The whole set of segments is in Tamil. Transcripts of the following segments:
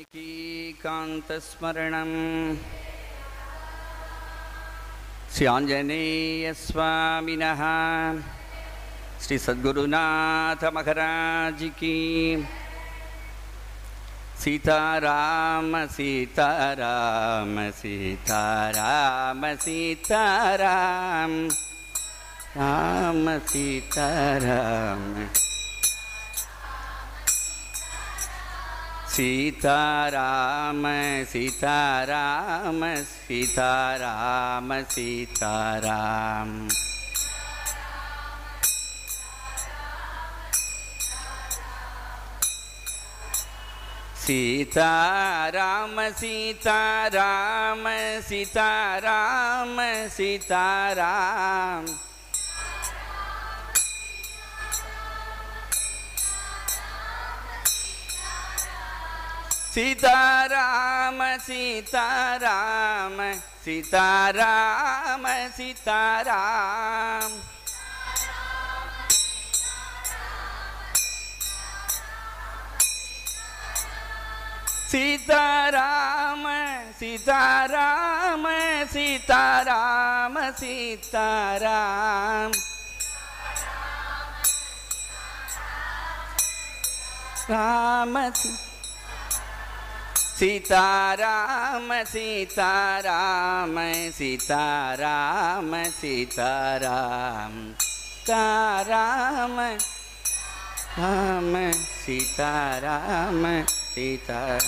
वाल्मीकिकान्तस्मरणं श्रीञ्जनेयस्वामिनः श्रीसद्गुरुनाथमहराज की सीताराम सीताराम सीताराम सीताराम। राम सीताराम। सीता सीताराम सीताराम सीताराम सीताराम। सीताराम सीताराम सीताराम सीताराम। सीताराम सीताराम सीताराम सीताराम। सीताराम सीताराम सीताराम सीताराम। राम सी- सीताराम सीताराम सीताराम सीताराम। ताराम राम सीताराम सीता।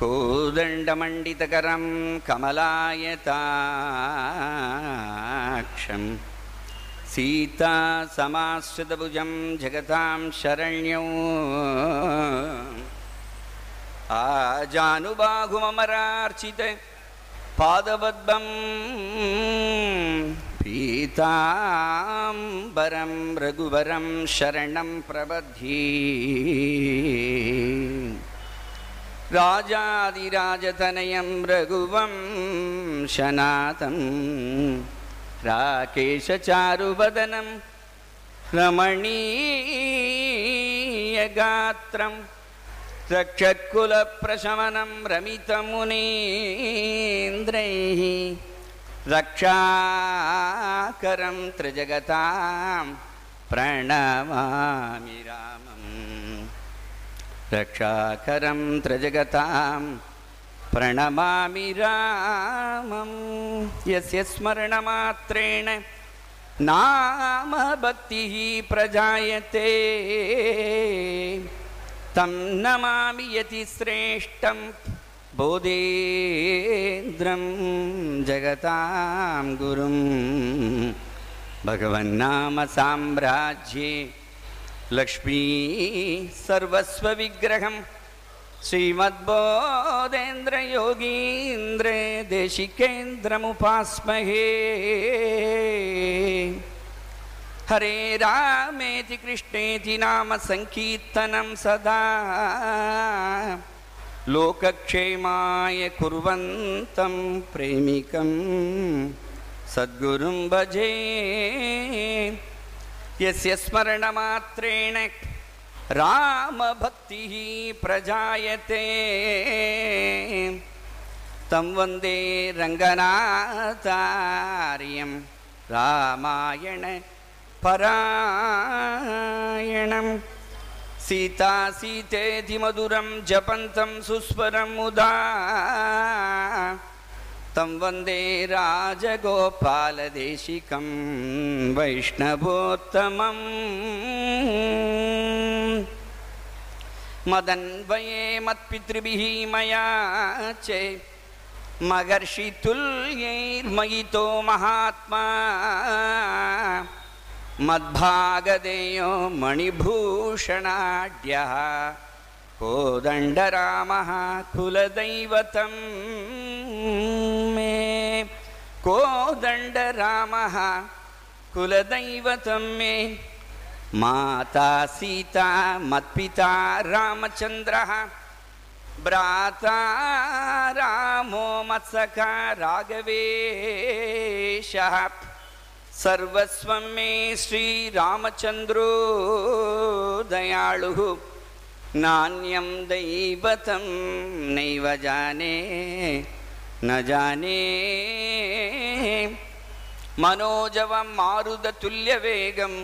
कोदण्डमण्डितकरं कमलायताक्षं। सीता समाश्रितभुजं जगतां शरण्यौ आजानुबाहुममरार्चित पादपद्मं पीताम्बरं रघुवरं शरणं प्रबध्ये राजादिराजतनयं रघुवं शनातं राकेशचारुवदनं रमणीयगात्रं रक्षकुलप्रशमनं रमितमुनीन्द्रैः रक्षाकरं त्रिजगतां प्रणमामि रामम्। रक्षाकरं त्रजगतां प्रणमामि रामं यस्य स्मरणमात्रेण नाम भक्तिः प्रजायते तं नमामि यतिश्रेष्ठं बोधेन्द्रं जगतां गुरुं। भगवन्नाम साम्राज्ये लक्ष्मी सर्वस्वविग्रहं श्रीमद्बोधेन्द्रयोगीन्द्रे देशिकेन्द्रमुपास्महे हरे रामेति कृष्णेति नाम सङ्कीर्तनं सदा। लोकक्षेमाय कुर्वन्तं प्रेमिकं सद्गुरुं भजे। यस्य स्मरणमात्रेण रामभक्तिः प्रजायते। तं वन्दे रङ्गनाथार्यं रामायण परायणं सीता सीतेति मधुरं जपन्तं सुस्वरं मुदा तं वन्दे राजगोपालदेशिकं वैष्णवोत्तमम्। मदन्वये मत्पितृभिः मया च महर्षितुल्यैर्मयितो महात्मा मद्भागदेयो मणिभूषणाढ्यः। कोदण्डरामः कुलदैवतं मे। कोदण्डरामः कुलदैवतं मे। माता सीता मत्पिता रामचन्द्रः। भ्राता रामो मत्सखा राघवेशः सर्वस्वं मे श्रीरामचन्द्रो दयाळुः नान्यं दैवतं नैव जाने न जाने। मनोजवं मारुदतुल्यवेगं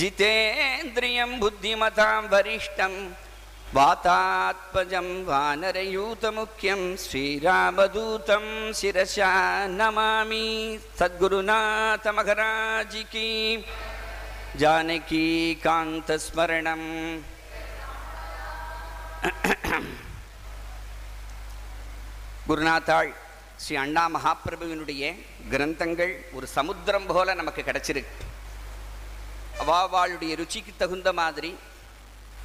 जितेन्द्रियं बुद्धिमतां वरिष्ठं वातात्मजं वानरयूतमुख्यं श्रीरामदूतं शिरसा नमामि सद्गुरुनाथमहराजिकी जानकीकान्तस्मरणम् குருநாத்தாள் ஸ்ரீ அண்ணா மகாபிரபுவினுடைய கிரந்தங்கள் ஒரு சமுத்திரம் போல நமக்கு கிடைச்சிருக்கு அவாவாளுடைய ருச்சிக்கு தகுந்த மாதிரி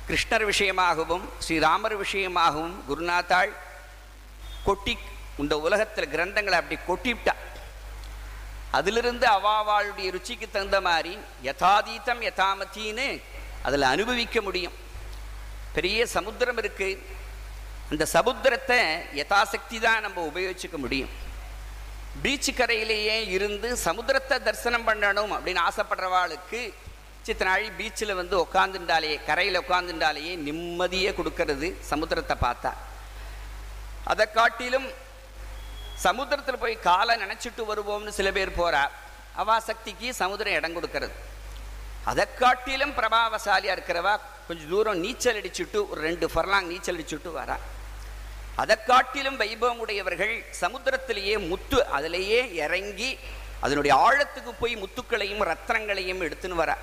கிருஷ்ணர் விஷயமாகவும் ஸ்ரீராமர் விஷயமாகவும் குருநாத்தாள் கொட்டி இந்த உலகத்தில் கிரந்தங்களை அப்படி கொட்டிவிட்டா. அதிலிருந்து அவாவாளுடைய ருச்சிக்கு தகுந்த மாதிரி யதாதீதம் யதாமத்தின்னு அதில் அனுபவிக்க முடியும். பெரிய சமுத்திரம் இருக்குது அந்த சமுத்திரத்தை யதாசக்தி தான் நம்ம உபயோகிச்சுக்க முடியும். பீச்சு கரையிலேயே இருந்து சமுத்திரத்தை தரிசனம் பண்ணணும் அப்படின்னு ஆசைப்படுறவாளுக்கு சித்தனாழி பீச்சில் வந்து உட்காந்துட்டாலேயே கரையில் உட்காந்துட்டாலேயே நிம்மதியே கொடுக்கறது சமுத்திரத்தை பார்த்தா. அதை காட்டிலும் சமுத்திரத்தில் போய் காலை நினச்சிட்டு வருவோம்னு சில பேர் போறா. அவா சக்திக்கு சமுத்திரம் இடம் கொடுக்கறது. அதை காட்டிலும் பிரபாவசாலியாக இருக்கிறவா கொஞ்சம் தூரம் நீச்சல் அடிச்சுட்டு ஒரு ரெண்டு ஃபர்லாங் நீச்சல் அடிச்சுட்டு வரா. அதை காட்டிலும் வைபவம் உடையவர்கள் சமுத்திரத்திலேயே முத்து அதிலேயே இறங்கி அதனுடைய ஆழத்துக்கு போய் முத்துக்களையும் ரத்னங்களையும் எடுத்துன்னு வரா.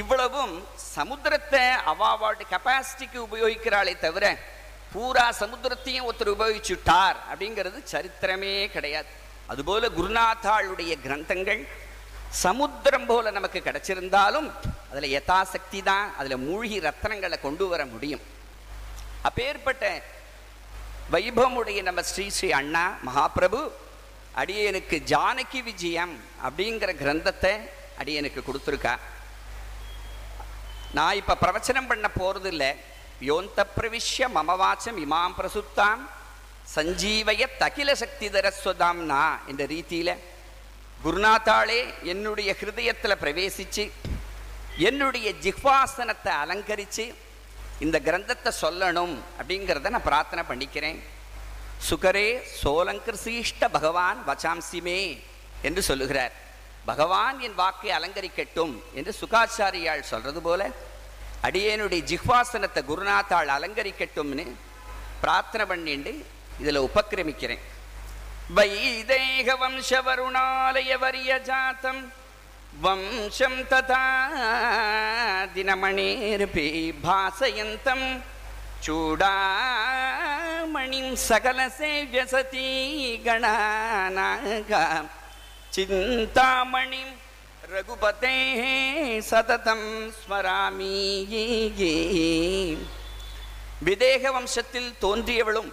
இவ்வளவும் சமுத்திரத்தை அவாவாட்டு கெப்பாசிட்டிக்கு உபயோகிக்கிறாளே தவிர பூரா சமுத்திரத்தையும் ஒருத்தர் உபயோகிச்சுட்டார் அப்படிங்கிறது சரித்திரமே கிடையாது. அதுபோல குருநாதாளுடைய கிரந்தங்கள் சமுத்திரம் போல நமக்கு கிடைச்சிருந்தாலும் அதில் யதாசக்தி தான் அதில் மூழ்கி ரத்னங்களை கொண்டு வர முடியும். அப்பேற்பட்ட வைபவமுடைய நம்ம ஸ்ரீ ஸ்ரீ அண்ணா மகாபிரபு அடியனுக்கு ஜானகி விஜயம் அப்படிங்கிற கிரந்தத்தை அடியனுக்கு கொடுத்துருக்கா. நான் இப்போ பிரவச்சனம் பண்ண போகிறது இல்லை யோந்த பிரவிஷ்ய மமவாச்சம் இமாம் பிரசுத்தாம். சஞ்சீவய தகில சக்தி தரஸ்வதாம்னா என்ற ரீதியில் குருநாத்தாளே என்னுடைய ஹிருதயத்தில் பிரவேசிச்சு என்னுடைய ஜிஹ்வாசனத்தை அலங்கரித்து இந்த கிரந்தத்தை சொல்லணும் அப்படிங்கிறத நான் பிரார்த்தனை பண்ணிக்கிறேன். சுகரே சோலங்கிருசீஷ்ட பகவான் வச்சாம்சிமே என்று சொல்லுகிறார். பகவான் என் வாக்கை அலங்கரிக்கட்டும் என்று சுகாச்சாரியால் சொல்றது போல அடியேனுடைய ஜிஹ்வாசனத்தை குருநாத்தாள் அலங்கரிக்கட்டும்னு பிரார்த்தனை பண்ணிண்டு இதில் உபக்கிரமிக்கிறேன். வைதேக வம்சவருணாலய வரிய ஜாத்தம் வம்சம் ததா தினமணேர்பி பாசயந்தம் சூடாமணிம் சகல சேவிய சதீ கணானாக சிந்தாமணி ரகுபதே சததம் ஸ்மராமி விதேக வம்சத்தில் தோன்றியவளும்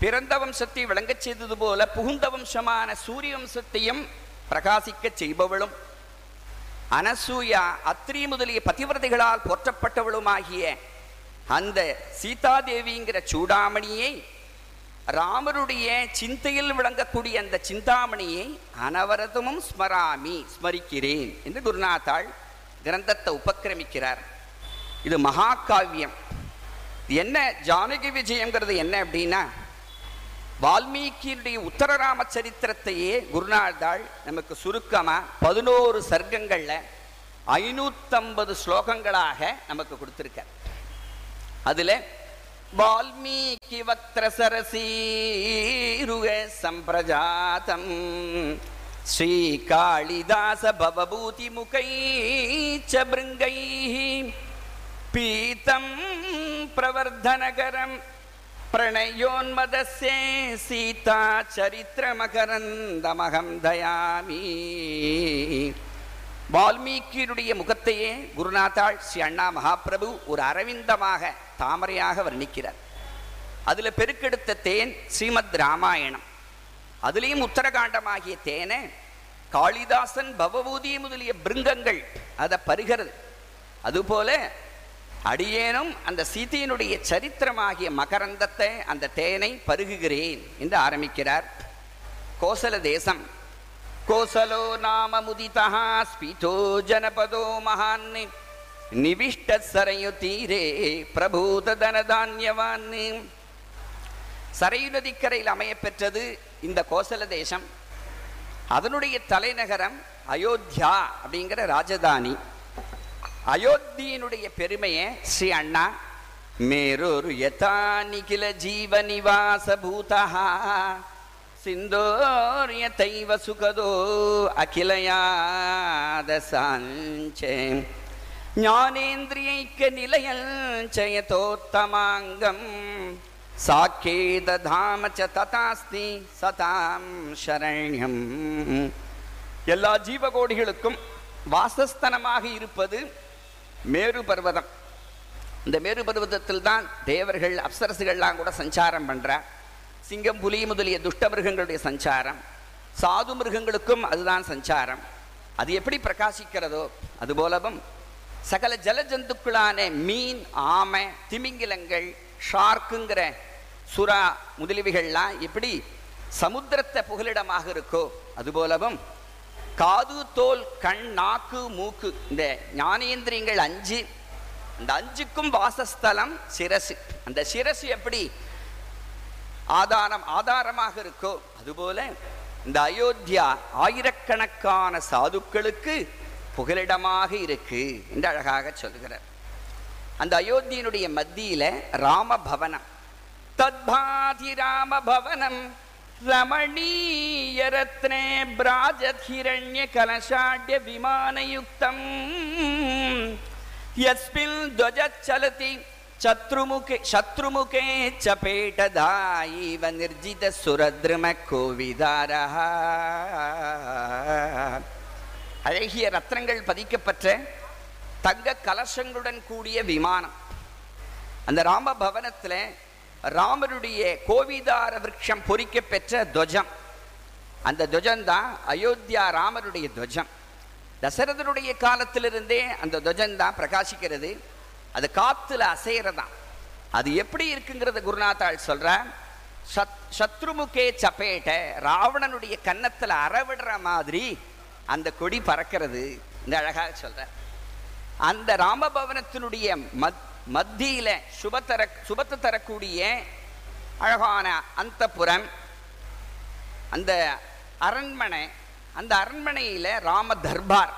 பிறந்த வம்சத்தை விளங்கச் செய்தது போல புகுந்த வம்சமான சூரிய வம்சத்தையும் பிரகாசிக்க செய்பவளும் அனசூயா அத்ரி முதலிய பதிவிரதைகளால் போற்றப்பட்டவளுமாகிய அந்த சீதாதேவிங்கிற சூடாமணியை ராமருடைய சிந்தையில் விளங்கக்கூடிய அந்த சிந்தாமணியை அனவரதமும் ஸ்மராமி ஸ்மரிக்கிறேன் என்று குருநாதாள் கிரந்தத்தை உபக்கிரமிக்கிறார். இது மகாகாவியம். என்ன? ஜானகி விஜயங்கிறது என்ன அப்படின்னா வால்மீகியுடைய உத்தரராம சரித்திரத்தையே குருநாதாள் நமக்கு சுருக்கமா பதினோரு சர்க்கங்கள்ல ஐநூத்தம்பது ஸ்லோகங்களாக நமக்கு கொடுத்துருக்கார். அதுல वाल्मीकि सम्प्रजातम् श्रीकालिदास भवभूतिमुखैः च भृङ्गैः पीतं प्रवर्धनकरं प्रणयोन्मदस्य सीताचरित्रमकरन्दमहं दयामि தயாமி வால்மீகியுடைய முகத்தையே குருநாத்தாள் ஸ்ரீ அண்ணா மகாபிரபு ஒரு அரவிந்தமாக தாமரையாக வர்ணிக்கிறார். அதில் பெருக்கெடுத்த தேன் ஸ்ரீமத் ராமாயணம். அதுலேயும் உத்தரகாண்டமாகிய தேனை காளிதாசன் பவபூதி முதலிய பிருங்கங்கள் அதை பருகிறது. அதுபோல அடியேனும் அந்த சீதையினுடைய சரித்திரமாகிய மகரந்தத்தை அந்த தேனை பருகுகிறேன் என்று ஆரம்பிக்கிறார். கோசல தேசம் கோசலோ நாம முதிதா ஸ்பீதோ ஜனபதோ மகான் நிவிஷ்ட சரையு தீரே பிரபூத தனதான்யவான் சரையு நதிக்கரையில் அமையப்பெற்றது இந்த கோசல தேசம். அதனுடைய தலைநகரம் அயோத்தியா அப்படிங்கிற ராஜதானி. அயோத்தியினுடைய பெருமையை ஸ்ரீ அண்ணா மேரூர் யதா நிகில ஜீவ நிவாச பூதா சிந்தோரியத்தைவ சுகதோ அகிலயாத சாஞ்சே. ஞானேந்திரியைக்க நிலையல் ஜயதோத்தமாங்கம் சாக்கேதாம ச ததாஸ்தி சதாம் சரண்யம். எல்லா ஜீவகோடிகளுக்கும் வாசஸ்தனமாக இருப்பது மேரு பர்வதம். இந்த மேரு பர்வதத்தில் தான் தேவர்கள் அப்சரசுகள்லாம் கூட சஞ்சாரம் பண்ணுறார் சிங்கம் புலி முதலிய துஷ்ட மிருகங்களுடைய சஞ்சாரம். சாது மிருகங்களுக்கும் அதுதான் சஞ்சாரம். அது எப்படி பிரகாசிக்கிறதோ அதுபோலவும் சகல ஜலஜந்துக்களான மீன் ஆமை திமிங்கிலங்கள் ஷார்க்குங்கிற சுறா முதலியவைகள்லாம் எப்படி சமுத்திரத்தை புகலிடமாக இருக்கோ அதுபோலவும் காது தோல் கண் நாக்கு மூக்கு இந்த ஞானேந்திரியங்கள் அஞ்சு. அந்த அஞ்சுக்கும் வாசஸ்தலம் சிரசு. அந்த சிரசு எப்படி ஆதாரம் ஆதாரமாக இருக்கோ? அதுபோல இந்த அயோத்தியா ஆயிரக்கணக்கான சாதுக்களுக்கு புகலிடமாக இருக்கு என்று அழகாக சொல்கிறார் அந்த அயோத்தியினுடைய மத்தியில ராமபவனம். தத்பாதி ராமபவனம். ரமணீய ரத்னே பிராஜத் ஹிரண்ய கலசாட்ய விமானயுக்தம். யஸ்மின் துவஜச்சலதி சத்ருமுகே சத்ருமுகே சபேட்டதாயிவ நிர்ஜித சுரத்ரும கோவிதாரஹ. அழகிய ரத்னங்கள் பதிக்கப்பட்ட தங்க கலசங்களுடன் கூடிய விமானம். அந்த ராம பவனத்தில் ராமருடைய கோவிதார விரக்ஷம் பொறிக்க பெற்ற துவஜம். அந்த துவஜம்தான் அயோத்தியா ராமருடைய துவஜம். தசரதனுடைய காலத்திலிருந்தே அந்த துவஜம்தான் பிரகாசிக்கிறது. அது காத்துல அசைறதான் அது எப்படி இருக்குங்கிறத குருநாத்தாள் சொல்ற சத் சத்ருமுகே சப்பேட்டை ராவணனுடைய கன்னத்துல அறவிடுற மாதிரி அந்த கொடி பறக்கிறது இந்த அழகாக சொல்ற. அந்த ராமபவனத்தினுடைய மத் மத்தியில சுபத்தர சுபத்தை தரக்கூடிய அழகான அந்தப்புறம் அந்த அரண்மனை அந்த அரண்மனையில ராம தர்பார்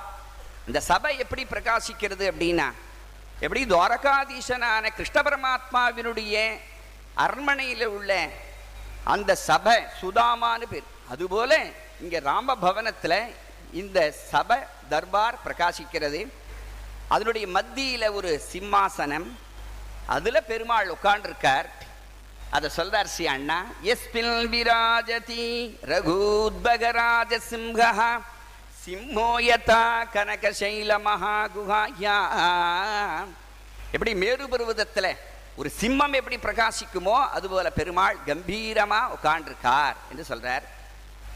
இந்த சபை எப்படி பிரகாசிக்கிறது அப்படின்னா எப்படி துவாரகாதீசனான கிருஷ்ண பரமாத்மாவினுடைய அரண்மனையில் உள்ள அந்த சபை சுதாமான்னு பேர். அதுபோல இங்கே ராம பவனத்தில் இந்த சபை தர்பார் பிரகாசிக்கிறது. அதனுடைய மத்தியில் ஒரு சிம்மாசனம். அதில் பெருமாள் உட்காண்டிருக்கார் அதை சொல்றார் ஸ்ரீ அண்ணா எஸ்பில் விராஜதி ரகூத்பகராஜ சிம்ஹா. சிம்மோயதா கனகசைல மகாகுகாயா எப்படி மேரு பருவதத்தில் ஒரு சிம்மம் எப்படி பிரகாசிக்குமோ அதுபோல பெருமாள் கம்பீரமாக உட்காண்டிருக்கார் என்று சொல்றார்.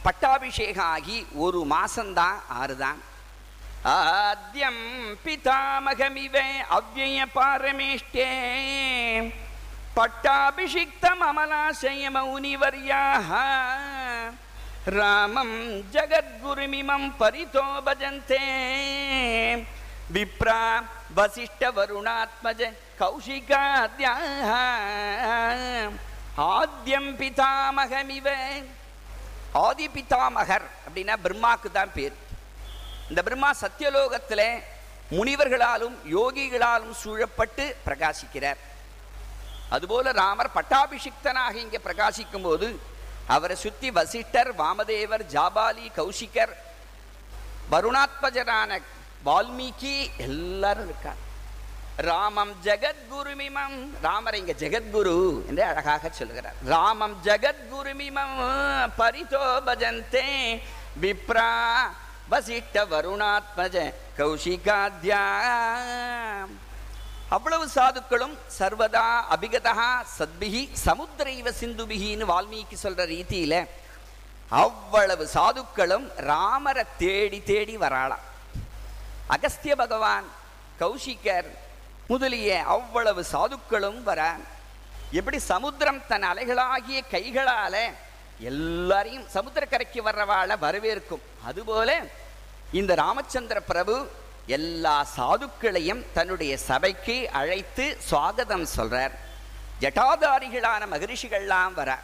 பட்டாபிஷேகம் ஆகி ஒரு மாசம்தான் ஆறுதான். ஆத்யம் பிதாமகமிவே அவ்வய பாரமேஷ்டே. பட்டாபிஷிக்தம் அமலாசய மௌனிவர்யாக ராமம் ஜகத்குருமிமம் பரிதோபஜந்தே விப்ரா வசிஷ்ட வருணாத்மஜ கௌஷிகாத்யா ஆத்யம் பிதாமகமிவ ஆதி பிதாமகர் அப்படின்னா பிரம்மாக்கு தான் பேர். இந்த பிரம்மா சத்தியலோகத்தில் முனிவர்களாலும் யோகிகளாலும் சூழப்பட்டு பிரகாசிக்கிறார். அதுபோல ராமர் பட்டாபிஷிக்தனாக இங்கே பிரகாசிக்கும் போது அவரை சுத்தி வசிஷ்டர் வாமதேவர் ஜாபாலி கௌஷிகர் வருணாத்மஜரான வால்மீகி எல்லாரும் இருக்கார். ராமம் ஜெகத்குருமிமம் ராமர் இங்க ஜெகத்குரு என்று அழகாக சொல்கிறார் ராமம் ஜெகத்குருமிமம் பரிதோ பஜந்தே விப்ரா வசிஷ்ட வருணாத்மஜ கௌஷிகாத்யா அவ்வளவு சாதுக்களும் சர்வதா அபிகதா சத்பிகி சமுத்திரைவ சிந்துபிகின்னு வால்மீகி சொல்ற ரீதியில அவ்வளவு சாதுக்களும் ராமரை தேடி தேடி வராளாம். அகஸ்திய பகவான் கௌஷிகர் முதலிய அவ்வளவு சாதுக்களும் வர எப்படி சமுத்திரம் தன் அலைகளாகிய கைகளால எல்லாரையும் சமுத்திரக்கரைக்கு வர்றவாழ வரவேற்கும். அதுபோல இந்த ராமச்சந்திர பிரபு எல்லா சாதுக்களையும் தன்னுடைய சபைக்கு அழைத்து சுவாகதம் சொல்றார். ஜட்டாதாரிகளான மகரிஷிகள்லாம் வர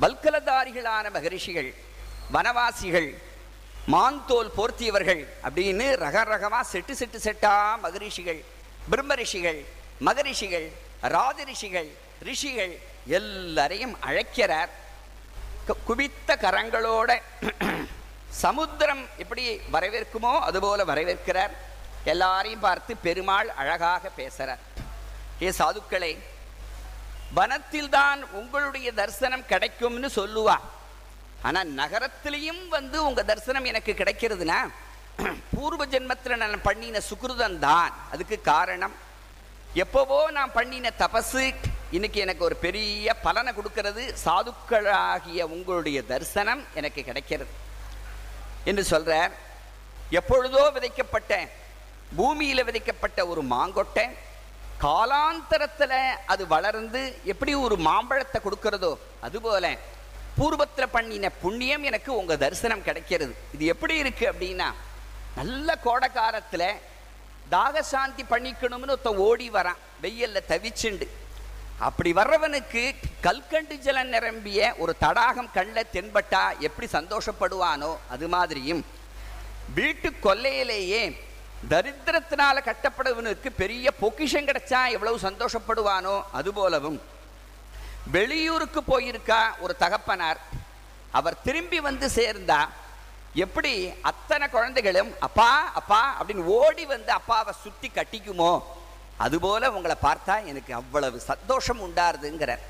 வல்கலதாரிகளான மகரிஷிகள் வனவாசிகள் மாந்தோல் போர்த்தியவர்கள் அப்படின்னு ரக ரகமா செட்டு செட்டு செட்டா மகரிஷிகள் பிரம்மரிஷிகள் மகரிஷிகள் ராஜரிஷிகள் ரிஷிகள் எல்லாரையும் அழைக்கிறார். கு- குவித்த கரங்களோட சமுத்திரம் எப்படி வரவேற்குமோ அதுபோல வரவேற்கிறார். எல்லாரையும் பார்த்து பெருமாள் அழகாக பேசுறார். ஏ சாதுக்களே வனத்தில்தான் உங்களுடைய தரிசனம் கிடைக்கும்னு சொல்லுவா. ஆனால் நகரத்திலையும் வந்து உங்கள் தரிசனம் எனக்கு கிடைக்கிறதுனா பூர்வ ஜென்மத்தில் நான் பண்ணின சுகிருதம் தான் அதுக்கு காரணம் எப்போவோ நான் பண்ணின தபசு இன்னைக்கு எனக்கு ஒரு பெரிய பலனை கொடுக்கறது சாதுக்களாகிய உங்களுடைய தரிசனம் எனக்கு கிடைக்கிறது. என்று சொல்கிறார் எப்பொழுதோ விதைக்கப்பட்ட பூமியில் விதைக்கப்பட்ட ஒரு மாங்கொட்டை காலாந்தரத்தில் அது வளர்ந்து எப்படி ஒரு மாம்பழத்தை கொடுக்கிறதோ அதுபோல பூர்வத்தில் பண்ணின புண்ணியம் எனக்கு உங்கள் தரிசனம் கிடைக்கிறது. இது எப்படி இருக்குது அப்படின்னா நல்ல கோடைக்காலத்துல தாகசாந்தி பண்ணிக்கணும்னு ஒருத்தன் ஓடி வரான் வெயில்ல தவிச்சுண்டு. அப்படி வர்றவனுக்கு கல்கண்டு ஜலம் நிரம்பிய ஒரு தடாகம் கண்ணில் தென்பட்டா எப்படி சந்தோஷப்படுவானோ அது மாதிரியும் வீட்டு கொல்லையிலேயே தரித்திரத்தினால கட்டப்படுவனுக்கு பெரிய பொக்கிஷம் கிடைச்சா எவ்வளவு சந்தோஷப்படுவானோ அதுபோலவும் வெளியூருக்கு போயிருக்கா ஒரு தகப்பனார் அவர் திரும்பி வந்து சேர்ந்தா எப்படி அத்தனை குழந்தைகளும் அப்பா அப்பா அப்படின்னு ஓடி வந்து அப்பாவை சுத்தி கட்டிக்குமோ? அதுபோல் உங்களை பார்த்தா எனக்கு அவ்வளவு சந்தோஷம் உண்டாருதுங்கிறார்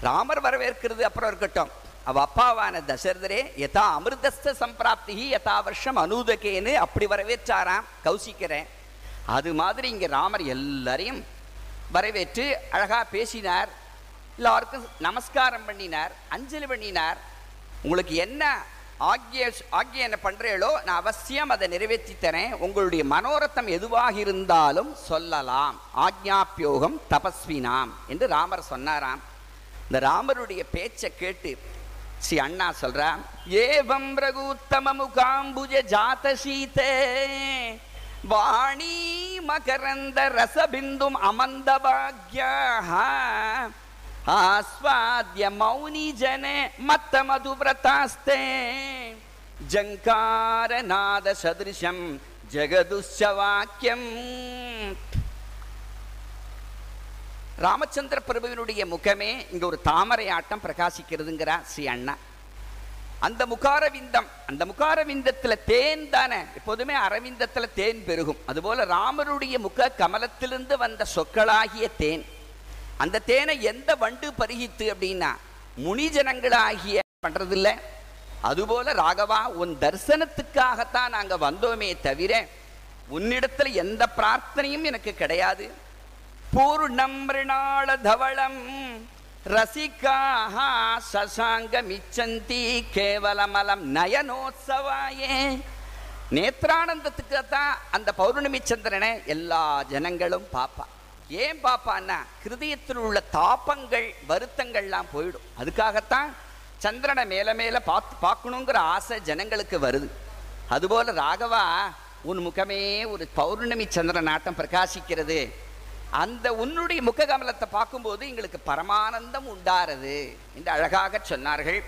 ராமர் வரவேற்கிறது அப்புறம் இருக்கட்டும். அவ அப்பாவான தசரதரே யதா அமிர்தஸ்த சம்பிராப்தி யதா வருஷம் அனூதகேன்னு அப்படி வரவேற்றாராம். கௌசிக்கிறேன். அது மாதிரி இங்கே ராமர் எல்லாரையும் வரவேற்று அழகாக பேசினார். எல்லாருக்கும் நமஸ்காரம் பண்ணினார் அஞ்சலி பண்ணினார். உங்களுக்கு என்ன ஆக்கிய ஆக்கிய என்ன பண்றீங்களோ நான் அவசியம் அதை நிறைவேற்றி தரேன். உங்களுடைய மனோரத்தம் எதுவாக இருந்தாலும் சொல்லலாம். ஆக்ஞாப்பியோகம் தபஸ்வினாம் என்று ராமர் சொன்னாராம். இந்த ராமருடைய பேச்சை கேட்டு ஸ்ரீ அண்ணா சொல்றா ஏவம் ரகுத்தம முகாம்புஜ ஜாத சீதே வாணி மகரந்த ரசபிந்தும் அமந்த பாக்யா ஆஸ்வாத்ய மௌனி ஜனே மத்த மதுவிரதாஸ்தே ஜங்கார நாத சதிருஷம் ஜெகதுஷ வாக்கியம் ராமச்சந்திர பிரபுவினுடைய முகமே இங்க ஒரு தாமரை ஆட்டம் பிரகாசிக்கிறதுங்கிறா ஸ்ரீ அண்ணா அந்த முகாரவிந்தம் அந்த முகாரவிந்தத்தில் தேன் தானே எப்போதுமே அரவிந்தத்தில் தேன் பெருகும் அதுபோல ராமருடைய முக கமலத்திலிருந்து வந்த சொற்களாகிய தேன் அந்த தேனை எந்த வண்டு பருகித்து அப்படின்னா முனிஜனங்களாகிய பண்றதில்ல. அதுபோல ராகவா உன் தரிசனத்துக்காகத்தான் நாங்கள் வந்தோமே தவிர உன்னிடத்தில் எந்த பிரார்த்தனையும் எனக்கு கிடையாது. பூர்ணம் மிருணாள தவளம் ரசிகாக சசாங்கமிச்சந்தி கேவலமலம் நயனோத்சவாயே. நேத்ரானந்தத்துக்கு தான் அந்த பௌர்ணமி சந்திரனை எல்லா ஜனங்களும் பாப்பா ஏன் பாப்பான்னா கிருதயத்தில் உள்ள தாப்பங்கள் வருத்தங்கள்லாம் போயிடும். அதுக்காகத்தான் சந்திரனை மேல மேல பார்த்து பார்க்கணுங்கிற ஆசை ஜனங்களுக்கு வருது. அதுபோல ராகவா உன் முகமே ஒரு பௌர்ணமி சந்திர நாட்டம் பிரகாசிக்கிறது. அந்த உன்னுடைய முககமலத்தை பார்க்கும்போது எங்களுக்கு பரமானந்தம் உண்டாரது என்று அழகாக சொன்னார்கள்.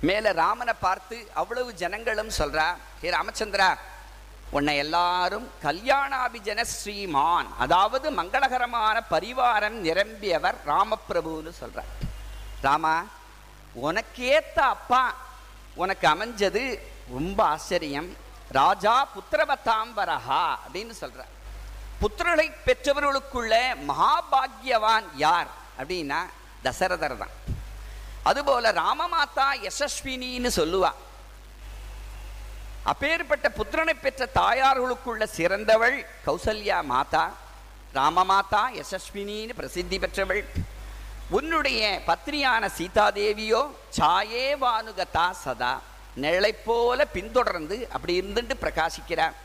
மேல ராமனை பார்த்து அவ்வளவு ஜனங்களும் சொல்றா ஹே ராமச்சந்திரா உன்னை எல்லாரும் கல்யாணாபிஜன ஸ்ரீமான் அதாவது மங்களகரமான பரிவாரம் நிரம்பியவர் ராமபிரபுன்னு சொல்கிறார் ராமா உனக்கேத்த அப்பா உனக்கு அமைஞ்சது ரொம்ப ஆச்சரியம். ராஜா புத்திரவத்தாம்பரஹா அப்படின்னு சொல்கிறார் புத்திரனை பெற்றவர்களுக்குள்ள மகாபாகியவான் யார் அப்படின்னா தசரதர் தான். அதுபோல ராமமாதா யசஸ்வினின்னு சொல்லுவா. அப்பேற்பட்ட புத்திரனை பெற்ற தாயார்களுக்குள்ள சிறந்தவள் கௌசல்யா மாதா ராமமாதா யசஸ்வினின்னு பிரசித்தி பெற்றவள். உன்னுடைய பத்னியான சீதாதேவியோ சாயே வானுகதா சதா நிழலை போல பின்தொடர்ந்து அப்படி இருந்துட்டு பிரகாசிக்கிறார்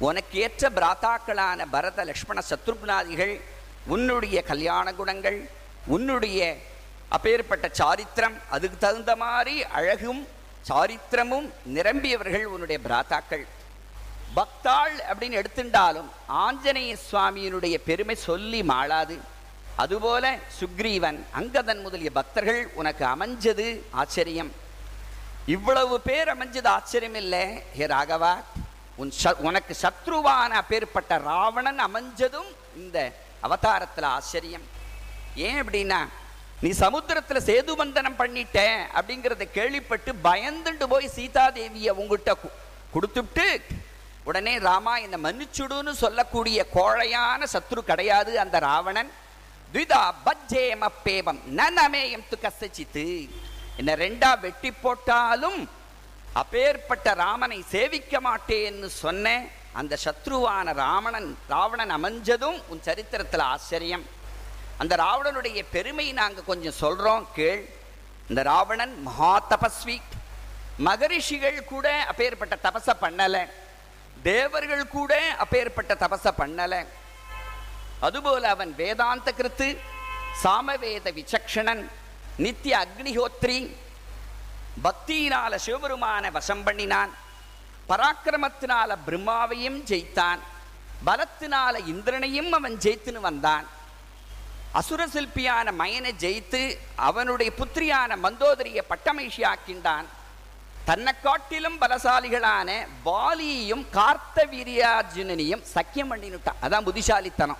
உனக்கேற்ற பிராத்தாக்களான பரத லக்ஷ்மண சத்ருக்னாதிகள் உன்னுடைய கல்யாண குணங்கள் உன்னுடைய அப்பேற்பட்ட சாரித்திரம் அதுக்கு தகுந்த மாதிரி அழகும் சாரித்திரமும் நிரம்பியவர்கள் உன்னுடைய பிராத்தாக்கள். பக்தாள் அப்படின்னு எடுத்துட்டாலும் ஆஞ்சநேய சுவாமியினுடைய பெருமை சொல்லி மாளாது. அதுபோல சுக்ரீவன் அங்கதன் முதலிய பக்தர்கள் உனக்கு அமைஞ்சது ஆச்சரியம். இவ்வளவு பேர் அமைஞ்சது ஆச்சரியம் இல்லை ஹே ராகவா உன் ச- உனக்கு சத்ருவான அப்பேற்பட்ட ராவணன் அமைஞ்சதும் இந்த அவதாரத்துல ஆச்சரியம். ஏன் அப்படின்னா நீ சமுத்திரத்துல சேது பந்தனம் பண்ணிட்டேன் அப்படிங்கிறத கேள்விப்பட்டு பயந்துண்டு போய் சீதாதேவியை உங்ககிட்ட கு- கொடுத்துட்டு உடனே ராமா என்னை மன்னிச்சுடுன்னு சொல்லக்கூடிய கோழையான சத்ரு கிடையாது அந்த ராவணன். துவிதா பஜ்ஜேமப்பேவம் நனமேயம் து கசச்சித்து. என்னை ரெண்டா வெட்டி போட்டாலும் அப்பேற்பட்ட ராமனை சேவிக்க மாட்டேன்னு சொன்ன அந்த சத்ருவான ராமணன் ராவணன் அமைஞ்சதும் உன் சரித்திரத்துல ஆச்சரியம். அந்த ராவணனுடைய பெருமை நாங்கள் கொஞ்சம் சொல்கிறோம் கேள். இந்த ராவணன் மகா தபஸ்வி. மகரிஷிகள் கூட அப்பேற்பட்ட தபச பண்ணல. தேவர்கள் கூட அப்பேற்பட்ட தபச பண்ணல. அதுபோல் அவன் வேதாந்த கிருத்து சாமவேத விசக்ஷணன் நித்திய அக்னிஹோத்ரி பக்தியினால சிவபெருமான வசம் பண்ணினான். பராக்கிரமத்தினால பிரம்மாவையும் ஜெயித்தான். பலத்தினால இந்திரனையும் அவன் ஜெயித்துன்னு வந்தான். அசுர சிற்பியான மயனை ஜெயித்து அவனுடைய புத்திரியான மந்தோதரியை பட்டமைஷியாக்கின்றான். தன்னை காட்டிலும் பலசாலிகளான வாலியையும் கார்த்த வீரியார்ஜுனனையும் சக்கியம் பண்ணினுட்டான். அதான் புத்திசாலித்தனம்.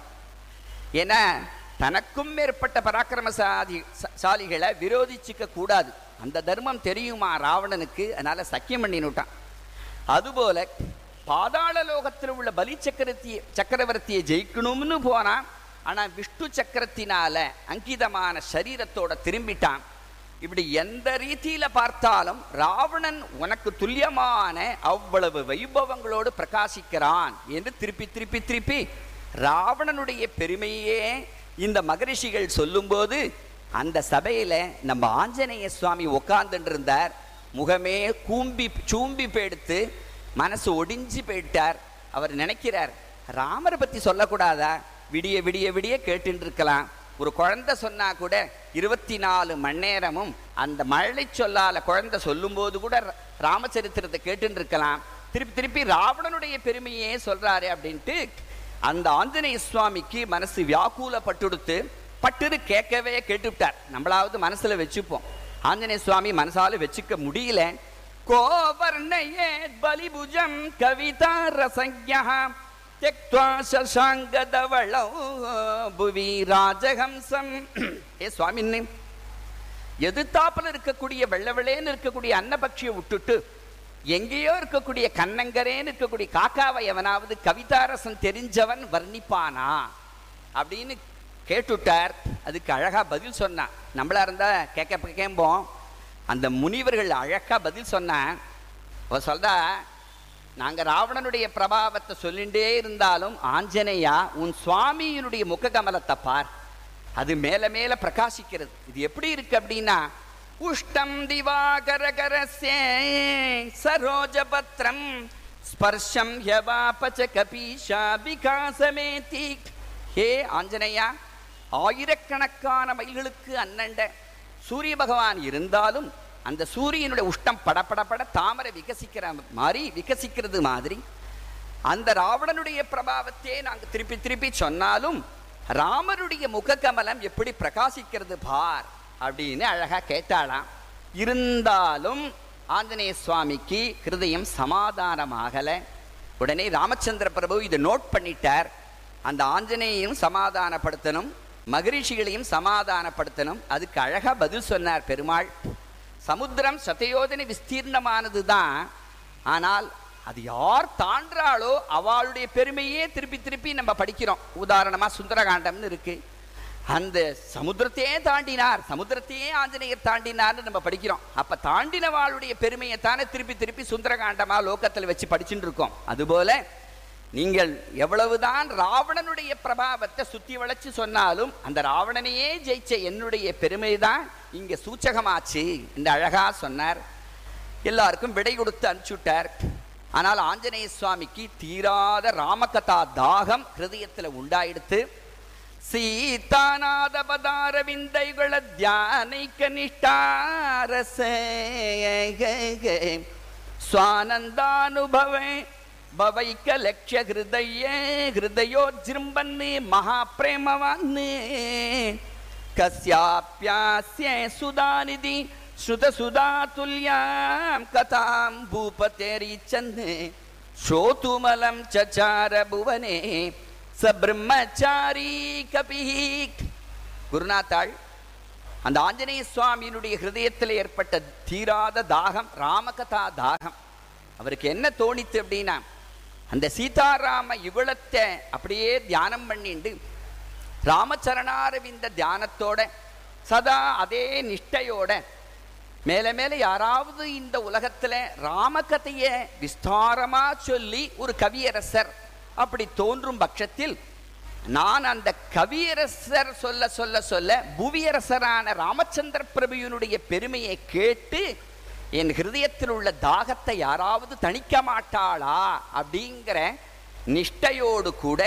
ஏன்னா தனக்கும் மேற்பட்ட பராக்கிரமசாதி ச- சாலிகளை விரோதிச்சிக்க கூடாது. அந்த தர்மம் தெரியுமா ராவணனுக்கு? அதனால சக்கியம் பண்ணினுட்டான். அதுபோல பாதாள லோகத்தில் உள்ள பலி சக்கரத்தி சக்கரவர்த்தியை ஜெயிக்கணும்னு போனான் ஆனா விஷ்ணு சக்கரத்தினால அங்கிதமான சரீரத்தோட திரும்பிட்டான். இப்படி எந்த ரீதியில பார்த்தாலும் ராவணன் உனக்கு துல்லியமான அவ்வளவு வைபவங்களோடு பிரகாசிக்கிறான் என்று திருப்பி திருப்பி திருப்பி ராவணனுடைய பெருமையே இந்த மகரிஷிகள் சொல்லும்போது அந்த சபையில நம்ம ஆஞ்சநேய சுவாமி உட்கார்ந்துட்டு இருந்தார் முகமே கூம்பி சூம்பி போயிடுத்து மனசு ஒடிஞ்சு போயிட்டார். அவர் நினைக்கிறார் ராமரை பத்தி சொல்லக்கூடாதா? விடிய விடிய விடிய கேட்டுட்டு இருக்கலாம் ஒரு குழந்தை சொன்னா கூட இருபத்தி நாலு மணி நேரமும் அந்த மழை சொல்லால குழந்தை சொல்லும்போது கூட ராமச்சரித்திரத்தை கேட்டுட்டு இருக்கலாம் திருப்பி திருப்பி ராவணனுடைய பெருமையே சொல்றாரு அப்படின்ட்டு அந்த ஆஞ்சநேய சுவாமிக்கு மனசு வியாக்குலப்பட்டுடுத்து பட்டுரு கேட்கவே கேட்டுவிட்டார். நம்மளாவது மனசுல வச்சுப்போம். ஆஞ்சநேய சுவாமி மனசால வச்சுக்க முடியல. கோவர்ணயே பலிபுஜம் கவிதா ரசஞா त्यक्त्वा शशाङ्गदवळौ புவி ராஜஹம்சம் ஏ சுவாமின்னு எதிர்த்தாப்புல இருக்கக்கூடிய வெள்ளை வெள்ளேன்னு இருக்கக்கூடிய அன்னபக்ஷியை விட்டுட்டு எங்கேயோ இருக்கக்கூடிய கண்ணங்கரேன்னு இருக்கக்கூடிய காக்காவை எவனாவது கவிதாரசம் தெரிஞ்சவன் வர்ணிப்பானா அப்படின்னு கேட்டுட்டார் அதுக்கு அழகா பதில் சொன்னான் நம்மளா இருந்தா கேட்க கேம்போம் அந்த முனிவர்கள் அழகா பதில் சொன்னான் அவ சொல்றா நாங்க ராவணனுடைய பிரபாவத்தை சொல்லிகிட்டே இருந்தாலும் ஆஞ்சநேயா உன் சுவாமியினுடைய முககமலத்தை பார். அது மேல மேல பிரகாசிக்கிறது. இது எப்படி இருக்கு அப்படின்னா உஷ்டம் திவாகரகரஸ்ய சரோஜபத்ரம் ஸ்பர்ஷம் யவாபச்ச கபீஷா விகாசமேதி ஹே ஆஞ்சநேயா ஆயிரக்கணக்கான மைல்களுக்கு அன்னண்ட சூரிய பகவான் இருந்தாலும் அந்த சூரியனுடைய உஷ்டம் படபடபட தாமரை விகசிக்கிற மாதிரி விகசிக்கிறது மாதிரி அந்த ராவணனுடைய பிரபாவத்தையே நாங்கள் திருப்பி திருப்பி சொன்னாலும் ராமருடைய முகக்கமலம் எப்படி பிரகாசிக்கிறது பார் அப்படின்னு அழகா கேட்டாளாம். இருந்தாலும் ஆஞ்சநேய சுவாமிக்கு ஹிருதயம் சமாதானமாகலை. உடனே ராமச்சந்திர பிரபு இதை நோட் பண்ணிட்டார். அந்த ஆஞ்சநேயையும் சமாதானப்படுத்தணும் மகரிஷிகளையும் சமாதானப்படுத்தணும். அதுக்கு அழகா பதில் சொன்னார் பெருமாள். சமுத்திரம் சதயோஜனை விஸ்தீர்ணமானது தான் ஆனால் அது யார் தாண்டாளோ அவளுடைய பெருமையே திருப்பி திருப்பி நம்ம படிக்கிறோம். உதாரணமா சுந்தரகாண்டம்னு இருக்கு. அந்த சமுத்திரத்தையே தாண்டினார். சமுத்திரத்தையே ஆஞ்சநேயர் தாண்டினார்னு நம்ம படிக்கிறோம். அப்ப தாண்டினவாளுடைய பெருமையை தானே திருப்பி திருப்பி சுந்தரகாண்டமா லோக்கத்தில் வச்சு படிச்சுட்டு இருக்கோம். அதுபோல நீங்கள் எவ்வளவுதான் ராவணனுடைய பிரபாவத்தை சுத்தி வளைச்சு சொன்னாலும் அந்த ராவணனையே ஜெயிச்ச என்னுடைய பெருமை தான் இங்க சூச்சகமாச்சு என்று அழகா சொன்னார். எல்லாருக்கும் விடை கொடுத்து அனுப்பிச்சுட்டார். ஆனால் ஆஞ்சநேய சுவாமிக்கு தீராத ராமகதா தாகம் ஹிருதயத்தில் உண்டாயிடுத்து சீதாநாத பதார விந்தைகள தியானைக்க நிஷ்டாரச சுவானந்தானுபவே பவைக்க லட்ச ஹிருதய ஹிருதயோ ஜிரும்பன்னு மகா பிரேமவான்னு கஸ்யாப்யாஸ்ய சுதாநிதி ஸ்ருத சுதா துல்யாம் கதாம் பூபதேரீச்சன்னு. ஸ்ரோதுமலம் சச்சார புவனே ச பிரம்மச்சாரி கபிஹீக் குருநாத்தாள் அந்த ஆஞ்சநேய சுவாமியினுடைய ஹிருதயத்தில் ஏற்பட்ட தீராத தாகம் ராமகதா தாகம். அவருக்கு என்ன தோணித்து அப்படின்னா அந்த சீதாராம யுகலத்தை அப்படியே தியானம் பண்ணிண்டு ராமச்சரணாரவிந்த தியானத்தோட சதா அதே நிஷ்டையோட மேலே மேலே யாராவது இந்த உலகத்துல ராமகதையை விஸ்தாரமா சொல்லி ஒரு கவியரசர் அப்படி தோன்றும் பட்சத்தில் நான் அந்த கவியரசர் சொல்ல சொல்ல சொல்ல புவியரசரான ராமச்சந்திர பிரபுவினுடைய பெருமையை கேட்டு என் ஹிருதயத்தில் உள்ள தாகத்தை யாராவது தணிக்க மாட்டாளா அப்படிங்கிற நிஷ்டையோடு கூட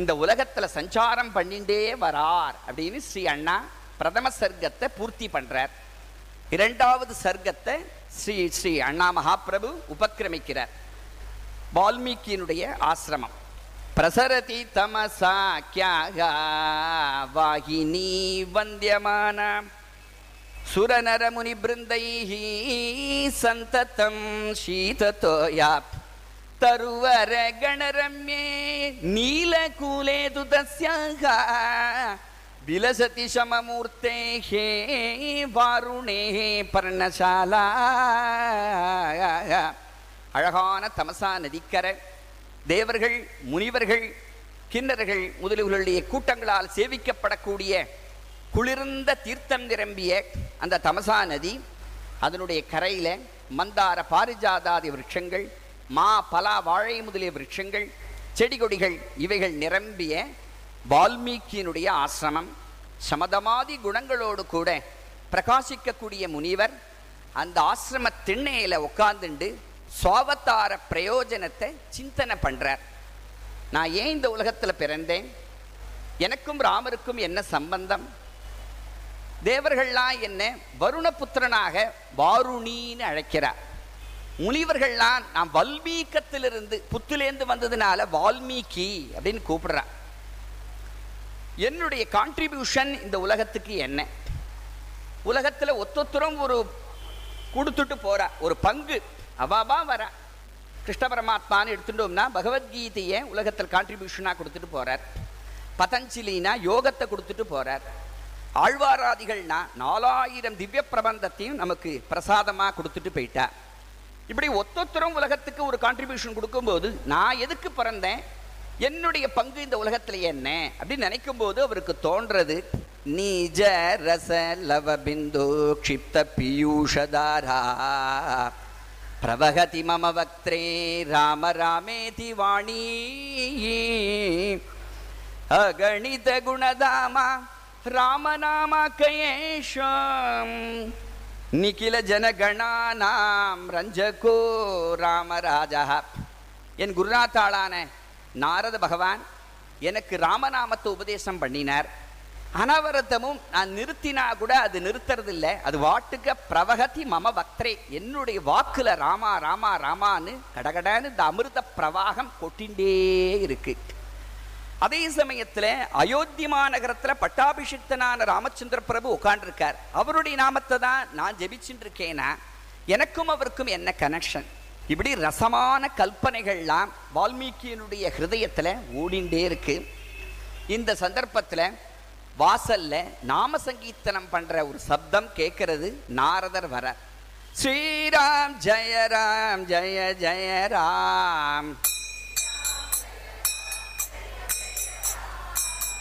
இந்த உலகத்தில் சஞ்சாரம் பண்ணிண்டே வரார் அப்படின்னு ஸ்ரீ அண்ணா பிரதம சர்க்கத்தை பூர்த்தி பண்ணுறார் இரண்டாவது சர்க்கத்தை ஸ்ரீ ஸ்ரீ அண்ணா மகாபிரபு உபக்கிரமிக்கிறார். வால்மீகியினுடைய ஆசிரமம். பிரசரதி தமசா கியாக வாகினி வந்தியமான சுரநர முனி பிருந்தைः சந்ததம் ஷீததோயா தருவர கணரம்யே நீலகூலேது தஸ்யாக விலசதி சமமூர்த்தேः வாருணே பர்ணசாலா அழகான தமசா நதிக்கரை தேவர்கள் முனிவர்கள் கிண்ணறர்கள் முதலியவர்களுடைய கூட்டங்களால் சேவிக்கப்படக்கூடிய குளிர்ந்த தீர்த்தம் நிரம்பிய அந்த தமசா நதி அதனுடைய கரையில மந்தார பாரிஜாதாதி விருட்சங்கள் மா பலா வாழை முதலிய விருட்சங்கள் செடி கொடிகள் இவைகள் நிரம்பிய வால்மீகியினுடைய ஆசிரமம். சமதமாதி குணங்களோடு கூட பிரகாசிக்கக்கூடிய முனிவர் அந்த ஆசிரம திண்ணையில் உட்கார்ந்துண்டு சுவாவத்தார பிரயோஜனத்தை சிந்தனை பண்றார். நான் ஏன் இந்த உலகத்துல பிறந்தேன்? எனக்கும் ராமருக்கும் என்ன சம்பந்தம்? தேவர்கள்லாம் என்ன வருணபுத்திரனாக வாருணின்னு அழைக்கிறார். முனிவர்கள்லாம் நான் வல்மீகத்திலிருந்து புத்துலேருந்து வந்ததுனால வால்மீகி அப்படின்னு கூப்பிடுறான் என்னுடைய கான்ட்ரிபியூஷன் இந்த உலகத்துக்கு என்ன? உலகத்துல ஒத்தொத்தரும் ஒரு கொடுத்துட்டு போகிறா ஒரு பங்கு. அவாபா வரா. கிருஷ்ண பரமாத்மான்னு எடுத்துட்டோம்னா பகவத்கீதையை உலகத்தில் கான்ட்ரிபியூஷனாக கொடுத்துட்டு போறார். பதஞ்சலினா யோகத்தை கொடுத்துட்டு போறார். ஆழ்வாராதிகள்னா நாலாயிரம் திவ்ய பிரபந்தத்தையும் நமக்கு பிரசாதமாக கொடுத்துட்டு போயிட்டா. இப்படி ஒத்தொத்தரும் உலகத்துக்கு ஒரு கான்ட்ரிபியூஷன் கொடுக்கும்போது நான் எதுக்கு பிறந்தேன்? என்னுடைய பங்கு இந்த உலகத்துல என்ன? அப்படின்னு நினைக்கும் போது அவருக்கு தோன்றது நீஜ ரச லவ பிந்து க்ஷிப்த பியூஷதாரா பிரபகதி மம வக்திரே ராம ராமேதி வாணி அகணித குணதாமா ராமநாம கயேஷம் நிகில ஜனகணானாம் ரஞ்சகோ ராமராஜா என் குருநாத்தாளான நாரத பகவான் எனக்கு ராமநாமத்தை உபதேசம் பண்ணினார். அனவரதமும் நான் நிறுத்தினா கூட அது நிறுத்துறது இல்லை அது வாட்டுக்க பிரவகதி மம பக்தரே என்னுடைய வாக்குல ராமா ராமா ராமான்னு கடகடான்னு இந்த அமிர்த பிரவாகம் கொட்டிண்டே இருக்கு. அதே சமயத்துல அயோத்தி மாநகரத்தில் பட்டாபிஷிக்தனான ராமச்சந்திர பிரபு உட்காண்டிருக்கார் அவருடைய நாமத்தை தான் நான் ஜெபிச்சுட்டு இருக்கேனா எனக்கும் அவருக்கும் என்ன கனெக்ஷன் இப்படி ரசமான கல்பனைகள்லாம் வால்மீகியினுடைய ஹிருதயத்துல ஓடிண்டே இருக்கு. இந்த சந்தர்ப்பத்துல வாசல்ல நாம சங்கீர்த்தனம் பண்ற ஒரு சப்தம் கேட்கறது நாரதர் வர ஸ்ரீராம் ஜெய ராம் ஜெய ஜெய ராம்.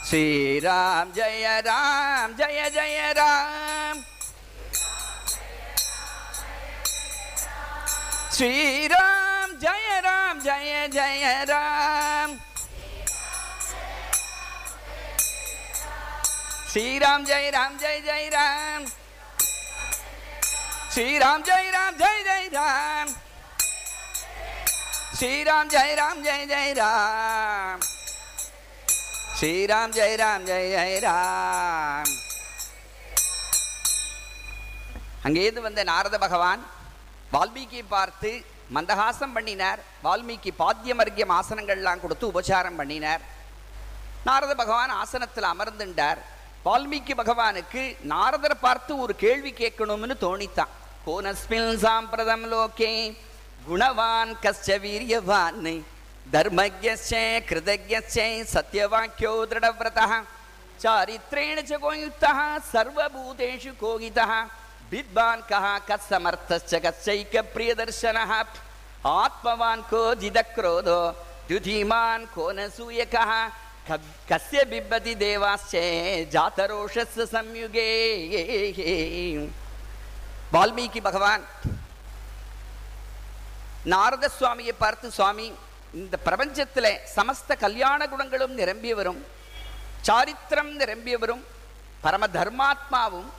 ஸ்ரீராம் ஜெய ராம் ஜெய ஜெய ராம் ஸ்ரீராம் ஜெய ராம் ஜெய ஜெய ராம் ஸ்ரீராம் ஜெய ராம் ஜெய ஜெய ராம் ஸ்ரீராம் ஜெய ராம் ஜெய ஜெய ராம் ஸ்ரீராம் ஜெய ராம் ஜெய ஜெய ராம் ஸ்ரீராம் ஜெய ராம் ஜெய ஜெய ராம். அங்கேருந்து வந்த நாரத பகவான் வால்மீகியை பார்த்து மந்தகாசம் பண்ணினார். வால்மீகி பாத்தியமர்க்கியம் ஆசனங்கள்லாம் கொடுத்து உபச்சாரம் பண்ணினார். நாரத பகவான் ஆசனத்தில் அமர்ந்துண்டார். வால்மீகி பகவானுக்கு நாரதரை பார்த்து ஒரு கேள்வி கேட்கணும்னு தோணித்தான். கோனஸ்மின் சாம்பிரதம் லோகே குணவான் கஷ்ட வீரியவான். धर्मज्ञस्य सत्यवाक्यो दृढव्रतः, चारित्रेण च कोयुक्तः कोगिता विद्वान् कः कस्समर्थश्च कस्यैकप्रियदर्शनः आत्मवान् को जिदक्रोधो द्युधीमान् को न सूयकः कस्य जातरोषस्य संयुगे। वाल्मीकि भगवान् நாரத சுவாமியை பார்த்து இந்த பிரபஞ்சத்தில் சமஸ்த கல்யாண குணங்களும் நிரம்பியவரும் சாரித்திரம் நிரம்பியவரும் பரம தர்மாத்மாவும்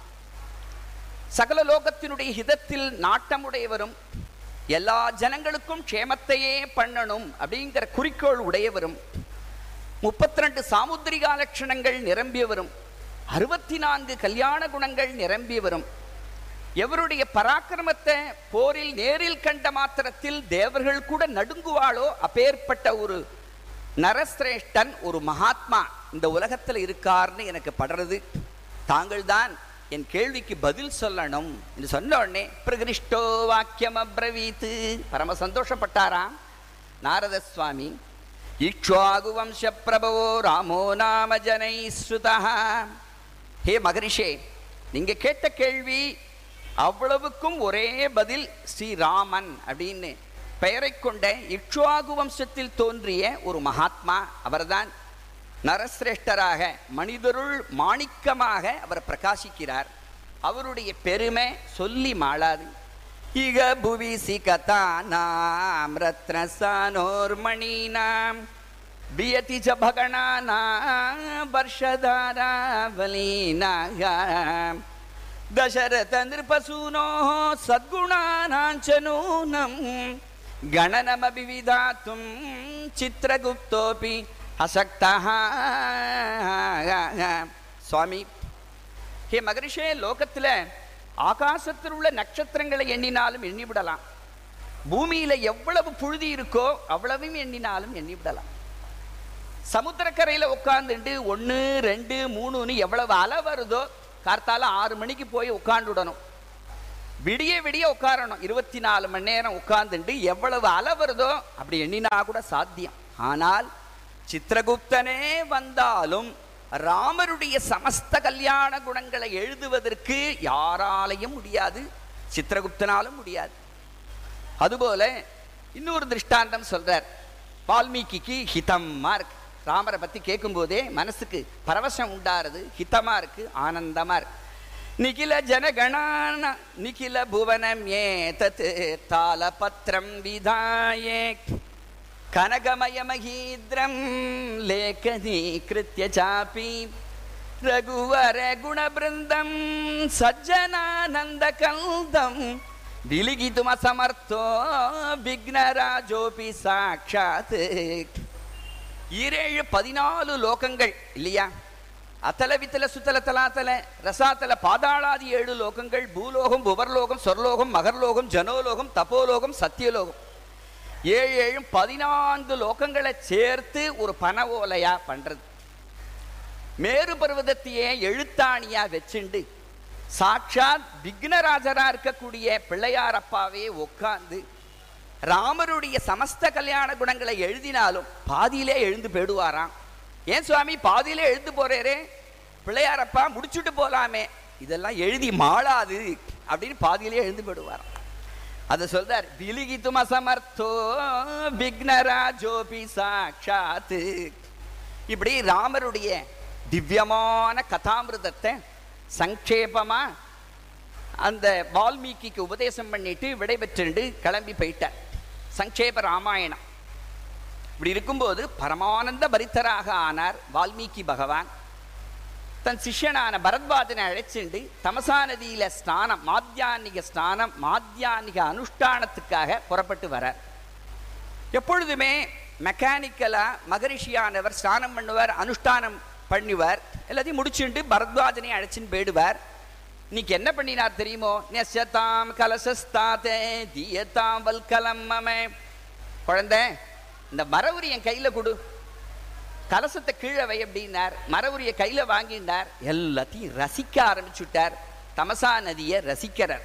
சகல லோகத்தினுடைய ஹிதத்தில் நாட்டமுடையவரும் எல்லா ஜனங்களுக்கும் க்ஷேமத்தையே பண்ணணும் அப்படிங்கிற குறிக்கோள் உடையவரும் முப்பத்தி ரெண்டு சாமுத்திரிகா லட்சணங்கள் நிரம்பியவரும் அறுபத்தி நான்கு கல்யாண குணங்கள் நிரம்பியவரும் எவருடைய பராக்கிரமத்தை போரில் நேரில் கண்ட மாத்திரத்தில் தேவர்கள் கூட நடுங்குவாளோ? அப்பேற்பட்ட ஒரு நரசிரேஷ்டன் ஒரு மகாத்மா இந்த உலகத்தில் இருக்கார்னு எனக்கு படுறது. தாங்கள் தான் என் கேள்விக்கு பதில் சொல்லணும் என்று சொன்ன உடனே பிரகிருஷ்டோ வாக்கியம் அப்ரவீத்து. பரம சந்தோஷப்பட்டாராம். நாரத சுவாமி இக்ஷ்வாகு வம்ச பிரபவோ ராமோ நாம ஜனை ஸ்ருதா ஹே மகரிஷே நீங்கள் கேட்ட கேள்வி அவ்வளவுக்கும் ஒரே பதில் ஸ்ரீராமன் அப்படின்னு பெயரை கொண்ட இக்ஷுவாகு வம்சத்தில் தோன்றிய ஒரு மகாத்மா அவர்தான் நரசிரேஷ்டராக மனிதருள் மாணிக்கமாக அவர் பிரகாசிக்கிறார். அவருடைய பெருமை சொல்லி மாளாது. இக புவிசி கதானாம் ரத்னசானோர்மணீனாம் பியதி ச பகணானா దశరథ నృపసూనో సద్గుణానాంచనూనం గణనమభి విధాతుం చిత్రగుప్తోపి అసక్త சுவாமி ஹே மகரிஷே லோகத்தில் ஆகாசத்தில் உள்ள நட்சத்திரங்களை எண்ணினாலும் எண்ணிவிடலாம். பூமியில் எவ்வளவு புழுதி இருக்கோ அவ்வளவும் எண்ணினாலும் எண்ணிவிடலாம். சமுத்திரக்கரையில் உட்காந்துட்டு ஒன்று ரெண்டு மூணுன்னு எவ்வளவு அலை வருதோ கார்த்தால ஆறு மணிக்கு போய் உட்காந்துடணும் விடிய விடிய உட்காரணும். இருபத்தி நாலு மணி நேரம் உட்கார்ந்துட்டு எவ்வளவு அளவுறதோ வருதோ அப்படி எண்ணினா கூட சாத்தியம். ஆனால் சித்திரகுப்தனே வந்தாலும் ராமருடைய சமஸ்த கல்யாண குணங்களை எழுதுவதற்கு யாராலையும் முடியாது. சித்திரகுப்தனாலும் முடியாது. அதுபோல இன்னொரு திருஷ்டாந்தம் சொல்றார். வால்மீகிக்கு ஹிதம் இருக்கு ராமரை பற்றி கேட்கும்போதே மனசுக்கு பரவசம் உண்டாருது ஹிதமாக இருக்கு ஆனந்தமாக இருக்கு. நிகில ஜனகணான நிகில புவனம் ஏதத் தாளபத்திரம் விதாயே. கனகமயமகீந்திரம் லேகனீகிருத்ய சாபி. ரகுவர குணபிருந்தம் சஜ்ஜனானந்த கல்தம். விலிகிதுமசமர்த்தோ விக்னராஜோபி சாட்சாத் ஈரேழு பதினாலு லோகங்கள் இல்லையா? அத்தல வித்தல சுத்தல தலாத்தல ரசாத்தல பாதாளாதி ஏழு லோகங்கள் பூலோகம் புவர்லோகம் சொர்லோகம் மகர்லோகம் ஜனோலோகம் தபோலோகம் சத்தியலோகம். ஏழு ஏழும் பதினான்கு லோகங்களை சேர்த்து ஒரு பன ஓலையா பண்றது. மேரு பர்வதத்தையே எழுத்தாணியா வச்சுண்டு சாட்சாத் விக்னராஜரா இருக்கக்கூடிய பிள்ளையாரப்பாவே உட்காந்து உட்கார்ந்து ராமருடைய சமஸ்த கல்யாண குணங்களை எழுதினாலும் பாதியிலே எழுந்து போயிடுவாராம். ஏன் சுவாமி? பாதியிலே எழுந்து போறேரே. பிள்ளையாரப்பா முடிச்சுட்டு போலாமே. இதெல்லாம் எழுதி மாளாது அப்படின்னு பாதியிலே எழுந்து போயிடுவாராம். அதை சொல்றார் விலிகித்தும் அசமர்த்தோ விக்னராஜோபி சாட்சாத்து. இப்படி ராமருடைய திவ்யமான கதாமிருதத்தை சங்கேபமா அந்த வால்மீகிக்கு உபதேசம் பண்ணிட்டு விடைபெற்றுண்டு கிளம்பி போயிட்டார். சங்கேப ராமாயணம். இப்படி இருக்கும்போது பரமானந்த பரித்தராக ஆனார் வால்மீகி பகவான். தன் சிஷ்யனான பரத்வாஜனை அழைச்சிண்டு தமசா நதியில ஸ்நானம் மாத்தியானிக ஸ்நானம் மாத்தியானிக அனுஷ்டானத்துக்காக புறப்பட்டு வரார். எப்பொழுதுமே மெக்கானிக்கலா மகரிஷியானவர் ஸ்நானம் பண்ணுவார் அனுஷ்டானம் பண்ணுவார் எல்லாத்தையும் முடிச்சுட்டு பரத்வாஜனை அழைச்சின்னு போயிடுவார். இன்னைக்கு என்ன பண்ணினார் தெரியுமோ? நெசதாம் கலசஸ்தாதே தீயதாம் வல்கலம் மமே. குழந்தை இந்த மரவுரி என் கையில் கொடு. கலசத்தை கீழே வை அப்படின்னார். மரவுரிய கையில் வாங்கினார். எல்லாத்தையும் ரசிக்க ஆரம்பிச்சுட்டார். தமசா நதியை ரசிக்கிறார்.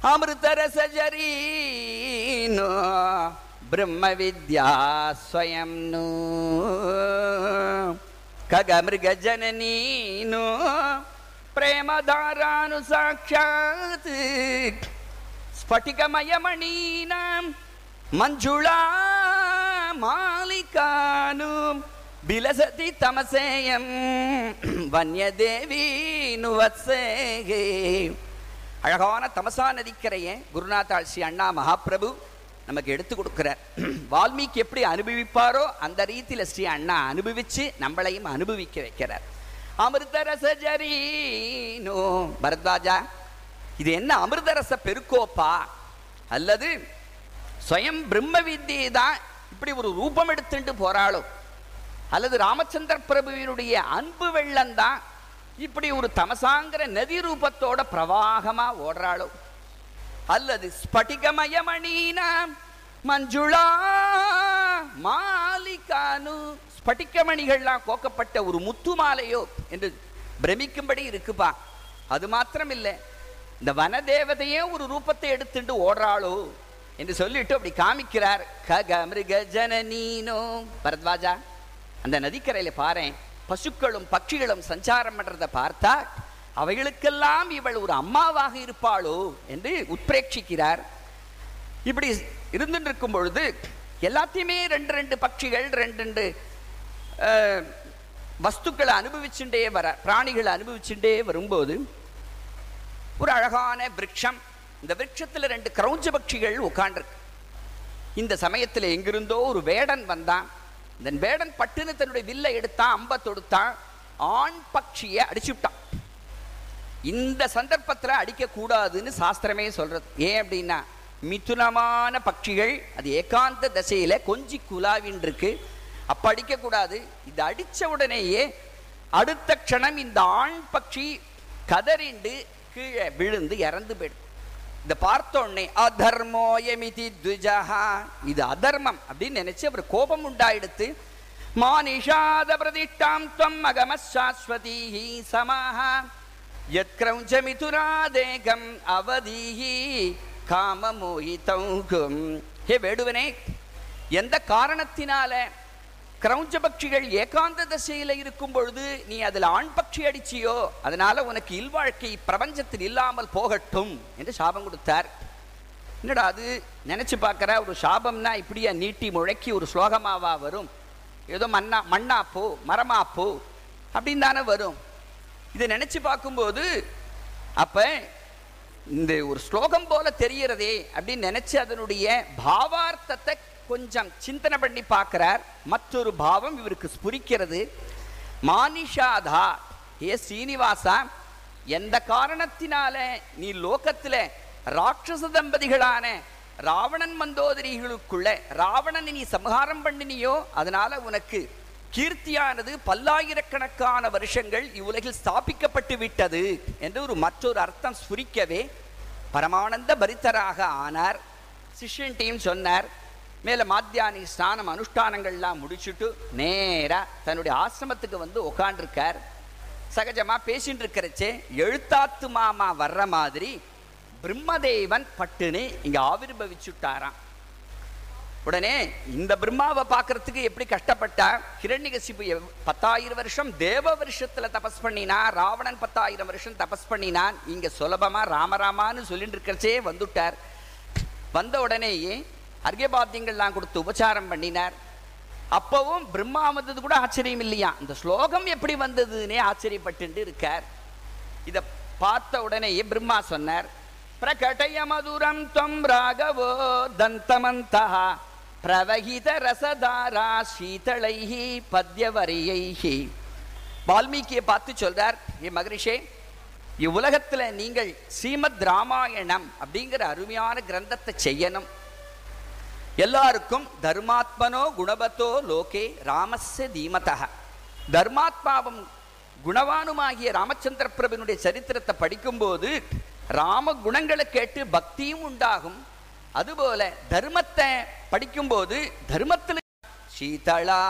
அமிர்த ரசஜரீனோ பிரம்ம வித்யா ஸ்வயம் நூ ககமிருக ஜனநீனோ பிரேமதாரானு சாட்சாத். ஸ்பட்டிகமயமணீனாம் மஞ்சுளா மாலிகானும் பிலசதி தமசேயம் வன்யதேவி நுவத்சேகே. அழகான தமசா நதிக்கரையை குருநாத்தாள் ஸ்ரீ அண்ணா மகாபிரபு நமக்கு எடுத்து கொடுக்குறார். வால்மீகி எப்படி அனுபவிப்பாரோ அந்த ரீதியில் ஸ்ரீ அண்ணா அனுபவிச்சு நம்மளையும் அனுபவிக்க வைக்கிறார். அமிர்தரசஜரீனோ. பரத்வாஜா இது என்ன அமிர்தரச பெருக்கோப்பா? அல்லது ஸ்வயம் பிரம்ம வித்தியை தான் இப்படி ஒரு ரூபம் எடுத்துட்டு போறாளோ? அல்லது ராமச்சந்திர பிரபுவினுடைய அன்பு வெள்ளம் தான் இப்படி ஒரு தமசாங்கிற நதி ரூபத்தோட பிரவாகமா ஓடுறாளோ? அல்லது ஸ்பட்டிகமயமணீனாம் மஞ்சுளா மாலிகானு. ஸ்பட்டிகமணிகள்லாம் கோக்கப்பட்ட ஒரு முத்து மாலையோ என்று பிரமிக்கும்படி இருக்குப்பா. அது மாத்திரம் இல்லை இந்த வனதேவதையே ஒரு ரூபத்தை எடுத்துட்டு ஓடுறாளோ என்று சொல்லிட்டு அப்படி காமிக்கிறார். கக மிருக ஜனனீனோ. பரத்வாஜா அந்த நதிக்கரையில பாரேன். பசுக்களும் பட்சிகளும் சஞ்சாரம் பண்றதை பார்த்தா அவைகளுக்கெல்லாம் இவள் ஒரு அம்மாவாக இருப்பாளோ என்று உட்பிரேட்சிக்கிறார். இப்படி இருந்துருக்கும் பொழுது எல்லாத்தையுமே ரெண்டு ரெண்டு பட்சிகள் ரெண்டு ரெண்டு அஹ், வஸ்துக்களை அனுபவிச்சுட்டே வர பிராணிகளை அனுபவிச்சுட்டே வரும்போது ஒரு அழகான விரக்ஷம். இந்த விரக்ஷத்தில் ரெண்டு கிரௌஞ்ச பட்சிகள் உட்காண்டிருக்கு இந்த சமயத்துல எங்கிருந்தோ ஒரு வேடன் வந்தான். இந்த வேடன் பட்டுன்னு தன்னுடைய வில்லை எடுத்தான் அம்ப தொடுத்தான். ஆண் பட்சியை அடிச்சு விட்டான் இந்த சந்தர்ப்பத்துல அடிக்கக்கூடாதுன்னு சாஸ்திரமே சொல்றது. ஏன் அப்படின்னா மிதுனமான பட்சிகள் அது ஏகாந்த தசையில கொஞ்சி குலாவின் இருக்கு அப்போ அடிக்கக்கூடாது. இது அடித்த உடனேயே அடுத்த க்ஷணம் இந்த ஆண் பட்சி கதறிண்டு கீழே விழுந்து இறந்து போயிடும். இதை பார்த்தோடனே அதர்மோயமிதி துஜஹா. இது அதர்மம் அப்படின்னு நினைச்சு அவர் கோபம் உண்டாயிடுத்து மானிஷாத பிரதிஷ்டாம் துவம் அகம சாஸ்வதீஹி சமாஹா. யத் கிரௌஞ்சமிதுராதேகம் அவதீஹி. காமமோகிதௌகும். ஹே வேடுவனே எந்த காரணத்தினால கிரௌஞ்ச பட்சிகள் ஏகாந்த தசையில இருக்கும் பொழுது நீ அதுல ஆண் பட்சி அடிச்சியோ அதனால உனக்கு இல்வாழ்க்கை பிரபஞ்சத்தில் இல்லாமல் போகட்டும் என்று சாபம் கொடுத்தார். என்னடா அது? நினைச்சு பார்க்குற ஒரு சாபம்னா இப்படியா நீட்டி முழக்கி ஒரு ஸ்லோகமாவா வரும்? ஏதோ மண்ணா மண்ணா போ மரமா போ அப்படின்னு தானே வரும். இதை நினைச்சு பார்க்கும்போது அப்ப இந்த ஒரு ஸ்லோகம் போல தெரிகிறதே அப்படின்னு நினைச்சு அதனுடைய பாவார்த்தத்தை கொஞ்சம் சிந்தனை பண்ணி பார்க்கிறார். மற்றொரு பாவம் இவருக்கு ஸ்புரிக்கிறது. மானிஷாதா ஏ சீனிவாசா எந்த காரணத்தினால நீ லோகத்துல ராட்சச தம்பதிகளான ராவணன் மந்தோதரிகளுக்குள்ள ராவணனை நீ சம்ஹாரம் பண்ணினியோ அதனால உனக்கு கீர்த்தியானது பல்லாயிரக்கணக்கான வருஷங்கள் இவ்வுலகில் ஸ்தாபிக்கப்பட்டு விட்டது என்று ஒரு மற்றொரு அர்த்தம் ஸ்புரிக்கவே பரமானந்த பரித்தராக ஆனார். சிஷ்யன்டையும் சொன்னார். மேலே மாத்தியானி ஸ்நானம் அனுஷ்டானங்கள்லாம் முடிச்சுட்டு நேராக தன்னுடைய ஆசிரமத்துக்கு வந்து உக்காண்டிருக்கார். சகஜமா பேசிட்டு இருக்கிறச்சே எழுத்தாத்து மாமா வர்ற மாதிரி பிரம்மதேவன் பட்டுன்னு இங்கே ஆவிர்பவிச்சுட்டாராம் உடனே இந்த பிரம்மாவை பார்க்கறதுக்கு எப்படி கஷ்டப்பட்டா? ஹிரண்யகசிபு எவ்- பத்தாயிரம் வருஷம் தேவ வருஷத்துல தபஸ் பண்ணினா ராவணன் பத்தாயிரம் வருஷம் தபஸ் பண்ணினான் இங்க சுலபமா ராமராமான்னு சொல்லிட்டு இருக்கிறச்சே வந்துட்டார். வந்த உடனேயே அர்கபாத்தியங்கள்லாம் கொடுத்து உபச்சாரம் பண்ணினார். அப்பவும் பிரம்மா வந்தது கூட ஆச்சரியம் இல்லையா? இந்த ஸ்லோகம் எப்படி வந்ததுன்னே ஆச்சரியப்பட்டு இருக்கார். இத பார்த்த உடனேயே பிரம்மா சொன்னார் பிரகடய மதுரம் தொம் ராகவோ தந்தமந்தா பிரவகித ரசதாரா சீதளைஹி பத்யவரியைஹி. வால்மீகியை பார்த்து சொல்றார் ஏ மகரிஷே இவ்வுலகத்துல நீங்கள் ஸ்ரீமத் ராமாயணம் அப்படிங்கிற அருமையான கிரந்தத்தை செய்யணும். எல்லாருக்கும் தர்மாத்மனோ குணபத்தோ லோகே ராமஸ்ய தீமதக தர்மாத்மாவும் குணவானுமாகிய ராமச்சந்திர பிரபுனுடைய சரித்திரத்தை படிக்கும்போது ராம குணங்களை கேட்டு பக்தியும் உண்டாகும். அதுபோல தர்மத்தை படிக்கும்போது தர்மத்தில் சீதளா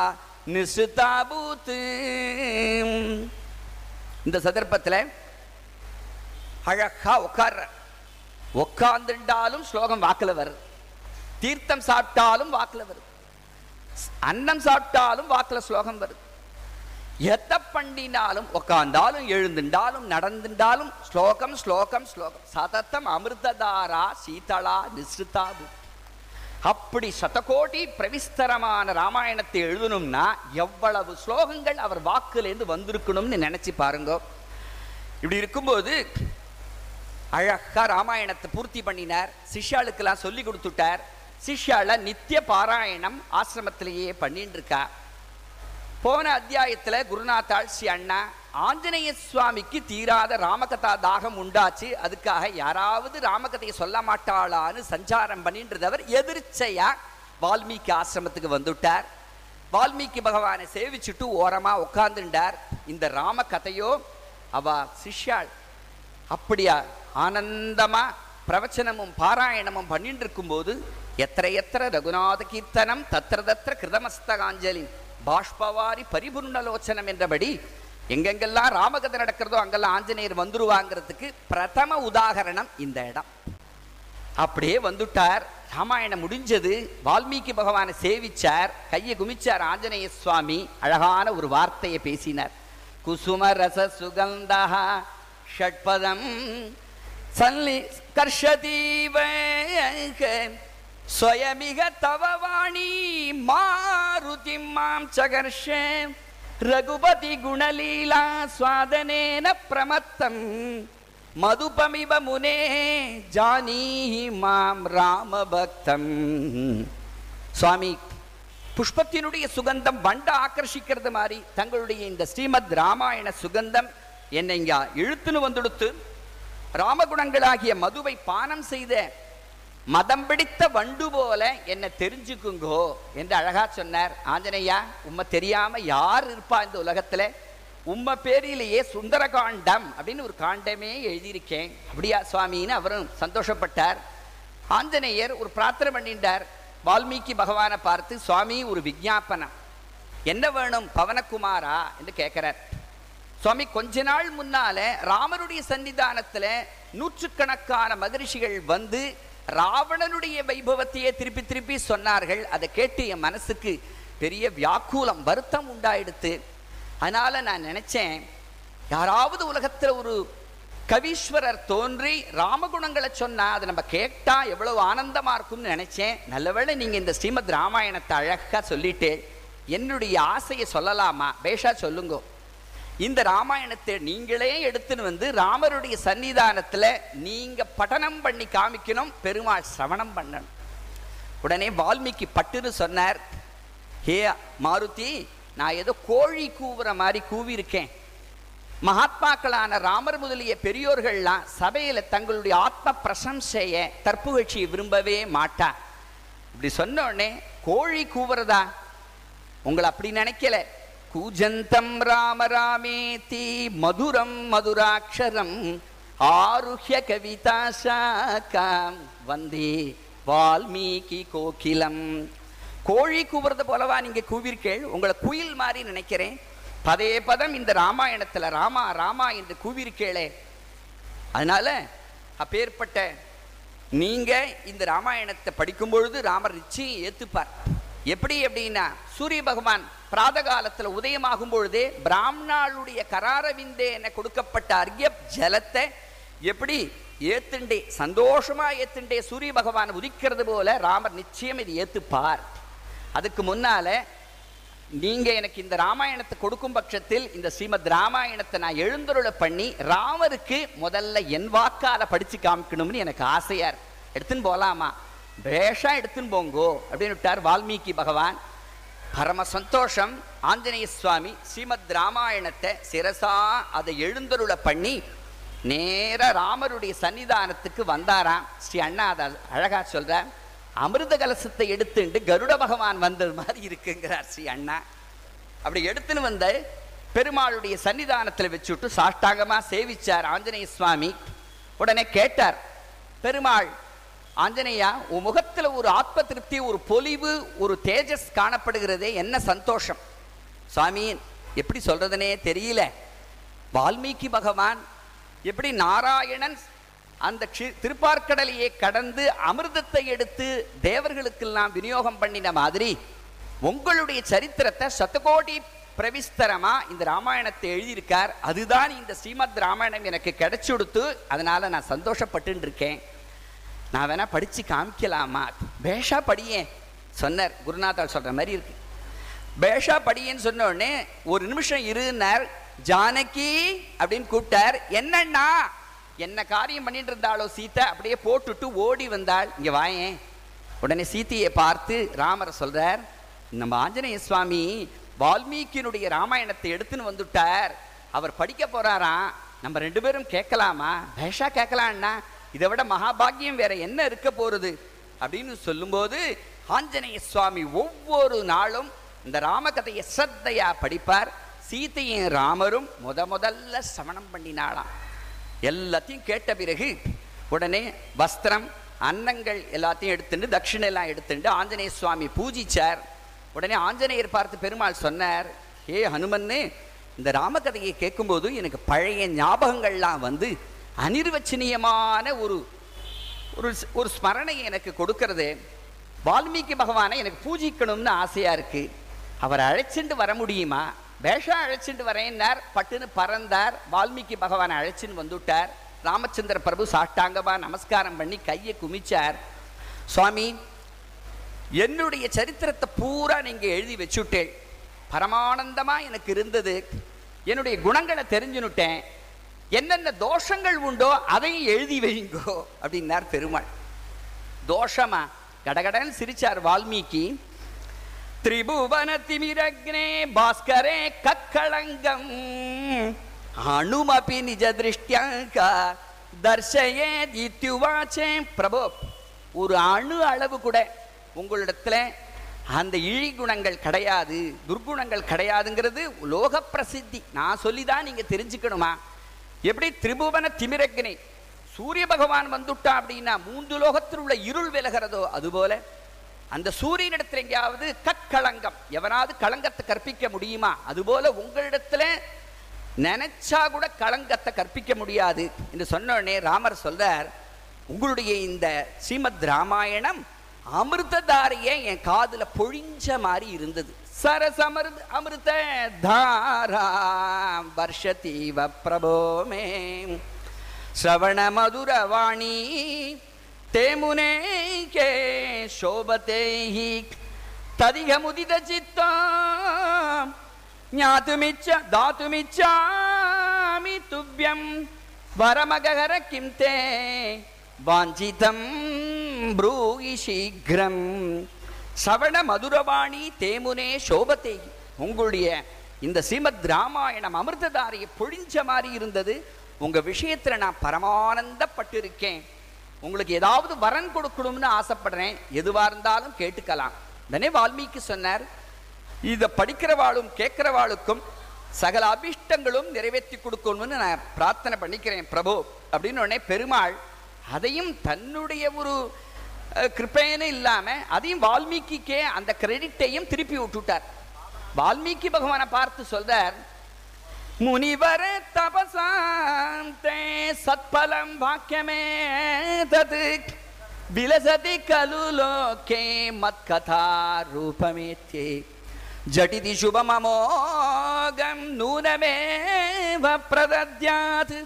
நிசுதாபூத்து. இந்த சந்தர்ப்பத்தில் அழகா உட்கார்ற உட்கார்ந்துட்டாலும் ஸ்லோகம் வாக்கில் வருது தீர்த்தம் சாப்பிட்டாலும் வாக்கில் வருது அன்னம் சாப்பிட்டாலும் வாக்கில் ஸ்லோகம் வருது எத்த பண்ணினாலும் உட்கார்ந்தாலும் எழுந்துண்டாலும் நடந்துண்டாலும் ஸ்லோகம் ஸ்லோகம் ஸ்லோகம். சதத்தம் அமிர்ததாரா சீதளா நிஸ்ருதாபு அப்படி சதகோடி பிரவிஸ்தரமான ராமாயணத்தை எழுதணும்னா எவ்வளவு ஸ்லோகங்கள் அவர் வாக்குலேருந்து வந்திருக்கணும்னு நினைச்சு பாருங்க. இப்படி இருக்கும்போது அழகா ராமாயணத்தை பூர்த்தி பண்ணினார். சிஷ்யாளுக்கெல்லாம் சொல்லி கொடுத்துட்டார். சிஷ்யால நித்திய பாராயணம் ஆசிரமத்திலேயே பண்ணிட்டு இருக்கா. போன அத்தியாயத்துல குருநாத்தாள் ஸ்ரீ அண்ணா ஆஞ்சநேய சுவாமிக்கு தீராத ராமகதா தாகம் உண்டாச்சு. அதுக்காக யாராவது ராமகதையை சொல்ல மாட்டாளான்னு சஞ்சாரம் பண்ணின்றதவர் எதிர்ச்சையா வால்மீகி ஆசிரமத்துக்கு வந்துட்டார். வால்மீகி பகவானை சேவிச்சுட்டு ஓரமா உட்கார்ந்துட்டார் இந்த ராம கதையோ அவ சிஷ்யாள் அப்படியா ஆனந்தமாக பிரவச்சனமும் பாராயணமும் பண்ணிட்டு இருக்கும்போது எத்தனை எத்தனை ரகுநாத கீர்த்தனம் தத்திர தத்திர கிருதமஸ்தகாஞ்சலி பாஷ்பவாரி பரிபூர்ணலோச்சனம் என்றபடி எங்கெங்கெல்லாம் ராமகதை நடக்கிறதோ அங்கெல்லாம் ஆஞ்சநேயர் வந்துருவாங்கிறதுக்கு பிரதம உதாகரணம் இந்த இடம். அப்படியே வந்துட்டார். ராமாயணம் முடிஞ்சது. வால்மீகி பகவானை சேவிச்சார். கையை குமிச்சார் ஆஞ்சநேய சுவாமி. அழகான ஒரு வார்த்தையை பேசினார். குசும ரச சுகந்தா ஷட்பதம் சல்லி கர்ஷதீவ ஸ்வயமிக தவவாணி மாருதி மாம் சகர்ஷ ரகுபதி குணலீலா சுவாதனேன பிரமத்தம். மதுபமிவ முனே ஜானீ மாம் ராம பக்தம் சுவாமி புஷ்பத்தினுடைய சுகந்தம் வண்ட ஆக்கர்ஷிக்கிறது மாதிரி தங்களுடைய இந்த ஸ்ரீமத் ராமாயண சுகந்தம் என்னை இங்க இழுத்துன்னு வந்துடுத்து. ராமகுணங்களாகிய மதுவை பானம் செய்த மதம் பிடித்த வண்டு போல என்னை தெரிஞ்சுக்குங்கோ என்று அழகா சொன்னார். ஆஞ்சநேயா உம்மை தெரியாம யார் இருப்பா இந்த உலகத்துல? உம்ம பேரிலேயே சுந்தர காண்டம் அப்படின்னு ஒரு காண்டமே எழுதியிருக்கேன். அப்படியா சுவாமின்னு அவரும் சந்தோஷப்பட்டார். ஆஞ்சநேயர் ஒரு பிரார்த்தனை பண்ணிட்டார். வால்மீகி பகவானை பார்த்து சுவாமி ஒரு விஜாபனம் என்ன வேணும் பவனகுமாரா? என்று கேட்கிறார். சுவாமி கொஞ்ச நாள் முன்னால ராமருடைய சன்னிதானத்தில் நூற்றுக்கணக்கான மகரிஷிகள் வந்து ராவணனுடைய வைபவத்தையே திருப்பி திருப்பி சொன்னார்கள். அதை கேட்டு என் மனசுக்கு பெரிய வியாக்குலம் வருத்தம் உண்டாயிடுத்து. அதனால் நான் நினச்சேன் யாராவது உலகத்தில் ஒரு கவீஸ்வரர் தோன்றி ராமகுணங்களை சொன்னால் அதை நம்ம கேட்டால் எவ்வளவு ஆனந்தமாக இருக்கும்னு நினச்சேன். நல்லவேளை நீங்கள் இந்த ஸ்ரீமத் ராமாயணத்தை அழகாக சொல்லிட்டு என்னுடைய ஆசையை சொல்லலாமா? பேஷா சொல்லுங்கோ. இந்த ராமாயணத்தை நீங்களே எடுத்துன்னு வந்து ராமருடைய சன்னிதானத்தில் நீங்க பட்டனம் பண்ணி காமிக்கணும் பெருமாள் சிரவணம் பண்ணணும். உடனே வால்மீகி பட்டுன்னு சொன்னார் ஹே மாருதி நான் ஏதோ கோழி கூவுற மாதிரி கூவியிருக்கேன். மகாத்மாக்களான ராமர் முதலிய பெரியோர்கள்லாம் சபையில் தங்களுடைய ஆத்ம பிரசம்சையை தற்புகழ்ச்சியை விரும்பவே மாட்டா. இப்படி சொன்ன உடனே கோழி கூவுறதா? உங்களை அப்படி நினைக்கல. கூஜந்தம் ராம ராமேதி மதுரம் மதுராட்சரம் ஆருஹ்ய கவிதா சாக்காம் வந்தே வால்மீகி கோகிலம். கோழி கூவுறது போலவா நீங்க கூவிருக்கேள் உங்களை குயில் மாதிரி நினைக்கிறேன். பதே பதம் இந்த ராமாயணத்துல ராமா ராமா என்று கூவிருக்கேளே. அதனால அப்பேற்பட்ட நீங்க இந்த ராமாயணத்தை படிக்கும் பொழுது ராமர் நிச்சயம் ஏத்துப்பார். எப்படி அப்படின்னா சூரிய பகவான் பிராத காலத்தில் உதயமாகும் பொழுதே பிராமணாளுடைய கராரவிந்தே என கொடுக்கப்பட்ட அர்க்ய ஜலத்தை எப்படி ஏத்துண்டே சந்தோஷமா ஏத்துண்டே சூரிய பகவான் உதிக்கிறது போல ராமர் நிச்சயம் இது ஏத்துப்பார். அதுக்கு முன்னால நீங்க எனக்கு இந்த ராமாயணத்தை கொடுக்கும் பட்சத்தில் இந்த ஸ்ரீமத் ராமாயணத்தை நான் எழுந்தருள பண்ணி ராமருக்கு முதல்ல என் வாக்கால படிச்சு காமிக்கணும்னு எனக்கு ஆசையா இருக்கு. எடுத்துன்னு போலாமா? பேஷா எடுத்துன்னு போங்கோ அப்படின்னு விட்டார் வால்மீகி பகவான். பரம சந்தோஷம். ஆஞ்சநேய சுவாமி ஸ்ரீமத் ராமாயணத்தை சிரசா அதை எழுந்தருளை பண்ணி நேர ராமருடைய சன்னிதானத்துக்கு வந்தாராம். ஸ்ரீ அண்ணா அதை அழகா சொல்ற அமிர்த கலசத்தை எடுத்துட்டு கருட பகவான் வந்தது மாதிரி இருக்குங்கிறார் ஸ்ரீ அண்ணா. அப்படி எடுத்துன்னு வந்த பெருமாளுடைய சன்னிதானத்தில் வச்சுட்டு சாஷ்டாங்கமா சேவிச்சார் ஆஞ்சநேய சுவாமி. உடனே கேட்டார் பெருமாள் ஆஞ்சநேயா உன் முகத்தில் ஒரு ஆத்ம திருப்தி ஒரு பொலிவு ஒரு தேஜஸ் காணப்படுகிறதே என்ன சந்தோஷம். சுவாமி எப்படி சொல்றதுனே தெரியல. வால்மீகி பகவான் எப்படி நாராயணன் அந்த க்ஷி- திருப்பார்க்கடலையே கடந்து அமிர்தத்தை எடுத்து தேவர்களுக்கெல்லாம் விநியோகம் பண்ணின மாதிரி உங்களுடைய சரித்திரத்தை சத்தகோடி பிரவிஸ்தரமா இந்த ராமாயணத்தை எழுதியிருக்கார். அதுதான் இந்த ஸ்ரீமத் ராமாயணம் எனக்கு கிடைச்சு கொடுத்து அதனால நான் சந்தோஷப்பட்டு இருக்கேன். நான் வேணா படித்து காமிக்கலாமா? பேஷா படியேன் சொன்னார். குருநாதால் சொல்கிற மாதிரி இருக்கு. பேஷா படியேன்னு சொன்ன உடனே ஒரு நிமிஷம் இருன்னார். ஜானகி அப்படின்னு கூப்பிட்டார். என்னண்ணா? என்ன காரியம் பண்ணிட்டு இருந்தாலோ சீத்தை அப்படியே போட்டுட்டு ஓடி வந்தாள். இங்கே வாயேன். உடனே சீத்தையை பார்த்து ராமரை சொல்கிறார் நம்ம ஆஞ்சநேய சுவாமி வால்மீகியினுடைய ராமாயணத்தை எடுத்துன்னு வந்துட்டார். அவர் படிக்க போறாராம். நம்ம ரெண்டு பேரும் கேட்கலாமா? பேஷா கேட்கலான்னா இதை விட மகாபாகியம் வேற என்ன இருக்க போறது அப்படின்னு சொல்லும்போது ஆஞ்சநேய சுவாமி ஒவ்வொரு நாளும் இந்த ராமகதையை ஸ்ரத்தையா படிப்பார். சீதையும் ராமரும் முத முதல்ல சமணம் பண்ணினாளாம். எல்லாத்தையும் கேட்ட பிறகு உடனே வஸ்திரம் அன்னங்கள் எல்லாத்தையும் எடுத்துட்டு தட்சிணை எல்லாம் எடுத்துட்டு ஆஞ்சநேய சுவாமி பூஜிச்சார். உடனே ஆஞ்சநேயர் பார்த்து பெருமாள் சொன்னார் ஏ ஹனுமன்னு இந்த ராமகதையை கேட்கும்போது எனக்கு பழைய ஞாபகங்கள்லாம் வந்து அனிர்வச்சனீயமான ஒரு ஒரு ஒரு ஸ்மரணையை எனக்கு கொடுக்கறது. வால்மீகி பகவானை எனக்கு பூஜிக்கணும்னு ஆசையாக இருக்குது அவர் அழைச்சிட்டு வர முடியுமா? வேஷா அழைச்சிட்டு வரேன்னார் பட்டுன்னு பறந்தார் வால்மீகி பகவானை அழைச்சின்னு வந்துட்டார். ராமச்சந்திர பிரபு சாஷ்டாங்கமா நமஸ்காரம் பண்ணி கையை குமிச்சார். சுவாமி என்னுடைய சரித்திரத்தை பூரா நீங்கள் எழுதி வச்சுட்டேன். பரமானந்தமாக எனக்கு இருந்தது. என்னுடைய குணங்களை தெரிஞ்சுனுட்டேன். என்னென்ன தோஷங்கள் உண்டோ அதையும் எழுதி வைங்கோ அப்படின்னார் பெருமாள். தோஷமா? கடகடன் சிரிச்சார் வால்மீகி. திரிபுவன திமிரக்னே பாஸ்கரே கக்களங்கம் அணுமபி நிஜ திருஷ்டியாக தர்ஷயே தித்யுவாச்சே பிரபோ. ஒரு அணு அளவு கூட உங்களிடத்துல அந்த இழி குணங்கள் கிடையாது துர்குணங்கள் கிடையாதுங்கிறது லோக பிரசித்தி. நான் சொல்லிதான் நீங்க தெரிஞ்சுக்கணுமா? எப்படி திரிபுவன திமிரக்னே சூரிய பகவான் வந்துட்டா அப்படின்னா மூன்று லோகத்தில் உள்ள இருள் விலகிறதோ அதுபோல அந்த சூரியனிடத்தில் எங்கேயாவது கக்களங்கம் எவனாவது களங்கத்தை கற்பிக்க முடியுமா? அதுபோல உங்களிடத்துல நினைச்சா கூட களங்கத்தை கற்பிக்க முடியாது என்று சொன்ன உடனே ராமர் சொல்றார் உங்களுடைய இந்த ஸ்ரீமத் ராமாயணம் அமிர்ததாரியை என் காதில் பொழிஞ்ச மாதிரி இருந்தது. सरसमृद् अमृत धारा वर्षतीव प्रभो मे श्रवणमधुरवाणी ते मुने के शोभते हि तदिहमुदितचित्ता ज्ञातुमि दातुमिच्छामि तुभ्यं वरमगहर किं ते वाञ्छितं ब्रूहि शीघ्रम् சவண மதுரவாணி தேமுனே சோபத்தை. உங்களுடைய இந்த ஸ்ரீமத் ராமாயணம் அமிர்ததாரியை பொழிஞ்ச மாதிரி இருந்தது. உங்க விஷயத்துல நான் பரமானந்தப்பட்டிருக்கேன். உங்களுக்கு ஏதாவது வரன் கொடுக்கணும்னு ஆசைப்படுறேன். எதுவாக இருந்தாலும் கேட்டுக்கலாம். உடனே வால்மீகி சொன்னார் இதை படிக்கிறவாளும் கேட்கிறவாளுக்கும் சகல அபிஷ்டங்களும் நிறைவேற்றி கொடுக்கணும்னு நான் பிரார்த்தனை பண்ணிக்கிறேன் பிரபு. அப்படின்னு உடனே பெருமாள் அதையும் தன்னுடைய ஒரு அஹ், கிருபைன்னு இல்லாம அதையும் வால்மீகிக்கே அந்த கிரெடிட்டையும் திருப்பி விட்டுட்டார். வால்மீகி பகவானை பார்த்து சொல்றார் முனிவர தபசாந்தே சத்பலம் வாக்கியமே தது விலசதி கலு லோகே மத்கதா ரூபமேத்யே ஜடிதி சுபமமோகம் நூனமேவ பிரதத்யாத்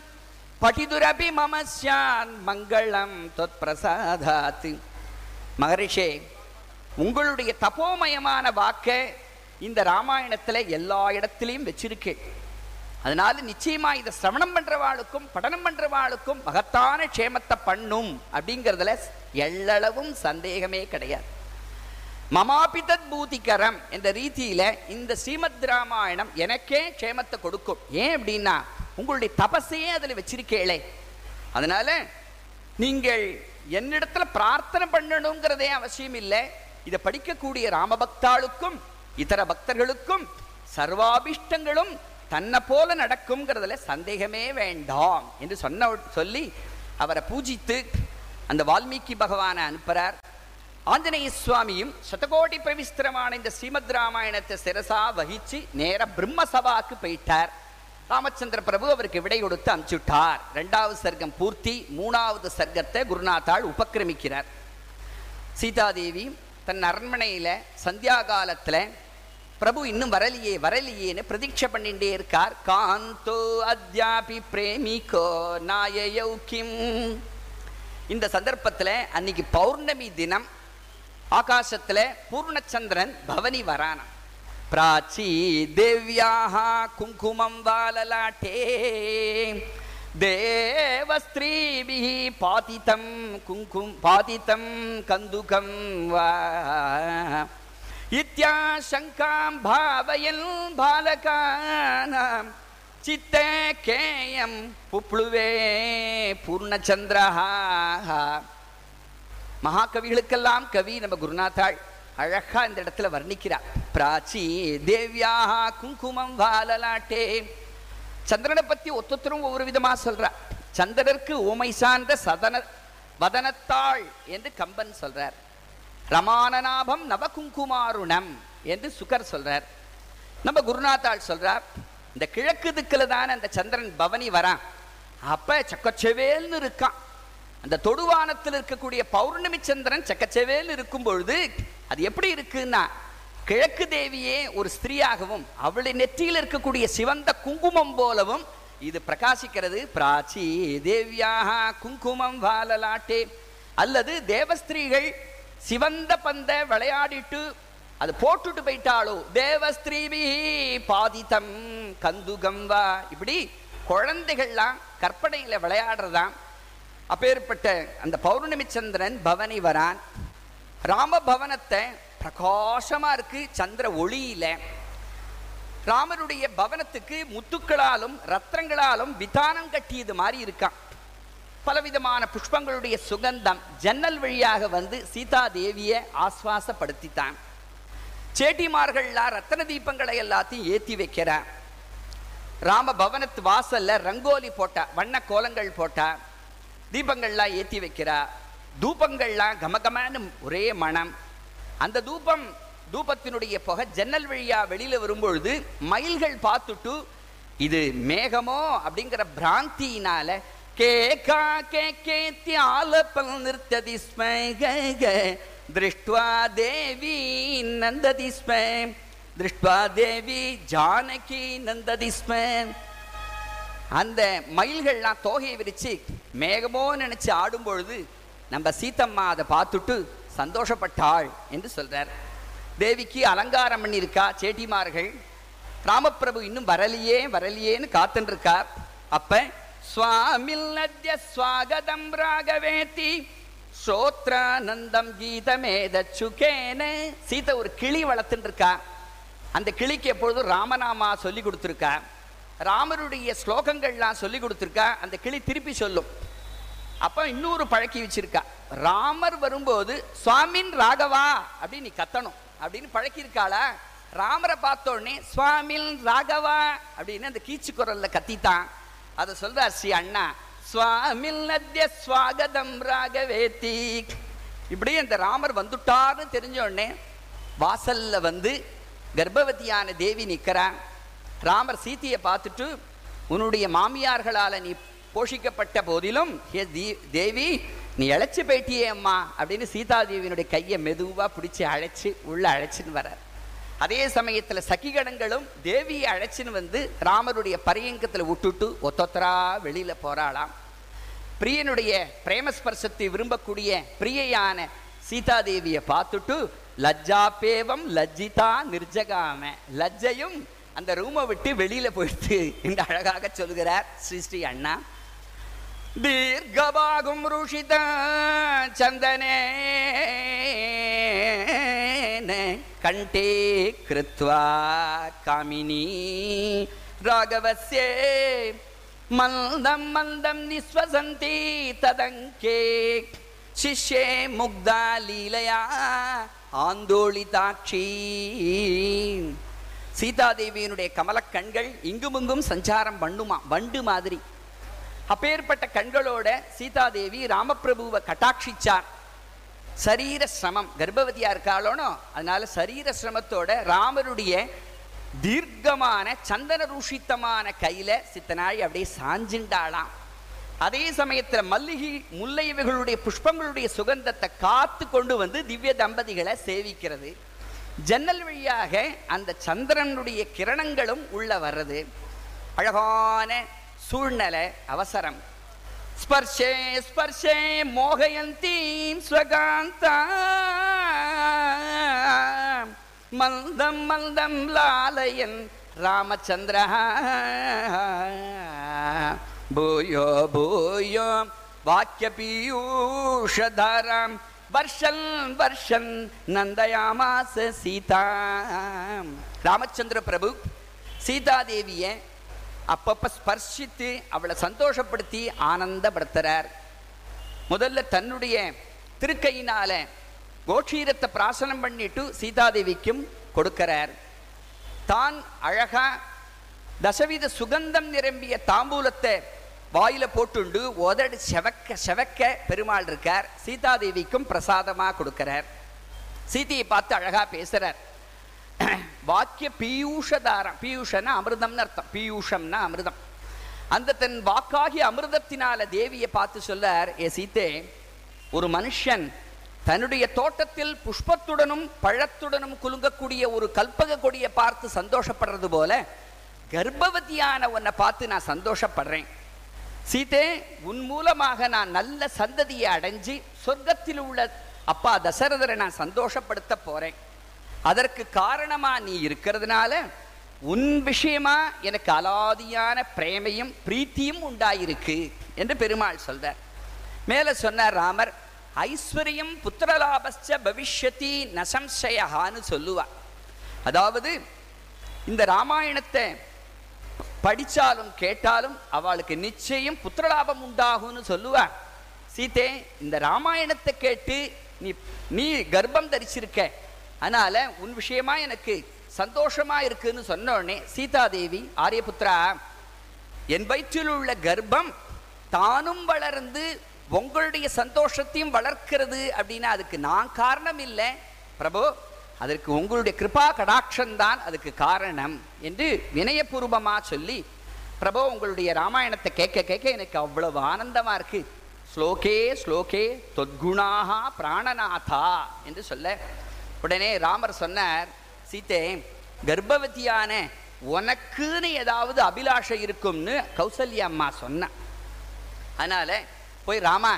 படிதுரபி மம ஸ்யான் மங்களம் தொத் பிரசாதாத் மகரிஷே உங்களுடைய தபோமயமான வாக்கை இந்த ராமாயணத்துல எல்லா இடத்திலையும் வச்சிருக்கேன். அதனால நிச்சயமா இதை சிரவணம் பண்றவாளுக்கும் படனம் பண்றவாளுக்கும் மகத்தான க்ஷேமத்தை பண்ணும் அப்படிங்கிறதுல எள்ளளவும் சந்தேகமே கிடையாது. மமாபிதத் பூதிகரம் என்ற ரீதியில இந்த ஸ்ரீமத் ராமாயணம் எனக்கே க்ஷேமத்தை கொடுக்கும். ஏன் அப்படின்னா உங்களுடைய தபஸையே அதுல வச்சிருக்கேளே. அதனால நீங்கள் என்னிடத்துல பிரார்த்தனை பண்ணணுங்கிறதே அவசியம் இல்லை. இதை படிக்கக்கூடிய ராமபக்தாளுக்கும் இதர பக்தர்களுக்கும் சர்வாபிஷ்டங்களும் தன்னை போல நடக்கும்ங்கிறதுல சந்தேகமே வேண்டாம் என்று சொன்ன சொல்லி அவரை பூஜித்து அந்த வால்மீகி பகவானை அனுப்புறார். ஆஞ்சநேய சுவாமியும் சதகோடி பிரவிஸ்திரமான இந்த ஸ்ரீமத் ராமாயணத்தை சிரசா வகிச்சு நேர பிரம்மசபாக்கு போயிட்டார். ராமச்சந்திர பிரபு அவருக்கு விடை கொடுத்து அனுப்பிச்சுட்டார். ரெண்டாவது சர்க்கம் பூர்த்தி மூணாவது சர்க்கத்தை குருநாத்தாள் உபக்கிரமிக்கிறார். சீதாதேவி தன் அரண்மனையில சந்தியாகாலத்துல பிரபு இன்னும் வரலையே வரலையேன்னு பிரதீட்சை பண்ணிட்டே இருக்கார். காந்தோ அத்யாபி பிரேமிகோ நாயயௌ கிம்? இந்த சந்தர்ப்பத்தில் அன்னைக்கு பௌர்ணமி தினம் ஆகாசத்துல பூர்ணச்சந்திரன் பவனி வரானான் பிராச்சி தேவ்யாக குங்குமம் வாலலாட்டே தேவஸ்திரீபிः பாதிதம் குங்கும் பாதிதம் கந்துகம் வா இத்தியாசங்காம் பாவயல் பாலகானாம் சித்தே கேயம் புப்ளுவே பூர்ணச்சந்திரஹா மகாகவிகளுக்கெல்லாம் கவி நம்ம குருநாத்தாள் அழகா இந்த இடத்துல வர்ணிக்கிறார் பிராச்சி தேவியாக குங்குமம் வாலலாட்டே. சந்திரனை பத்தி ஒத்தொத்தரும் ஒவ்வொரு விதமா சொல்றா. சந்திரருக்கு ஊமை சார்ந்த சதன வதனத்தாள் என்று கம்பன் சொல்றார். ரமானநாபம் நவகுங்குமாருணம் என்று சுகர் சொல்றார். நம்ம குருநாத்தாள் சொல்றார் இந்த கிழக்கு திக்கில் தானே அந்த சந்திரன் பவனி வரான். அப்ப சக்கச்செவேல்னு இருக்கான். அந்த தொடுவானத்தில் இருக்கக்கூடிய பௌர்ணமி சந்திரன் சக்கச்செவேல் இருக்கும் பொழுது அது எப்படி இருக்குன்னா கிழக்கு தேவியே ஒரு ஸ்திரீயாகவும் அவளை நெற்றியில் இருக்கக்கூடிய சிவந்த குங்குமம் போலவும் இது பிரகாசிக்கிறது. பிராச்சி தேவியாக குங்குமம் வாலலாட்டே அல்லது தேவஸ்திரீகள் சிவந்த பந்த விளையாடிட்டு அது போட்டுட்டு போயிட்டாலோ தேவஸ்திரீபி பாதிதம் கந்துகம் வா. இப்படி குழந்தைகள்லாம் கற்பனையில விளையாடுறதாம். அப்பேற்பட்ட அந்த பௌர்ணமி சந்திரன் பவனி வரான். ராமபவனத்தை பிரகாசமாக இருக்கு சந்திர ஒளியில. ராமருடைய பவனத்துக்கு முத்துக்களாலும் ரத்னங்களாலும் விதானம் கட்டியது மாதிரி இருக்கான். பலவிதமான புஷ்பங்களுடைய சுகந்தம் ஜன்னல் வழியாக வந்து சீதா தேவியை ஆஸ்வாசப்படுத்தித்தான். சேட்டிமார்கள்லாம் ரத்தன தீபங்களை எல்லாத்தையும் ஏத்தி வைக்கிறார் ராம பவனத்து வாசல்ல ரங்கோலி போட்டா வண்ண கோலங்கள் போட்டா தீபங்கள்லாம் ஏத்தி வைக்கிறா. தூபங்கள்லாம் கமகமன்னு ஒரே மனம் அந்த தூபம் தூபத்தினுடைய புகை ஜன்னல் வழியா வெளியில வரும்பொழுது மயில்கள் பார்த்துட்டு இது மேகமோ? அப்படிங்கிற பிராந்தியினால கேகா கே கேத்தி ஆலப்பல் நிறுத்ததி திருஷ்டுவா தேவி நந்ததி ஸ்ம திருஷ்டுவா தேவி ஜானகி நந்ததி ஸ்ம. அந்த மயில்கள்லாம் தோகையை விரிச்சு மேகமோ நினைச்சு ஆடும் பொழுது நம்ம சீத்தம்மா அதை பார்த்துட்டு சந்தோஷப்பட்டாள் என்று சொல்கிறார் தேவிக்கு அலங்காரம் பண்ணியிருக்கா சேட்டிமார்கள். ராமப்பிரபு இன்னும் வரலையே வரலையேன்னு காத்துன்னு இருக்கா அப்ப சுவாமில் நத்ய ஸ்வாகதம் ராகவேத்தி ஸ்ரோத்ரானந்தம் கீதமேத சுகேன சீதை ஒரு கிளி வளர்த்துட்டு இருக்கா அந்த கிளிக்கு எப்பொழுதும் ராமநாமா சொல்லி கொடுத்துருக்கா. ராமருடைய ஸ்லோகங்கள்லாம் சொல்லி கொடுத்துருக்கா. அந்த கிளி திருப்பி சொல்லும். அப்ப இன்னொரு பழக்கி வச்சிருக்கா. ராமர் வரும்போது சுவாமின் ராகவா அப்படின்னு நீ கத்தணும் அப்படின்னு பழக்கியிருக்காளா ராமரை பார்த்தோடனே சுவாமின் ராகவா அப்படின்னு அந்த கீச்சு குரல்ல கத்தித்தான் அதை சொல்றார் ஸ்ரீ அண்ணா சுவாமில் நத்திய ஸ்வாகதம் ராகவேத்தி இப்படி அந்த ராமர் வந்துட்டார்னு தெரிஞ்ச உடனே வாசல்ல வந்து கர்ப்பவதியான தேவி நிற்கிறான் ராமர் சீத்தையை பார்த்துட்டு உன்னுடைய மாமியார்களால் நீ போஷிக்கப்பட்ட போதிலும் ஹே தீ- தேவி நீ அழைச்சி போயிட்டியே அம்மா அப்படின்னு சீதாதேவியினுடைய கையை மெதுவா பிடிச்சி அழைச்சு உள்ள அழைச்சின்னு வரார் அதே சமயத்துல சகிகணங்களும் தேவியை அழைச்சின்னு வந்து ராமருடைய பரியங்கத்துல விட்டுட்டு ஒத்தொத்தரா வெளியில போராளாம் பிரியனுடைய பிரேமஸ்பர்சத்தை விரும்பக்கூடிய பிரியையான சீதாதேவியை பார்த்துட்டு லஜ்ஜாபேவம் லஜ்ஜிதா நிர்ஜகாம. லஜ்ஜையும் அந்த ரூமை விட்டு வெளியில போயிடுத்து என்று அழகாக சொல்கிறார் ஸ்ரீ ஸ்ரீ அண்ணா. தீர்க்கபாகும் ருஷித சந்தனே. கண்டே கிருத்வா காமினி. ராகவஸ்யே மந்தம் மந்தம் நிஸ்வசந்தி ததங்கே. சிஷ்யே முக்தா லீலையா ஆந்தோளிதாட்சி சீதாதேவியினுடைய கமலக் கண்கள் இங்குமிங்கும் சஞ்சாரம் பண்ணுமா வண்டு மாதிரி. அப்பேற்பட்ட கண்களோட சீதாதேவி ராமபிரபுவை கட்டாட்சிச்சார். சரீர சிரமம் கர்ப்பவதியா இருக்காளோனோ அதனால சரீர சிரமத்தோட ராமருடைய தீர்க்கமான சந்தன ரூஷித்தமான கையில சித்தனாய் அப்படியே சாஞ்சிண்டாளாம். அதே சமயத்தில் மல்லிகை முல்லை இவைகளுடைய புஷ்பங்களுடைய சுகந்தத்தை காத்து கொண்டு வந்து திவ்ய தம்பதிகளை சேவிக்கிறது. ஜன்னல் வழியாக அந்த சந்திரனுடைய கிரணங்களும் உள்ள வர்றது. அழகான சூழ்நிலை அவசரம். ஸ்பர்ஷே ஸ்பர்ஷே மோகயந்தீம் ஸ்வகாந்தா மந்தம் மந்தம் லாலயன் ராமச்சந்திர பூயோ பூயோ வாக்கிய பீயூஷதாராம் வர்ஷன் வர்ஷன் நந்தயாமாச சீதா ராமச்சந்திர பிரபு சீதாதேவியை அப்பப்ப ஸ்பர்ஷித்து அவளை சந்தோஷப்படுத்தி ஆனந்தப்படுத்துறார். முதல்ல தன்னுடைய திருக்கையினால கோஷீரத்தை பிராசனம் பண்ணிட்டு சீதாதேவிக்கும் கொடுக்கிறார். தான் அழகா தசவித சுகந்தம் நிரம்பிய தாம்பூலத்தை வாயில போட்டுண்டு உதடு செவக்க செவக்க பெருமாள் இருக்கார். சீதாதேவிக்கும் பிரசாதமா கொடுக்கிறார். சீதையை பார்த்து அழகா பேசுறார். வாக்கிய பீயூஷதாரம் பீயூஷன்னா அமிர்தம்னு அர்த்தம். பீயூஷம்னா அமிர்தம். அந்த தன் வாக்காகி அமிர்தத்தினால தேவியை பார்த்து சொல்லார் ஏ சீத்தே ஒரு மனுஷன் தன்னுடைய தோட்டத்தில் புஷ்பத்துடனும் பழத்துடனும் குலுங்கக்கூடிய ஒரு கல்பக கொடியை பார்த்து சந்தோஷப்படுறது போல கர்ப்பவதியான உன்னை பார்த்து நான் சந்தோஷப்படுறேன். சீதே உன் மூலமாக நான் நல்ல சந்ததியை அடைஞ்சு சொர்க்கத்தில் உள்ள அப்பா தசரதரை நான் சந்தோஷப்படுத்த போறேன். அதற்கு காரணமாக நீ இருக்கிறதுனால உன் விஷயமா எனக்கு அலாதியான பிரேமையும் பிரீத்தியும் உண்டாயிருக்கு என்று பெருமாள் சொல்றார். மேலே சொன்னார் ராமர் ஐஸ்வர்யம் புத்திரலாபஸ்ச பவிஷ்யத்தி நசம்சயஹான்னு சொல்லுவார் அதாவது இந்த ராமாயணத்தை படித்தாலும் கேட்டாலும் அவளுக்கு நிச்சயம் புத்திரலாபம் உண்டாகும்னு சொல்லுவா. சீதே இந்த ராமாயணத்தை கேட்டு நீ நீ கர்ப்பம் தரிச்சிருக்க. அதனால உன் விஷயமா எனக்கு சந்தோஷமா இருக்குன்னு சொன்ன உடனே சீதாதேவி ஆரியபுத்ரா என் வயிற்றில் உள்ள கர்ப்பம் தானும் வளர்ந்து உங்களுடைய சந்தோஷத்தையும் வளர்க்கிறது அப்படின்னா அதுக்கு நான் காரணம் இல்லை. பிரபு அதற்கு உங்களுடைய கிருபா கடாட்சம்தான் அதுக்கு காரணம் என்று வினயபூர்வமாக சொல்லி பிரபு உங்களுடைய ராமாயணத்தை கேட்க கேட்க எனக்கு அவ்வளவு ஆனந்தமா இருக்கு. ஸ்லோகே ஸ்லோகே தொத்குணாகா பிராணநாதா என்று சொல்ல உடனே ராமர் சொன்னார் சீத்தே கர்ப்பவதியான உனக்குன்னு ஏதாவது அபிலாஷை இருக்கும்னு கௌசல்யா அம்மா சொன்னான் அதனால போய் ராமா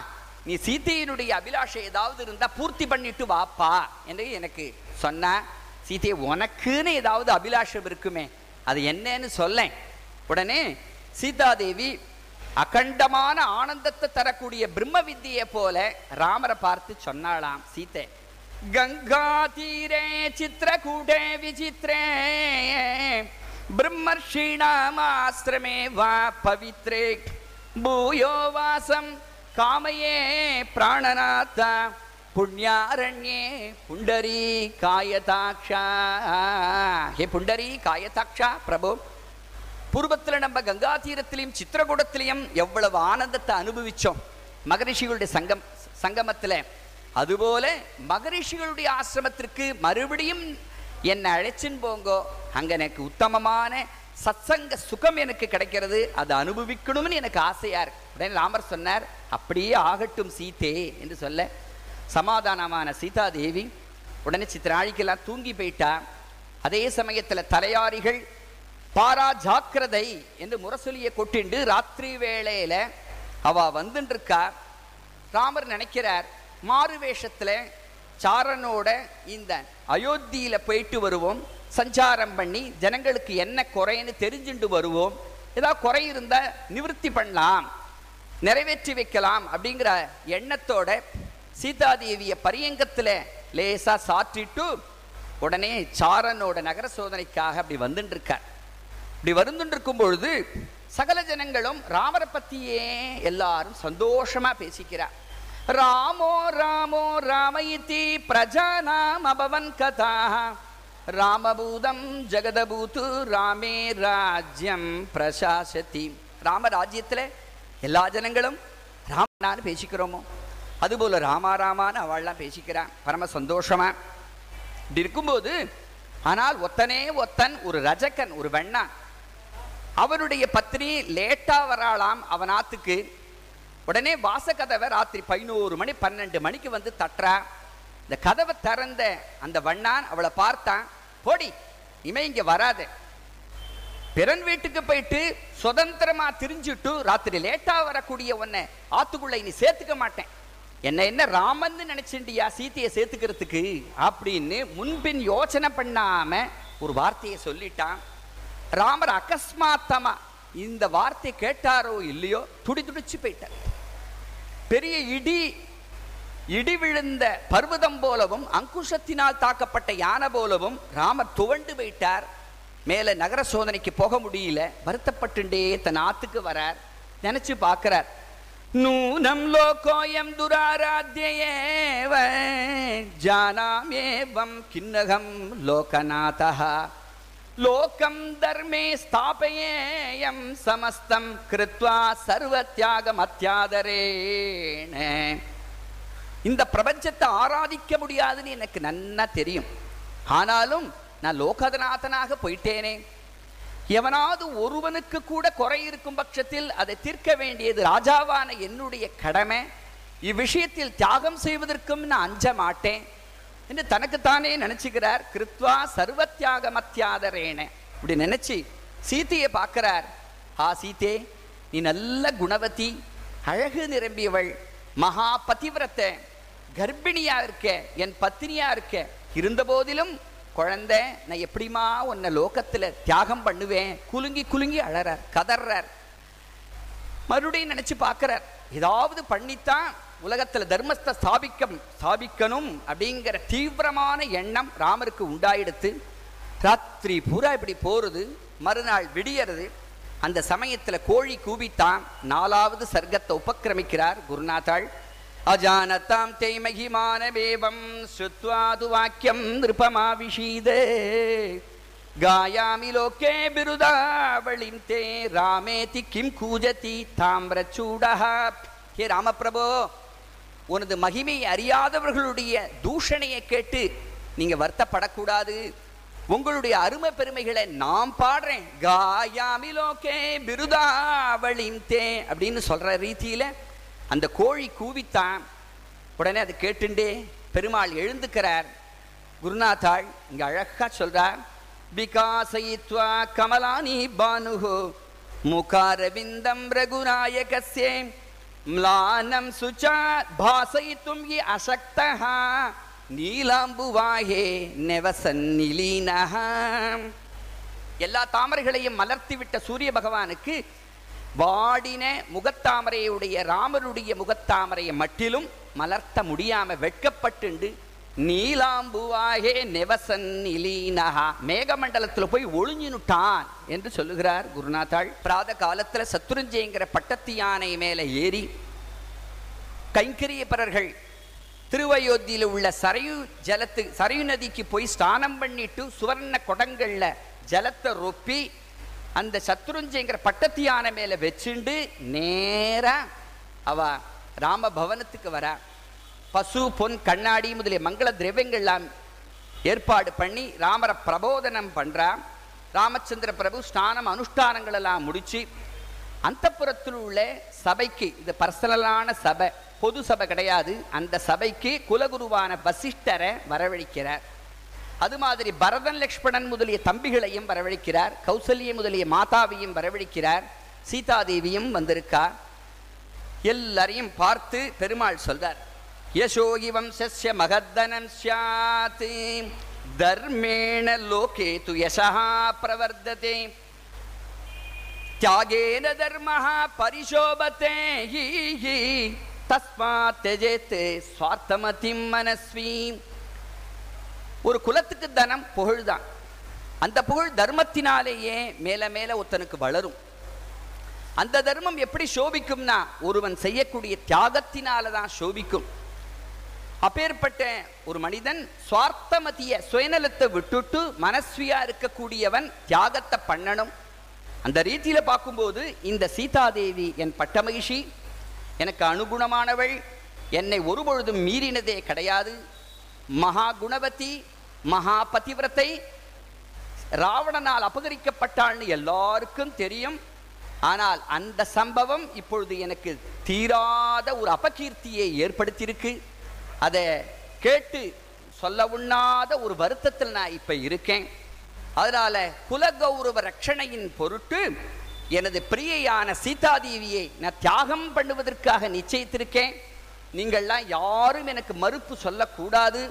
நீ சீதையினுடைய அபிலாஷை ஏதாவது இருந்தா பூர்த்தி பண்ணிட்டு வாப்பா. என்று எனக்கு சொன்ன சீதை உனக்குன்னு ஏதாவது அபிலாஷம் இருக்குமே அது என்னன்னு சொல்லேன். உடனே சீதாதேவி அகண்டமான ஆனந்தத்தை தரக்கூடிய பிரம்ம வித்தியை போல ராமரை பார்த்து சொன்னாளாம் சீத்தை கங்கா தீரே சித்திரகூடே விசித்திரே. பிரம்மர்ஷீணாமாசிரமே வா பவித்ரே. பூயோ வாசம் காமையே பிராணநாத்தா புண்ணியாரண்யே புண்டரி காயதாக்ஷா. ஹே புண்டரி காயதாக்ஷா பிரபு. பூர்வத்தில் நம்ம கங்கா தீரத்திலையும் சித்திரகூடத்திலையும் எவ்வளவு ஆனந்தத்தை அனுபவிச்சோம். மகரிஷிகளுடைய சங்கம் சங்கமத்தில். அதுபோல மகரிஷிகளுடைய ஆசிரமத்திற்கு மறுபடியும் என்னை அழைச்சின்னு போங்கோ. அங்கே எனக்கு உத்தமமான சத்சங்க சுகம் எனக்கு கிடைக்கிறது. அதை அனுபவிக்கணும்னு எனக்கு ஆசையார் இருக்கு. உடனே ராமர் சொன்னார் அப்படியே ஆகட்டும் சீதே என்று சொல்ல. சமாதானமான சீதாதேவி உடனே சித்திராழிக்கெல்லாம் தூங்கி போயிட்டா. அதே சமயத்தில் தலையாரிகள் பாரா ஜாக்கிரதை என்று முரசொலியை கொட்டிண்டு ராத்திரி வேளையில அவ வந்துட்டு இருக்கா ராமர் நினைக்கிறார் மாறு வேஷத்தில் சாரனோட இந்த அயோத்தியில போயிட்டு வருவோம் சஞ்சாரம் பண்ணி ஜனங்களுக்கு என்ன குறைன்னு தெரிஞ்சுண்டு வருவோம் ஏதாவது குறை இருந்தால் நிவர்த்தி பண்ணலாம் நிறைவேற்றி வைக்கலாம் அப்படிங்கிற எண்ணத்தோட சீதாதேவியை பரியங்கத்துல லேசா சாற்றிட்டு உடனே சாரனோட நகர சோதனைக்காக அப்படி வந்துட்டுருக்கார் இப்படி வந்துட்டு இருக்கும் பொழுது சகல ஜனங்களும் ராமரை பற்றியே எல்லாரும் சந்தோஷமா பேசிக்கிறார். ராமோ ராமோ ராமயிதி பிரஜானாம் அபவன் கதா ராமபூதம் ஜெகதபூத்து ராமே ராஜ்யம் பிரசாசதி. ராம ராஜ்யத்தில் எல்லா ஜனங்களும் ராமனான்னு பேசிக்கிறோமோ? அதுபோல ராமா ராமான்னு அவள்லாம் பேசிக்கிறான் பரம சந்தோஷமா. இப்படி இருக்கும்போது ஆனால் ஒத்தனே ஒத்தன் ஒரு ரஜக்கன் ஒரு வெண்ணா. அவனுடைய பத்னி லேட்டா வராளாம் அவன் ஆத்துக்கு உடனே வாசக்கதவை ராத்திரி பதினோரு மணி பன்னெண்டு மணிக்கு வந்து தட்டுறா. இந்த கதவை திறந்த அந்த வண்ணான் அவளை பார்த்தான். போடி இமை இங்க வராத. பிறன் வீட்டுக்கு போயிட்டு சுதந்திரமா திரிஞ்சுட்டு ராத்திரி லேட்டா வரக்கூடிய உன்னை ஆத்துக்குள்ள இனி சேர்த்துக்க மாட்டேன். என்ன என்ன ராமன்னு நினைச்சிண்டியா சீத்தையை சேர்த்துக்கிறதுக்கு? அப்படின்னு முன்பின் யோசனை பண்ணாம ஒரு வார்த்தையை சொல்லிட்டான். ராமர் அகஸ்மாத்தமா இந்த வார்த்தை கேட்டாரோ இல்லையோ துடி துடிச்சு போயிட்டார். பெரிய இடி இடி விழுந்த பர்வதம் போலவும் அங்குஷத்தினால் தாக்கப்பட்ட யானை போலவும் ராமர் துவண்டு போயிட்டார். மேலே நகர சோதனைக்கு போக முடியல. வருத்தப்பட்டுண்டே தன் ஆத்துக்கு வரார். நினைச்சு பார்க்கிறார். நூனம் லோகோயம் துராராத்தியேவ ஜானாமேவம் கிண்ணகம் லோகநாதா லோகம் தர்மே ஸ்தாபயேயம் சமஸ்தம் கிருத்வா சர்வத்தியாகம் அத்தியாதரேன. இந்த பிரபஞ்சத்தை ஆராதிக்க முடியாதுன்னு எனக்கு நன்னா தெரியும். ஆனாலும் நான் லோகநாதனாக போயிட்டேனே. எவனாவது ஒருவனுக்கு கூட குறை இருக்கும் பட்சத்தில் அதை தீர்க்க வேண்டியது ராஜாவான என்னுடைய கடமை. இவ்விஷயத்தில் தியாகம் செய்வதற்கும் நான் அஞ்ச மாட்டேன். என்று தனக்குத்தானே நினைச்சுக்கிறார். கிருத்வா சர்வத்தியாக மத்தியாதரேன இப்படி நினைச்சு சீத்தையை பார்க்கிறார். ஆ சீதே நீ நல்ல குணவதி அழகு நிரம்பியவள் மகா பதிவிரத்தை கர்ப்பிணியா இருக்க என் பத்தினியா இருக்க. இருந்த போதிலும் குழந்தை நான் எப்படிமா உன்னை லோகத்துல தியாகம் பண்ணுவேன்? குலுங்கி குலுங்கி அழறார் கதறார். மறுபடியும் நினைச்சு பார்க்கிறார். ஏதாவது பண்ணித்தான் உலகத்தில் தர்மத்தை ஸ்தாபிக்க ஸ்தாபிக்கணும் அப்படிங்கிற தீவிரமான எண்ணம் ராமருக்கு உண்டாயிடுத்து ராத்திரி பூரா இப்படி போகிறது மறுநாள் விடியறது அந்த சமயத்தில் கோழி கூவித்தான் நாலாவது சர்க்கத்தை உபக்கிரமிக்கிறார் குருநாதாள். அஜானத்தாம் தேய்மகிமான மகிமானமேவம் சுத்வாது வாக்கியம் நிருபமாவிஷீதே. காயாமி லோகே பிருதாவளிம் தே ராமேதி கிம் கூஜதி தாமிரச்சூடா ஹே ராமபிரபோ உனது மகிமையை அறியாதவர்களுடைய தூஷணையை கேட்டு நீங்க வருத்தப்படக்கூடாது. உங்களுடைய அருமை பெருமைகளை நான் பாடுறேன். காயாமிலோகே தே அப்படின்னு சொல்ற ரீதியில அந்த கோழி கூவித்தான். உடனே அது கேட்டுண்டே பெருமாள் எழுந்துக்கிறார். குருநாத்தாள் இங்க அழகா சொல்றார் விகாசயித்வா கமலானி பானுகோ முகாரவிந்தம் ரகுநாயகசேம் ம்லானம் சுச்சா பாசயித்தும் ஹி அசக்தः நீலாம்புவாயே நெவசன்னிலீனः எல்லா தாமரைகளையும் மலர்த்தி விட்ட சூரிய பகவானுக்கு வாடின முகத்தாமரையுடைய ராமருடைய முகத்தாமரையை மட்டிலும் மலர்த்த முடியாம வெட்கப்பட்டுண்டு நீலாம்புவாகே நெவசன் இலீனஹா. மேகமண்டலத்துல போய் ஒளிஞ்சினுட்டான் என்று சொல்லுகிறார் குருநாத்தாள் பிராத காலத்துல சத்துருஞ்சயங்கிற பட்டத்து யானை மேல ஏறி கைங்கரியப்பரர்கள் திருவயோத்தியில் உள்ள சரையு ஜலத்து சரையு நதிக்கு போய் ஸ்நானம் பண்ணிட்டு சுவர்ண குடங்கள்ல ஜலத்தை ரொப்பி அந்த சத்ருஞ்சயங்கிற பட்டத்து யானை மேல வச்சுண்டு நேராக அவ ராம பவனத்துக்கு பசு பொன் கண்ணாடி முதலிய மங்கள திரவியங்கள்லாம் ஏற்பாடு பண்ணி ராமரை பிரபோதனம் பண்ணுறான் ராமச்சந்திர பிரபு ஸ்நானம் அனுஷ்டானங்கள் எல்லாம் முடிச்சு அந்தப்புறத்தில் உள்ள சபைக்கு இது பர்சனலான சபை பொது சபை கிடையாது. அந்த சபைக்கு குலகுருவான வசிஷ்டரை வரவழைக்கிறார். அது மாதிரி பரதன் லக்ஷ்மணன் முதலிய தம்பிகளையும் வரவழைக்கிறார். கௌசல்ய முதலிய மாதாவையும் வரவழைக்கிறார். சீதாதேவியும் வந்திருக்கா. எல்லாரையும் பார்த்து பெருமாள் சொல்றார். யசோகி வம்சஸ்ய மகத்தனம் ஸ்யாத் தர்மேண லோகே து யசா பிரவர்ததே தியாகேன தர்மः பரிசோபத்தே ஹி ஹி தஸ்மாத் त्यजेत् ஸ்வார்த்தமதிம் மனஸ்வி ஒரு குலத்துக்கு தனம் புகழ்தான் அந்த புகழ் தர்மத்தினாலேயே மேல மேல ஒருத்தனுக்கு வளரும் அந்த தர்மம் எப்படி சோபிக்கும்னா ஒருவன் செய்யக்கூடிய தியாகத்தினால தான் சோபிக்கும் அப்பேற்பட்ட ஒரு மனிதன் சுவார்த்தமதிய சுயநலத்தை விட்டுட்டு மனஸ்வியா இருக்கக்கூடியவன் தியாகத்தை பண்ணணும். அந்த ரீதியில் பார்க்கும்போது இந்த சீதாதேவி என் பட்டமகிஷி எனக்கு அனுகுணமானவள் என்னை ஒருபொழுதும் மீறினதே கிடையாது. மகா குணவதி மகா பதிவிரத்தை ராவணனால் அபகரிக்கப்பட்டாள்னு எல்லாருக்கும் தெரியும். ஆனால் அந்த சம்பவம் இப்பொழுது எனக்கு தீராத ஒரு அபகீர்த்தியை ஏற்படுத்தியிருக்கு. அதை கேட்டு சொல்ல உண்ணாத ஒரு வருத்தத்தில் நான் இப்போ இருக்கேன். அதனால குலகௌரவ ரட்சணையின் பொருட்டு எனது பிரியையான சீதாதேவியை நான் தியாகம் பண்ணுவதற்காக நிச்சயித்திருக்கேன். நீங்கள்லாம் யாரும் எனக்கு மறுப்பு சொல்லக்கூடாது.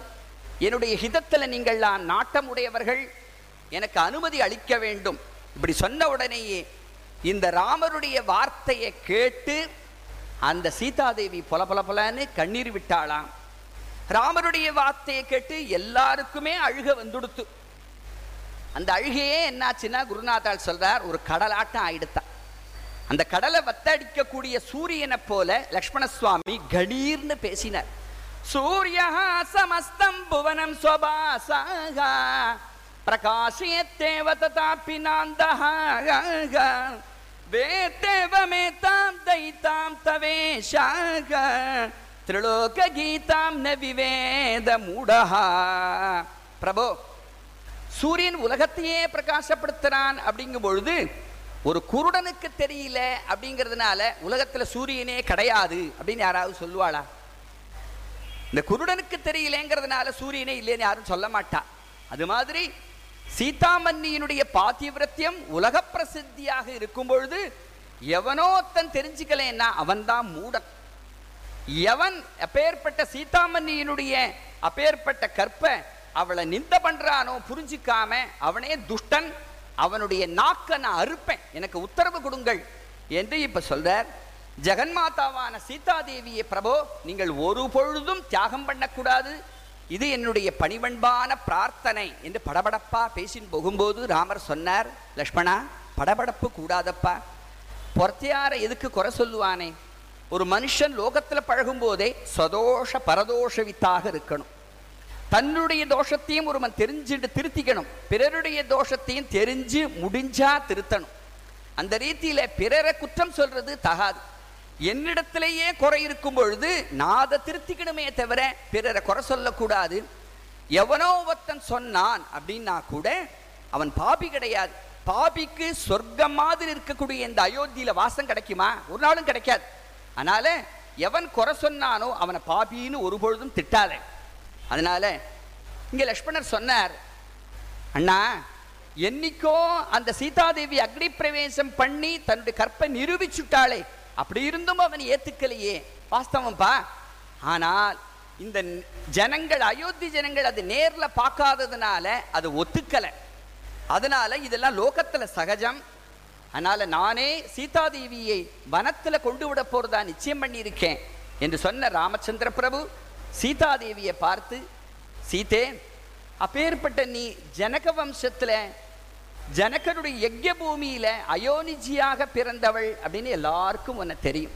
என்னுடைய ஹிதத்தில் நீங்கள்லாம் நாட்டம் உடையவர்கள். எனக்கு அனுமதி அளிக்க வேண்டும். இப்படி சொன்ன உடனேயே இந்த ராமருடைய வார்த்தையை கேட்டு அந்த சீதாதேவி பொல பொல பொலன்னு கண்ணீர் விட்டாளாம். ராமருடைய வார்த்தையை கேட்டு எல்லாருக்குமே அழுக வந்துடுத்து. அந்த அழுகையே என்னாச்சுன்னா குருநாதால் சொல்றார் ஒரு கடலாட்டம் ஆயிடுத்தான். அந்த கடலை வத்தடிக்கக்கூடிய சூரியனை போல லக்ஷ்மண சுவாமி கணீர்னு பேசினார். சூரிய சமஸ்தம் புவனம் ஸ்வபாசாக பிரகாஷயத்தேவ ததாப்பி நாந்தஹ தாம் தைத்தாம் தவேஷாக திரிலோக கீதாம் ந விவேத மூடஹா பிரபோ சூரியன் உலகத்தையே பிரகாசப்படுத்துறான் அப்படிங்கும் பொழுது ஒரு குருடனுக்கு தெரியல அப்படிங்கிறதுனால உலகத்துல சூரியனே கிடையாது அப்படின்னு யாராவது சொல்லுவாளா? இந்த குருடனுக்கு தெரியலங்கிறதுனால சூரியனே இல்லைன்னு யாரும் சொல்ல மாட்டா. அது மாதிரி சீதாமன்னியினுடைய பாத்தியவிரத்தியம் உலக பிரசித்தியாக இருக்கும் பொழுது எவனோ தன் தெரிஞ்சுக்கலன்னா அவன்தான் மூடன். எவன் அப்பேற்பட்ட சீதாமன்னியினுடைய அப்பேற்பட்ட கற்ப அவளை நிந்த பண்றானோ புரிஞ்சிக்காம அவனே துஷ்டன் அவனுடைய நாக்க நான் அறுப்பேன். எனக்கு உத்தரவு கொடுங்கள் என்று இப்ப சொல்றார். ஜெகன்மாதாவான சீதாதேவியை பிரபோ நீங்கள் ஒரு பொழுதும் தியாகம் பண்ணக்கூடாது. இது என்னுடைய பணிவன்பான பிரார்த்தனை என்று படபடப்பா பேசின் போகும்போது ராமர் சொன்னார் லக்ஷ்மணா படபடப்பு கூடாதப்பா. பொறத்தையார எதுக்கு குறை சொல்லுவானே? ஒரு மனுஷன் லோகத்துல பழகும் போதே சதோஷ பரதோஷ வித்தாக இருக்கணும். தன்னுடைய தோஷத்தையும் ஒருவன் தெரிஞ்சுட்டு திருத்திக்கணும். பிறருடைய தோஷத்தையும் தெரிஞ்சு முடிஞ்சா திருத்தணும். அந்த ரீதியில பிறரை குற்றம் சொல்றது தகாது. என்னிடத்திலேயே குறை இருக்கும் பொழுது நான் அதை திருத்திக்கணுமே தவிர பிறரை குறை சொல்லக்கூடாது. எவனோ ஒருத்தன் சொன்னான் அப்படின்னா கூட அவன் பாபி கிடையாது. பாபிக்கு சொர்க்கம் மாதிரி இருக்கக்கூடிய இந்த அயோத்தியில வாசம் கிடைக்குமா? ஒரு நாளும் கிடைக்காது. அதனால எவன் குறை சொன்னானோ அவனை பாபின்னு ஒரு பொழுதும் திட்டாதே. அதனால இங்கே லக்ஷ்மணர் சொன்னார் அண்ணா என்னைக்கோ அந்த சீதாதேவி அக்னி பிரவேசம் பண்ணி தன்னுடைய கற்பை நிரூபிச்சுட்டாளே. அப்படி இருந்தும் அவன் ஏத்துக்கலையே. வாஸ்தவம்பா ஆனால் இந்த ஜனங்கள் அயோத்தி ஜனங்கள் அது நேரில் பார்க்காததுனால அது ஒத்துக்கலை. அதனால இதெல்லாம் லோகத்துல சகஜம். அதனால நானே சீதாதேவியை வனத்துல கொண்டு விட போறதா நிச்சயம் பண்ணியிருக்கேன் என்று சொன்ன ராமச்சந்திர பிரபு சீதாதேவியை பார்த்து சீதே அப்பேற்பட்ட நீ ஜனக வம்சத்துல ஜனகனுடைய யஜ்ய பூமியில அயோனிஜியாக பிறந்தவள் அப்படின்னு எல்லாருக்கும் உன்னை தெரியும்.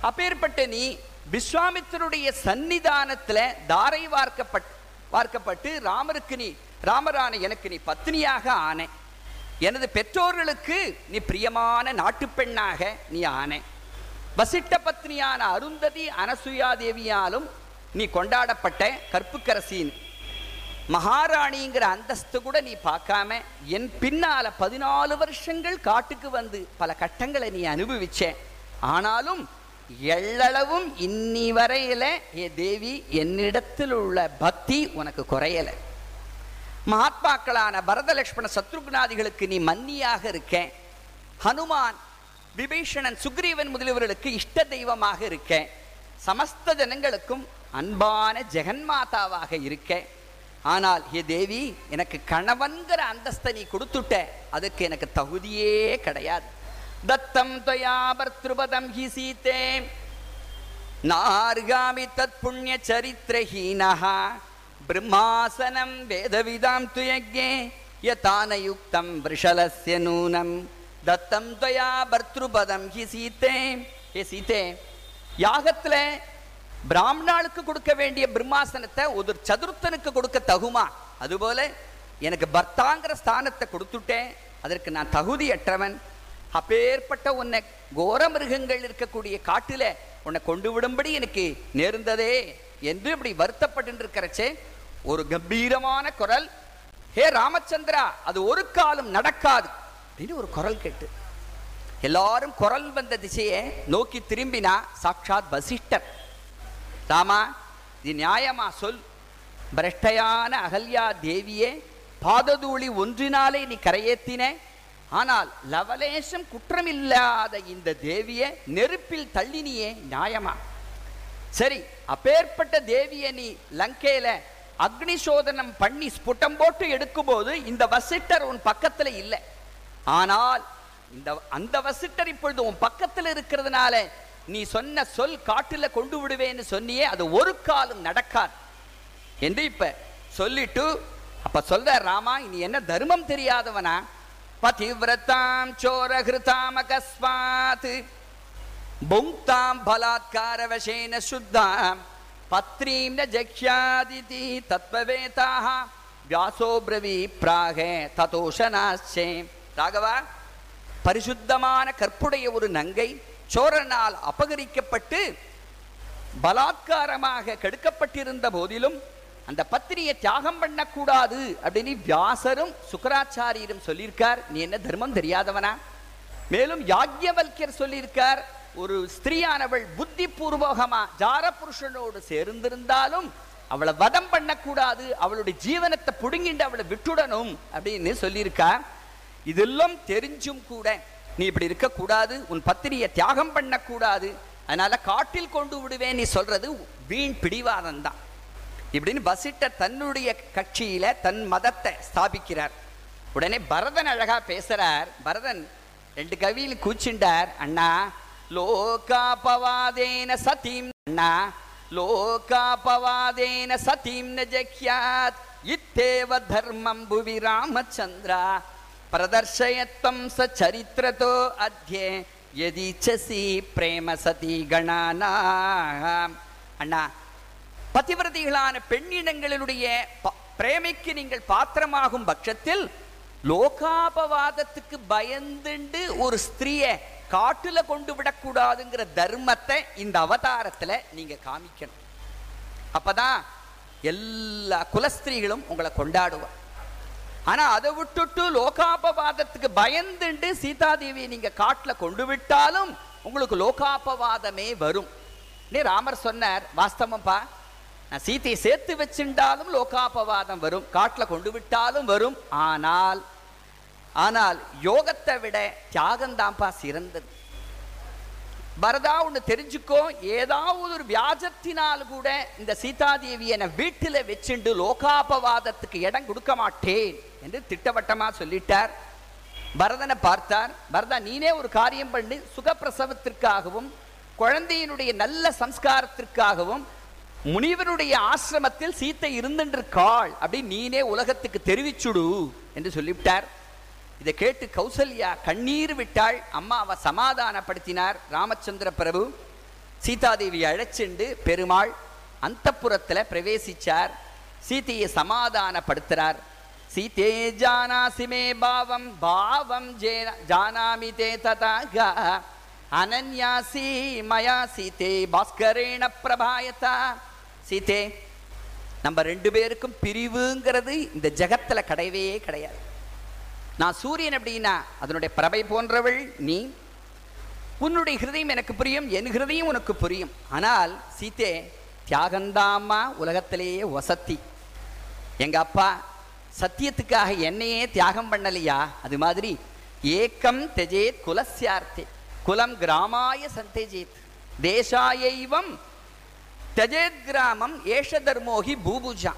அப்பேற்பட்ட நீ விஸ்வாமித்தருடைய சன்னிதானத்துல தாரை வார்க்கப்பட் வார்க்கப்பட்டு ராமருக்கு நீ ராமரான எனக்கு நீ பத்னியாக ஆனேன் எனது பெற்றோர்களுக்கு நீ பிரியமான நாட்டுப்பெண்ணாக நீ ஆனே. வசிட்ட பத்னியான அருந்ததி அனசுயா தேவியாலும் நீ கொண்டாடப்பட்ட கற்புக்கரசின் மகாராணிங்கிற அந்தஸ்து கூட நீ பார்க்காம என் பின்னால பதினாலு வருஷங்கள் காட்டுக்கு வந்து பல கட்டங்களை நீ அனுபவிச்ச. ஆனாலும் எள்ளளவும் இன்னி வரையில ஏ தேவி என்னிடத்தில் உள்ள பக்தி உனக்கு குறையலை. மகாத்மாக்களான பரதலட்சுமண சத்ருகுணாதிகளுக்கு நீ மன்னியாக இருக்கேன் ஹனுமான் விபீஷணன் சுக்ரீவன் முதலியவர்களுக்கு இஷ்ட தெய்வமாக இருக்கேன் சமஸ்த ஜனங்களுக்கும் அன்பான ஜெகன்மாதாவாக இருக்கேன் ஆனால் ஹே தேவி எனக்கு கணவன்கிற அந்தஸ்தை நீ கொடுத்துட்ட. அதுக்கு எனக்கு தகுதியே கிடையாது. தத்தம் துவயா பர்திருபதம் ஹி சீதே நார்காமி தத் புண்ணிய சரித்திரஹீனः பிரம்மாசனம் வேதவிதாம் யதான யுக்தம் விருஷலஸ்ய நூனம் தத்தம் துவயா பர்த்ருபதம் ஹி சீதே ஹே சீதே யாகத்துல பிராமணாளுக்கு கொடுக்க வேண்டிய பிரம்மாசனத்தை ஒரு சதுர்த்தனுக்கு கொடுக்க தகுமா? அதுபோல எனக்கு பர்த்தாங்கிற ஸ்தானத்தை கொடுத்துட்டேன். அதற்கு நான் தகுதியற்றவன். அப்பேற்பட்ட உன்னை கோர மிருகங்கள் இருக்கக்கூடிய காட்டில் உன்னை கொண்டு விடும்படி எனக்கு நேர்ந்ததே என்று இப்படி வருத்தப்பட்டு இருக்கிறச்சே ஒரு கம்பீரமான குரல். ஹே ராமச்சந்திரா அது ஒரு காலம் நடக்காது. அப்படின்னு ஒரு குரல் கேட்டு. எல்லாரும் குரல் வந்த திசையை நோக்கி திரும்பினா சாட்சாத் வசிஷ்டர். ராமா இது நியாயமா சொல். பிரஷ்டையான அகல்யா தேவியே பாததூளி ஒன்றினாலே நீ கரையேத்தின. ஆனால் லவலேசம் குற்றமில்லாத இந்த தேவியை நெருப்பில் தள்ளினியே நியாயமா? சரி அப்பேற்பட்ட தேவியை நீ லங்கையில அக்னி சோதனம் பண்ணி ஸ்புட்டம் போட்டு எடுக்கும்போது இந்த வசிட்டர் உன் பக்கத்துல இல்லை. ஆனால் இந்த அந்த வசிட்டர் இப்பொழுது உன் பக்கத்துல இருக்கிறதுனால நீ சொன்ன சொல் காட்டுல கொண்டு விடுவேன்னு சொன்னியே அது ஒரு காலம் நடக்காது. என்று இப்ப சொல்லிட்டு அப்ப சொல்ற ராமா இனி என்ன தர்மம் தெரியாதவனா? பதிவிரத்தாம் சோரகிருதாம் அகஸ்மாத் புங்தாம் பலாத்காரவசேன சுத்தாம். பத்ரீம் ந ஜக்ஷாதிதி தத்வவேதாக வியாசோபிரவி பிராக ததோஷனாச்சே ராகவா பரிசுத்தமான கற்புடைய ஒரு நங்கை சோரனால் அபகரிக்கப்பட்டு பலாத்காரமாக கெடுக்கப்பட்டிருந்த போதிலும் அந்த பத்திரியை தியாகம் பண்ணக்கூடாது அப்படின்னு வியாசரும் சுக்கராச்சாரியரும் சொல்லியிருக்கார். நீ என்ன தர்மம் தெரியாதவனா? மேலும் யாக்ஞவல்யர் சொல்லியிருக்கார். ஒரு ஸ்திரீயானவள் புத்தி பூர்வகமா ஜார புருஷனோடு சேர்ந்திருந்தாலும் அவளை வதம் பண்ணக்கூடாது அவளுடைய ஜீவனத்தை புடுங்கிட்டு அவளை விட்டுடணும் அப்படின்னு சொல்லியிருக்கா. இதெல்லாம் தெரிஞ்சும் கூட நீ இப்படி இருக்கக்கூடாது உன் பத்திரியை தியாகம் பண்ணக்கூடாது அதனால காட்டில் கொண்டு விடுவேன் நீ சொல்றது வீண் பிடிவாதம் தான் இப்படின்னு வசிட்டர் தன்னுடைய கட்சியில தன் மதத்தை ஸ்தாபிக்கிறார். உடனே பரதன் அழகா பேசுறார் பரதன் ரெண்டு கவியில் கூச்சிண்டார் அண்ணா லோகாபவாதேன சதீம் நா லோகாபவாதேன சதீம் ந ஜக்யாத் இத்தேவ தர்மம் புவி ராமச்சந்திரா பிரதர்ஷயத்வம் ச சரித்திரதோ அத்தியே எதிச்சசி பிரேம சதி கணானா அண்ணா பதிவிரதிகளான பெண்ணினங்களினுடைய பிரேமைக்கு நீங்கள் பாத்திரமாகும் பட்சத்தில் லோகாபவாதத்துக்கு பயந்துண்டு ஒரு ஸ்திரீயை காட்டுல கொண்டு விடக்கூடாதுங்கிற தர்மத்தை இந்த அவதாரத்துல நீங்க காமிக்கணும். அப்பதான் எல்லா குலஸ்திரீகளும் உங்களை கொண்டாடுவார் ஆனா அதை விட்டுட்டு லோகாபவாதத்துக்கு பயந்துண்டு சீதாதேவியை நீங்க காட்டுல கொண்டு விட்டாலும் உங்களுக்கு லோகாபவாதமே வரும். நீ ராமர் சொன்னார் வாஸ்தவம்பா நான் சீதையை சேர்த்து வச்சிருந்தாலும் லோகாபவாதம் வரும். காட்டுல கொண்டு விட்டாலும் வரும். ஆனால் ஆனால் யோகத்தை விட தியாகந்தாம்பா சிறந்தது. பரதா ஒன்று தெரிஞ்சுக்கோ ஏதாவது ஒரு வியாஜத்தினால் கூட இந்த சீதாதேவி என்னை வீட்டில் வச்சுண்டு லோகாபவாதத்துக்கு இடம் கொடுக்க மாட்டேன் என்று திட்டவட்டமா சொல்லிட்டார். பரதனை பார்த்தார். பரதா நீனே ஒரு காரியம் பண்ணி. சுகப்பிரசவத்திற்காகவும் குழந்தையினுடைய நல்ல சம்ஸ்காரத்திற்காகவும் முனிவனுடைய ஆசிரமத்தில் சீத்தை இருந்துருக்காள் அப்படின்னு நீனே உலகத்துக்கு தெரிவிச்சுடு என்று சொல்லிவிட்டார். இதை கேட்டு கௌசல்யா கண்ணீர் விட்டாள். அம்மாவை சமாதானப்படுத்தினார் ராமச்சந்திர பிரபு. சீதாதேவி அழைச்சிண்டு பெருமாள் அந்தப்புறத்துல பிரவேசிச்சார். சீதையை சமாதானப்படுத்துறார். சீதே ஜானாசி மே பாவம் பாவம் ஜே- ஜானாமி தே ததாக அனன்யாசி மயா சீதே பாஸ்கரேண பிரபாயதா. சீதே நம்ம ரெண்டு பேருக்கும் பிரிவுங்கிறது இந்த ஜெகத்தில் கிடையவே கிடையாது. நான் சூரியன் அப்படின்னா அதனுடைய பிரபை போன்றவள் நீ. உன்னுடைய ஹிருதயம் எனக்கு புரியும் என் ஹிருதயம் உனக்கு புரியும். ஆனால் சீதே தியாகந்தாமா உலகத்திலேயே வசத்தி. எங்கள் அப்பா சத்தியத்துக்காக என்னையே தியாகம் பண்ணலையா? அது மாதிரி ஏக்கம் தெஜேத் குலசியார்த்தே குலம் கிராமாய சந்தேஜேத். தேசாயைவம் தெஜேத் கிராமம் ஏஷ தர்மோகி பூபுஜா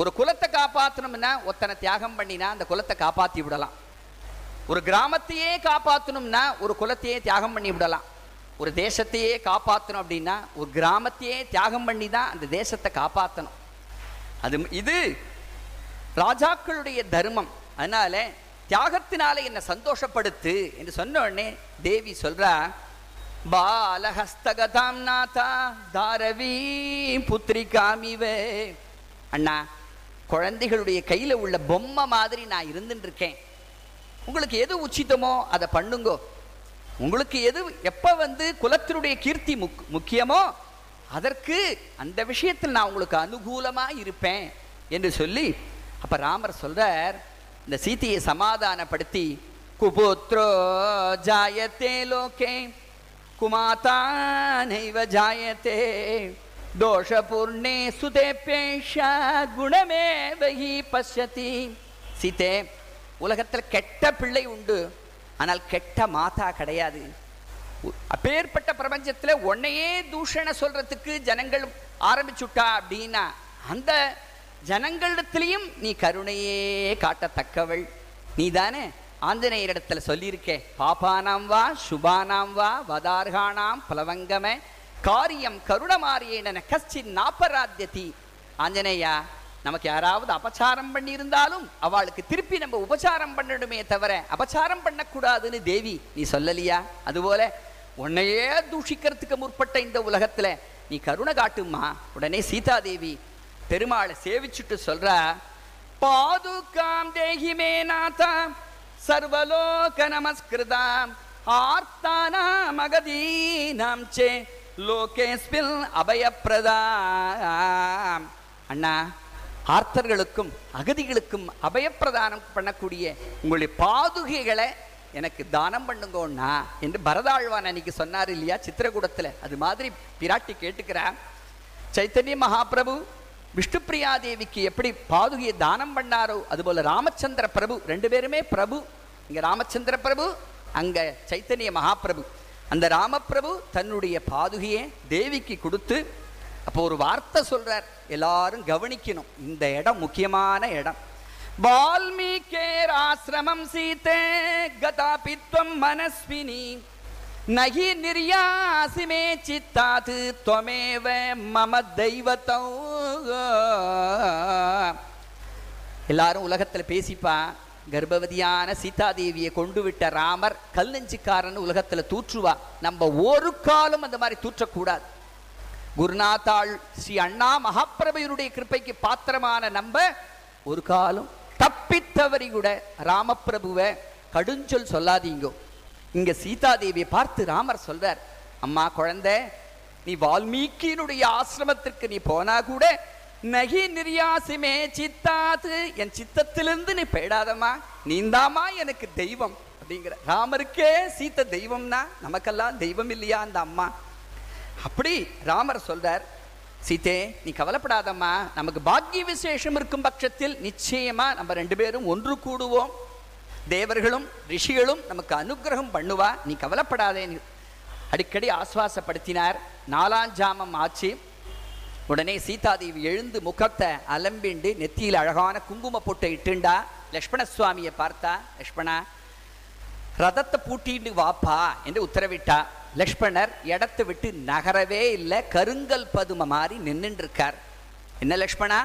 ஒரு குலத்தை காப்பாற்றணும்னா ஒத்தனை தியாகம் பண்ணினா அந்த குலத்தை காப்பாத்தி விடலாம். ஒரு கிராமத்தையே காப்பாற்றணும்னா ஒரு குலத்தையே தியாகம் பண்ணி விடலாம். ஒரு தேசத்தையே காப்பாற்றணும் அப்படின்னா ஒரு கிராமத்தையே தியாகம் பண்ணி தான் அந்த தேசத்தை காப்பாற்றணும் அது இது ராஜாக்களுடைய தர்மம். அதனால தியாகத்தினால என்னை சந்தோஷப்படுத்து என்று சொன்ன உடனே தேவி சொல்றா பாலஹஸ்தகதாம் நாதா தாரவி புத்திரிகாமிவே. அண்ணா குழந்தைகளுடைய கையில் உள்ள பொம்மை மாதிரி நான் இருந்துட்டு இருக்கேன் உங்களுக்கு எது உச்சிதமோ அதை பண்ணுங்கோ. உங்களுக்கு எது எப்போ வந்து குலத்தினுடைய கீர்த்தி முக் முக்கியமோ அதற்கு அந்த விஷயத்தில் நான் உங்களுக்கு அனுகூலமா இருப்பேன் என்று சொல்லி அப்ப ராமர் சொல்றார் இந்த சீதையை சமாதானப்படுத்தி குபுத்ரோ ஜாயத்தே லோகே குமாதா நைவ ஜாயத்தே தோஷபூர்ணே சுதேபேஷ குணமே வகி பசதி சீதே உலகத்தில் கெட்ட பிள்ளை உண்டு ஆனால் கெட்ட மாதா கிடையாது. அப்பேற்பட்ட பிரபஞ்சத்துல உன்னையே தூஷண சொல்றதுக்கு ஜனங்கள் ஆரம்பிச்சுட்டா அப்படின்னா அந்த ஜனங்களிடத்திலையும் நீ கருணையே காட்டத்தக்கவள். நீ தானே ஆஞ்சநேயரிடத்துல சொல்லியிருக்கே பாபானாம் வா சுபானாம் வா வதார்கானாம் பலவங்கமே காரியம் கருணமாரியேன கஷ்டின் நாப்பராத்தியதி. ஆஞ்சநேயா நமக்கு யாராவது அபச்சாரம் பண்ணியிருந்தாலும் அவளுக்கு திருப்பி நம்ம உபச்சாரம் பண்ணணுமே தவிர அபச்சாரம் பண்ணக்கூடாதுன்னு தேவி நீ சொல்லலையா? அதுபோல உன்னையே தூஷிக்கிறதுக்கு முற்பட்ட இந்த உலகத்துல நீ கருணை காட்டுமா உடனே சீதாதேவி பெருமாளை சேவிச்சுட்டு சொல்றா பாதுகாம் தேகிமே நாதா சர்வலோக நமஸ்கிருதாம் மகதீ நாம் சே லோகேஸ்மில் அபயப்பிரதா அண்ணா ஆர்த்தர்களுக்கும் அகதிகளுக்கும் அபயப்பிரதானம் பண்ணக்கூடிய உங்களுடைய பாதுகைகளை எனக்கு தானம் பண்ணுங்கோண்ணா என்று பரதாழ்வான் அன்னைக்கு சொன்னார் இல்லையா? சித்திரகூடத்தில். அது மாதிரி பிராட்டி கேட்டுக்கிறார் சைத்தன்ய மகாபிரபு விஷ்ணுப்பிரியா தேவிக்கு எப்படி பாதுகையை தானம் பண்ணாரோ அதுபோல ராமச்சந்திர பிரபு ரெண்டு பேருமே பிரபு. இங்கே ராமச்சந்திர பிரபு அங்கே சைத்தன்ய மகாபிரபு. அந்த ராமபிரபு தன்னுடைய பாதுகையை தேவிக்கு கொடுத்து அப்போ ஒரு வார்த்தை சொல்றார். எல்லாரும் கவனிக்கணும். இந்த இடம் முக்கியமான இடம். வால்மீகேர் ஆசிரமம் சீதே கதாபித்வம் மனஸ்வினி. நகி நிர்யாசிமே சித்தாது துவமேவ மம தெய்வத்தோ. எல்லாரும் உலகத்தில் பேசிப்பா கர்ப்பவதியான சீதாதேவியை கொண்டு விட்ட ராமர் கல் நெஞ்சுக்காரன் உலகத்துல தூற்றுவா. நம்ம ஒரு காலம் அந்த மாதிரி தூற்றக்கூடாது. குருநாத்தாள் ஸ்ரீ அண்ணா மகாபிரபையனுடைய கிருப்பைக்கு பாத்திரமான நம்ம ஒரு காலம் தப்பித்தவரி கூட ராமபிரபுவை கடுஞ்சொல் சொல்லாதீங்கோ. இங்க சீதாதேவியை பார்த்து ராமர் சொல்றார் அம்மா குழந்தை நீ வால்மீகியினுடைய ஆசிரமத்திற்கு நீ போனா கூட நகி நிர்யாசிமே சித்தாது என் சித்தத்திலிருந்து நீ போயிடாதம்மா நீந்தாமா எனக்கு தெய்வம் அப்படிங்கிற. ராமருக்கே சீத்த தெய்வம்னா நமக்கெல்லாம் தெய்வம் இல்லையா அந்த அம்மா? அப்படி ராமர் சொல்றார் சீதே நீ கவலைப்படாதம்மா. நமக்கு பாக்கிய விசேஷம் இருக்கும் பட்சத்தில் நிச்சயமா நம்ம ரெண்டு பேரும் ஒன்று கூடுவோம். தேவர்களும் ரிஷிகளும் நமக்கு அனுக்கிரகம் பண்ணுவா. நீ கவலைப்படாதே. அடிக்கடி ஆஸ்வாசப்படுத்தினார். நாலாம் ஜாமம் ஆச்சு. உடனே சீதாதேவி எழுந்து முகத்தை அலம்பிண்டு நெத்தியில் அழகான குங்கும பொட்டை இட்டுண்டா. லக்ஷ்மண சுவாமியை பார்த்தா லக்ஷ்மணா ரதத்தை பூட்டிட்டு வாப்பா என்று உத்தரவிட்டா. லக்ஷ்மணர் இடத்தை விட்டு நகரவே இல்லை கருங்கல் பதும மாதிரி நின்னுட்டு இருக்கார் என்ன லக்ஷ்மணா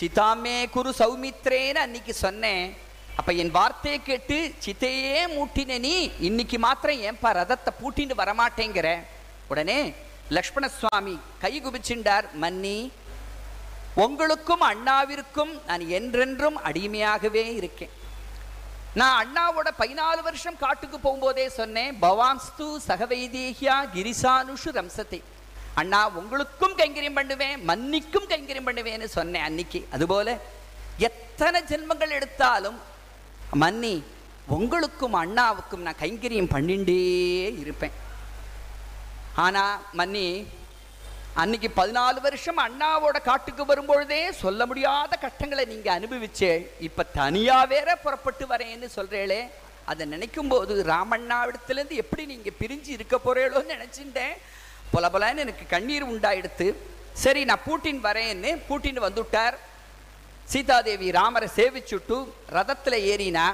சிதாமே குரு சௌமித்ரேன்னு அன்னைக்கு சொன்னேன். அப்ப என் வார்த்தையை கேட்டு சித்தையே மூட்டின நீ இன்னைக்கு மாத்திரம் ஏன்பா ரதத்தை பூட்டின்னு வரமாட்டேங்கிற? உடனே லக்ஷ்மண சுவாமி கை குபிச்சுண்டார் மன்னி உங்களுக்கும் அண்ணாவிற்கும் நான் என்றென்றும் அடிமையாகவே இருக்கேன். நான் அண்ணாவோட பதினாலு வருஷம் காட்டுக்கு போகும்போதே சொன்னேன் பவான்ஸ்து சகவைதேகியா கிரிசானுஷு ரம்சத்தை அண்ணா உங்களுக்கும் கைங்கரியம் பண்ணுவேன் மன்னிக்கும் கைங்கரியம் பண்ணுவேன்னு சொன்னேன் அன்னைக்கு. அதுபோல எத்தனை ஜென்மங்கள் எடுத்தாலும் மன்னி உங்களுக்கும் அண்ணாவுக்கும் நான் கைங்கரியம் பண்ணிண்டே இருப்பேன். ஆனால் மன்னி அன்னைக்கு பதினாலு வருஷம் அண்ணாவோட காட்டுக்கு வரும்பொழுதே சொல்ல முடியாத கஷ்டங்களை நீங்கள் அனுபவிச்சே இப்போ தனியாக வேற புறப்பட்டு வரேன்னு சொல்கிறேளே அதை நினைக்கும் போது ராமண்ணாவிடத்துலேருந்து எப்படி நீங்கள் பிரிஞ்சு இருக்க போகிறீங்களோன்னு நினச்சிட்டேன். பொல பொலன்னு எனக்கு கண்ணீர் உண்டாயிடுத்து சரி நான் பூட்டின் வரேன்னு பூட்டின் வந்துவிட்டார் சீதாதேவி ராமரை சேவிச்சுட்டு ரதத்தில் ஏறினா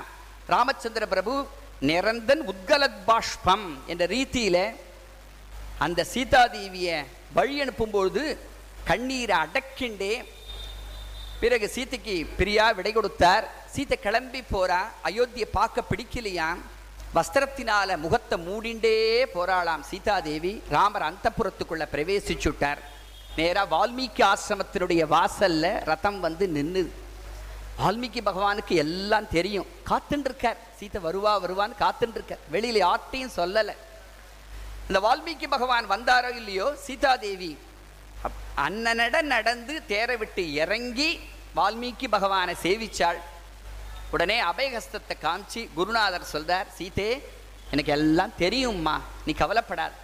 ராமச்சந்திர பிரபு நிரந்தன் உத்கலத் பாஷ்பம் என்ற ரீதியில் அந்த சீதாதேவியை வழி அனுப்பும்பொழுது கண்ணீரை அடக்கிண்டே பிறகு சீதைக்கு பிரியா விடை கொடுத்தார். சீத்தை கிளம்பி போறா. அயோத்தியை பார்க்க பிடிக்கலையாம். வஸ்திரத்தினால முகத்தை மூடிண்டே போராளாம் சீதாதேவி. ராமர் அந்தப்புறத்துக்குள்ள பிரவேசிச்சுட்டார். நேராக வால்மீகி ஆசிரமத்தினுடைய வாசல்ல ரதம் வந்து நின்று வால்மீகி பகவானுக்கு எல்லாம் தெரியும். காத்துட்டு இருக்கார் சீத்தை வருவா வருவான்னு காத்துட்டு இருக்கார் வெளியில யார்ட்டையும் சொல்லலை. இந்த வால்மீகி பகவான் வந்தாரோ இல்லையோ சீதாதேவி. அப்- நடந்து தேரை விட்டு இறங்கி வால்மீகி பகவானை சேவிச்சாள். உடனே அபயஹஸ்தத்தை காமிச்சு குருநாதர் சொல்றார் சீதே எனக்கு எல்லாம் தெரியும்மா நீ கவலைப்படாது.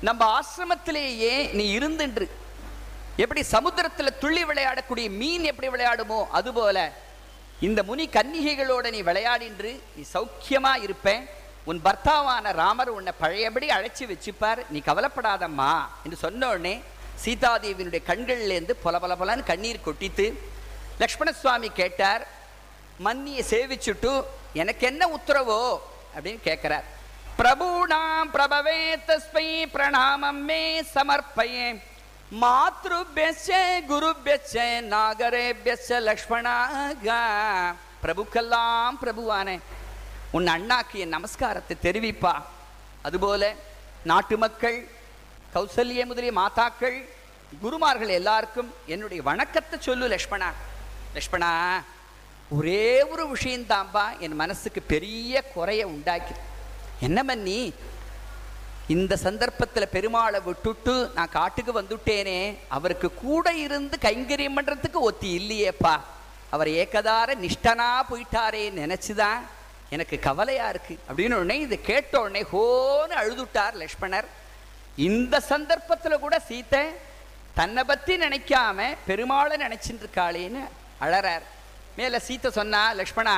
நம்ம ஆசிரமத்திலேயே நீ இருந்துன்று. எப்படி சமுத்திரத்துல துள்ளி விளையாடக்கூடிய மீன் எப்படி விளையாடுமோ அதுபோல. இந்த முனி கன்னிகைகளோட நீ விளையாடின்று நீ சௌக்கியமா இருப்பேன். உன் பர்த்தாவான ராமர் உன்னை பழையபடி அழைச்சி வச்சுப்பார். நீ கவலைப்படாதம்மா என்று சொன்னோடனே சீதாதேவியினுடைய கண்கள்லேருந்து பொல பல பலன்னு கண்ணீர் கொட்டித்து லக்ஷ்மண சுவாமி கேட்டார் மன்னியை சேவிச்சுட்டு எனக்கு என்ன உத்தரவோ? அப்படின்னு கேட்கிறார். பிரபூணாம் பிரபவே தஸ்மை பிரணாமம் மே சமர்ப்பயே. மாத்ருபியச்ச குருபியச்ச நாகரேபியச்ச லக்ஷ்மணாக. பிரபுக்கெல்லாம் பிரபுவானே. உன் அண்ணாக்கு என் நமஸ்காரத்தை தெரிவிப்பா. அதுபோல நாட்டு மக்கள் கௌசல்ய முதலிய மாதாக்கள் குருமார்கள் எல்லாருக்கும் என்னுடைய வணக்கத்தை சொல்லு லக்ஷ்மணா. லக்ஷ்மணா ஒரே ஒரு விஷயந்தாம்பா என் மனசுக்கு பெரிய குறைய உண்டாக்கி. என்ன பண்ணி இந்த சந்தர்ப்பத்தில் பெருமாளை விட்டுட்டு நான் காட்டுக்கு வந்துட்டேனே அவருக்கு கூட இருந்து கைங்கரியம் பண்ணுறதுக்கு ஒத்தி இல்லையேப்பா. அவர் ஏகதார நிஷ்டனா போயிட்டாரே நினச்சிதான் எனக்கு கவலையா இருக்கு. அப்படின்னு உடனே இதை கேட்ட உடனே ஹோன்னு அழுதுட்டார் லக்ஷ்மணர். இந்த சந்தர்ப்பத்துல கூட சீத்தை தன்னை பத்தி நினைக்காம பெருமாளை நினைச்சிட்டு இருக்காளேன்னு அழறார். மேல சீத்தை சொன்னா லக்ஷ்மணா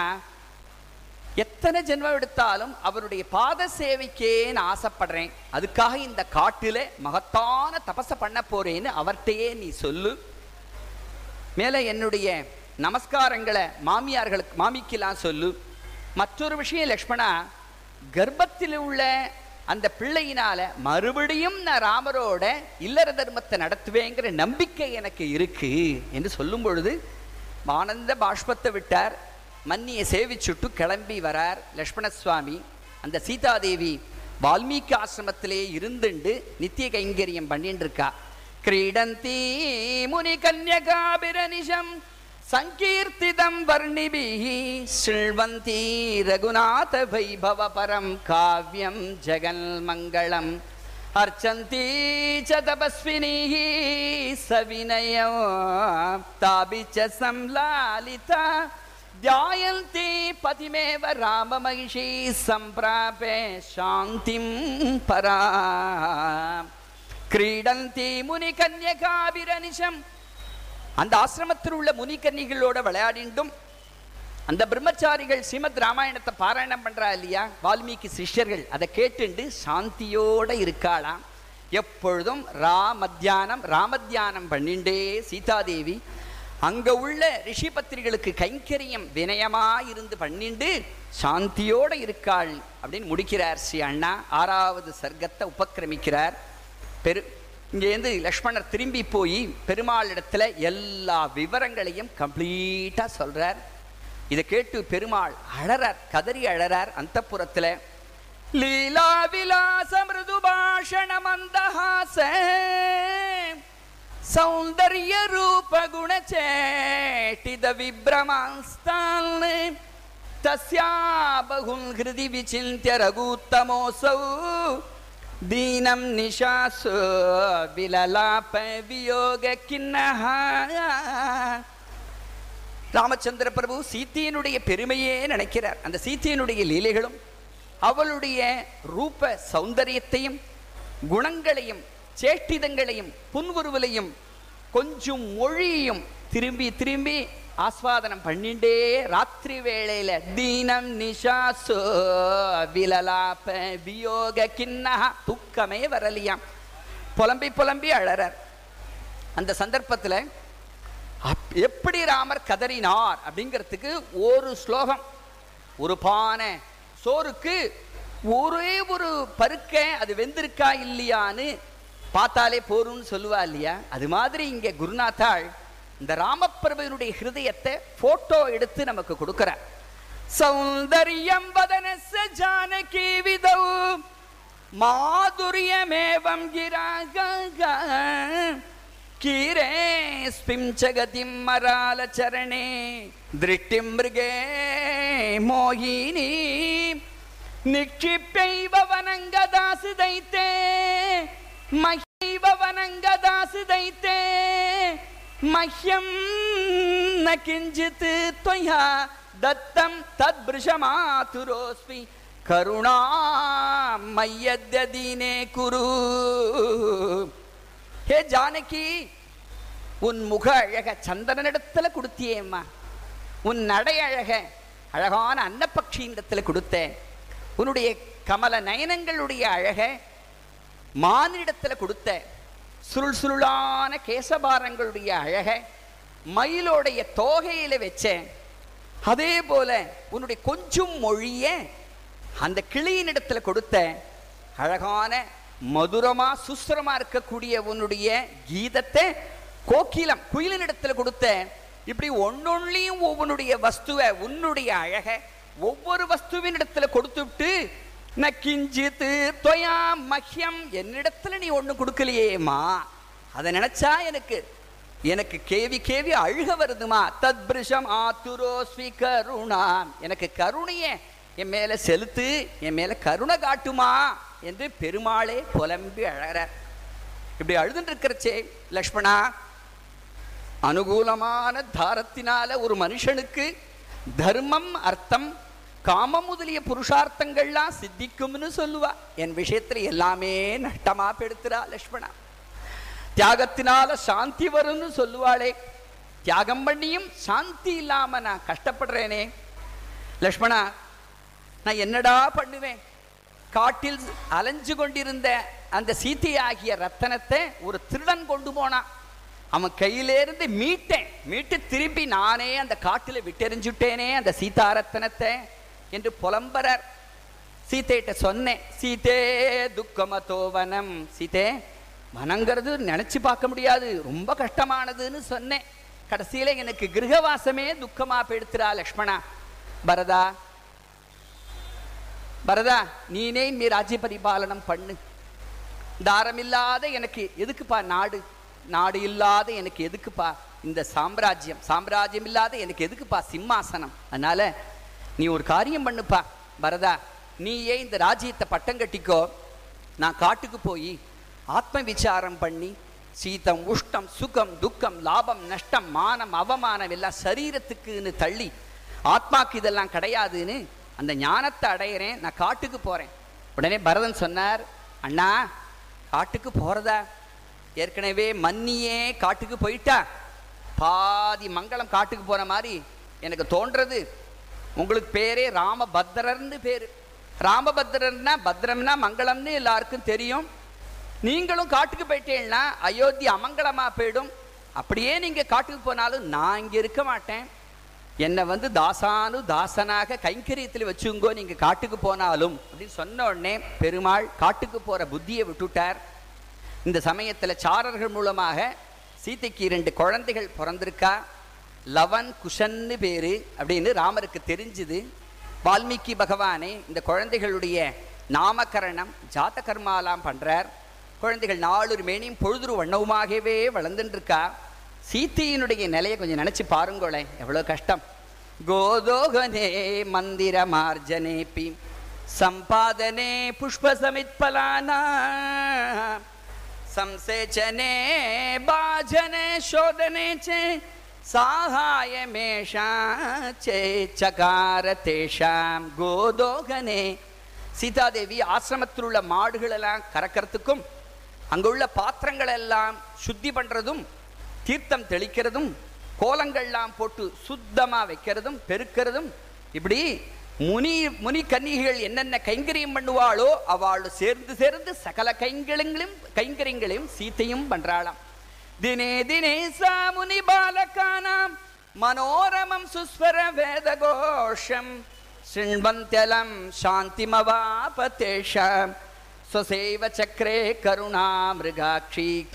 எத்தனை ஜென்மம் எடுத்தாலும் அவருடைய பாத சேவைக்கே நான் ஆசைப்படுறேன். அதுக்காக இந்த காட்டில மகத்தான தபச பண்ண போறேன்னு அவர்கிட்டயே நீ சொல்லு. மேல என்னுடைய நமஸ்காரங்களை மாமியார்களுக்கு மாமிக்கெல்லாம் சொல்லு. மற்றொரு விஷயம் லக்ஷ்மணா கர்ப்பத்தில் உள்ள அந்த பிள்ளையினால மறுபடியும் நான் ராமரோட இல்லற தர்மத்தை நடத்துவேங்கிற நம்பிக்கை எனக்கு இருக்கு என்று சொல்லும் பொழுது ஆனந்த பாஷ்பத்தை விட்டார். மன்னியை சேவிச்சுட்டு கிளம்பி வரார் லக்ஷ்மண சுவாமி அந்த சீதாதேவி வால்மீகி ஆசிரமத்திலே இருந்துண்டு நித்திய கைங்கரியம் பண்ணிட்டு இருக்கா கிரீடந்தி முனி கன்யகாபிரனிஷம் सङ्कीर्तितं वर्णिभिः शृण्वन्ती रघुनाथवैभवपरं काव्यं जगन्मङ्गलम् अर्चन्ति च तपस्विनीः सविनयो ताभि च संलालिता ध्यायन्ति पतिमेव राममहिषी सम्प्रापे शान्तिं परा क्रीडन्ति मुनिकन्यकाभिरनिशम् அந்த ஆசிரமத்தில் உள்ள முனிகன்னிகளோட விளையாடிண்டும் அந்த பிரம்மச்சாரிகள் ஸ்ரீமத் ராமாயணத்தை பாராயணம் பண்றா இல்லையா? வால்மீகி சிஷ்யர்கள் அதை கேட்டுண்டு சாந்தியோட இருக்காளாம் எப்பொழுதும் ராமத்தியானம் ராமத்தியானம் பண்ணிண்டே சீதாதேவி அங்க உள்ள ரிஷி பத்திரிகளுக்கு கைங்கரியம் வினயமா இருந்து பண்ணிண்டு சாந்தியோட இருக்காள் அப்படின்னு முடிக்கிறார் ஸ்ரீ அண்ணா. ஆறாவது சர்க்கத்தை உபக்கிரமிக்கிறார். பெரு இங்கேருந்து லக்ஷ்மணர் திரும்பி போய் பெருமாள் இடத்துல எல்லா விவரங்களையும் கம்ப்ளீட்டாக சொல்கிறார் இதை கேட்டு பெருமாள் அழறார் கதறி அழறார். அந்த புறத்தில் லீலா விலாச மிருது பாஷண மந்தஹாச சௌந்தர்ய ரூப குணச்சேட்டித விப்ரமாஸ்தான் தஸ்யா பகுன் ஹிருதி விசிந்திய ரகுத்தமோசௌ தீனம் நிஷாசு விலலாப வியோக கிண்ணஹா ராமச்சந்திர பிரபு சீத்தியனுடைய பெருமையே நினைக்கிறார். அந்த சீத்தியனுடைய லீலைகளும் அவளுடைய ரூப சௌந்தரியத்தையும் குணங்களையும் சேட்டிதங்களையும் புன்வருவலையும் கொஞ்சம் மொழியும் திரும்பி திரும்பி ஆஸ்வாதனம் பண்ணிண்டே ராத்திரி வேளையில தீனம் நிஷாசோ விலலாப வியோக கிண்ணஹா தூக்கமே வரலையாம். புலம்பி புலம்பி அழறார். அந்த சந்தர்ப்பத்தில் அப்- எப்படி ராமர் கதறினார் அப்படிங்கிறதுக்கு ஒரு ஸ்லோகம். ஒரு பானை சோறுக்கு ஒரே ஒரு பருக்க அது வெந்திருக்கா இல்லையான்னு பார்த்தாலே போரும்னு சொல்லுவா இல்லையா? அது மாதிரி இங்கே குருநாத்தாள் இந்த ராமப்பிரபுவினுடைய ஹிருதயத்தை போட்டோ எடுத்து நமக்கு கொடுக்கிறார். சௌந்தரியம் வதனஸ்ய ஜானகி விதௌ மாதுரியமேவம் கீரே ஸ்பிம் ஜகதிம் மரால சரணே திருஷ்டி மிருகே மோகினி நிக்ஷிப்பைவ வனங்கதாசு தைத்தே மஹைவ வனங்கதாசு தைத்தே மஹ்யம் ந கிஞ்சித் त्वया दत्तं तद्भृशमातुरोऽस्मि கருணா மையதீனே குரு ஹே ஜானகி உன் முக அழக சந்திரனிடத்துல கொடுத்தியேம்மா உன் நடை அழக அழகான அன்னப்பக்ஷியிடத்துல கொடுத்தேன் உன்னுடைய கமல நயனங்களுடைய அழக மானிடத்துல கொடுத்த சுருள் சுருளான கேசபாரங்களுடைய அழக மயிலோடைய தோகையில வச்சேன். அதே போல உன்னுடைய கொஞ்சம் மொழிய அந்த கிளியினிடத்துல கொடுத்த அழகான மதுரமா சுஸ்திரமா இருக்கக்கூடிய உன்னுடைய கீதத்தை கோகிலம் குயிலினிடத்துல கொடுத்த இப்படி ஒன்னொன்னையும் ஒவ்வொன்னுடைய வஸ்துவை உன்னுடைய அழக ஒவ்வொரு வஸ்துவின் இடத்துல கொடுத்துவிட்டு நக்கிஞ்சித்து கிஞ்சித்து தொயா மஹ்யம் என்னிடத்துல நீ ஒன்று கொடுக்கலையேம்மா. அதை நினைச்சா எனக்கு எனக்கு கேவி கேவி அழுக வருதுமா. தத்பிருஷம் ஆத்துரோஸ்வி கருணா எனக்கு கருணையே என் மேலே செலுத்து என் மேலே கருணை காட்டுமா என்று பெருமாளே புலம்பி அழகிற இப்படி அழுதுட்டு இருக்கிறச்சே லக்ஷ்மணா அனுகூலமான தாரத்தினால ஒரு மனுஷனுக்கு தர்மம் அர்த்தம் காமம் முதலிய புருஷார்த்தங்கள்லாம் சித்திக்கும்னு சொல்லுவா. என் விஷயத்துல எல்லாமே நஷ்டமா பெடுத்துறா லக்ஷ்மணா. தியாகத்தினால சாந்தி வரும்னு சொல்லுவாளே. தியாகம் பண்ணியும் சாந்தி இல்லாம நான் கஷ்டப்படுறேனே. லக்ஷ்மணா நான் என்னடா பண்ணுவேன்? காட்டில் அலைஞ்சு கொண்டிருந்த அந்த சீதையாகிய ரத்தனத்தை ஒரு திருடன் கொண்டு போனான் அவன் கையிலேருந்து மீட்டேன். மீட்டு திருப்பி நானே அந்த காட்டில் விட்டெறிஞ்சுட்டேனே அந்த சீதா ரத்தனத்தை. என்று புலம்பரர் சீத்தைகிட்ட சொன்னேன் சீதே துக்கமதோவனம். சீதே வனங்கிறது நினைச்சு பார்க்க முடியாது ரொம்ப கஷ்டமானதுன்னு சொன்னேன். கடைசியில எனக்கு கிரகவாசமே துக்கமா போயிடுத்துறா லக்ஷ்மணா. பரதா பரதா நீனே நீ ராஜ்ய பரிபாலனம் பண்ணு. தாரமில்லாத எனக்கு எதுக்குப்பா நாடு? நாடு இல்லாத எனக்கு எதுக்குப்பா இந்த சாம்ராஜ்யம்? சாம்ராஜ்யம் இல்லாத எனக்கு எதுக்குப்பா சிம்மாசனம்? அதனால நீ ஒரு காரியம் பண்ணுப்பா. பரதா நீயே இந்த ராஜ்யத்தை பட்டம் கட்டிக்கோ. நான் காட்டுக்கு போய் ஆத்ம விசாரம் பண்ணி சீதம் உஷ்டம் சுகம் துக்கம் லாபம் நஷ்டம் மானம் அவமானம் எல்லாம் சரீரத்துக்குன்னு தள்ளி ஆத்மாக்கு இதெல்லாம் கிடையாதுன்னு அந்த ஞானத்தை அடையிறேன் நான் காட்டுக்கு போகிறேன் உடனே பரதன் சொன்னார் அண்ணா காட்டுக்கு போகிறதா ஏற்கனவே மன்னியே காட்டுக்கு போயிட்டா. பாதி மங்களம் காட்டுக்கு போகிற மாதிரி எனக்கு தோன்றது. உங்களுக்கு பேரே ராமபத்ரர்னு பேர். ராமபத்ரர்னா பத்ரம்னா மங்களம்னு எல்லாருக்கும் தெரியும். நீங்களும் காட்டுக்கு போயிட்டீங்கன்னா அயோத்தி அமங்கலமாக போயிடும். அப்படியே நீங்கள் காட்டுக்கு போனாலும் நான் இங்கே இருக்க மாட்டேன். என்னை வந்து தாசானு தாசனாக கைங்கரியத்தில் வச்சுங்கோ நீங்கள் காட்டுக்கு போனாலும். அப்படின்னு சொன்ன உடனே பெருமாள் காட்டுக்கு போகிற புத்தியை விட்டுட்டார். இந்த சமயத்தில் சாரர்கள் மூலமாக சீதைக்கு இரண்டு குழந்தைகள் பிறந்திருக்கா? லவன் குஷன்னு பேரு அப்படின்னு ராமருக்கு தெரிஞ்சுது. வால்மீகி பகவானே இந்த குழந்தைகளுடைய நாமகரணம் ஜாத்த கர்மாலாம் பண்ணுறார் குழந்தைகள் நாலு மேனியும் பொழுதுரு வண்ணவுமாகவே வளர்ந்துட்டுருக்கா சீத்தையினுடைய நிலையை கொஞ்சம் நினச்சி பாருங்களேன் எவ்வளோ கஷ்டம். கோதோகனே மந்திர மார்ஜனே பி சம்பாதனே புஷ்ப புஷ்பசமித்பலானா சம்சேச்சனே பாஜனே சோதனே சே चे साहाय्यमेषा चे चकार तेषां கோதோகனே சீதாதேவி ஆசிரமத்தில் உள்ள மாடுகள் எல்லாம் கறக்கிறதுக்கும் அங்குள்ள பாத்திரங்கள் எல்லாம் சுத்தி பண்றதும் தீர்த்தம் தெளிக்கிறதும் கோலங்கள்லாம் போட்டு சுத்தமா வைக்கிறதும் பெருக்கிறதும் இப்படி முனி முனி கன்னிகைகள் என்னென்ன கைங்கரியம் பண்ணுவாளோ அவளோடு சேர்ந்து சேர்ந்து சகல கைங்கரியங்களையும் கைங்கரியங்களையும் சீத்தையும் பண்றாளாம் தினே தினே சா முனி பாலகானாம் மனோரமம் சுஸ்வர வேத கோஷம் சிண்வந்தலம் சாந்திமவாபதேஷாம் சொசேவ சக்கரே கருணா மிருகாட்சி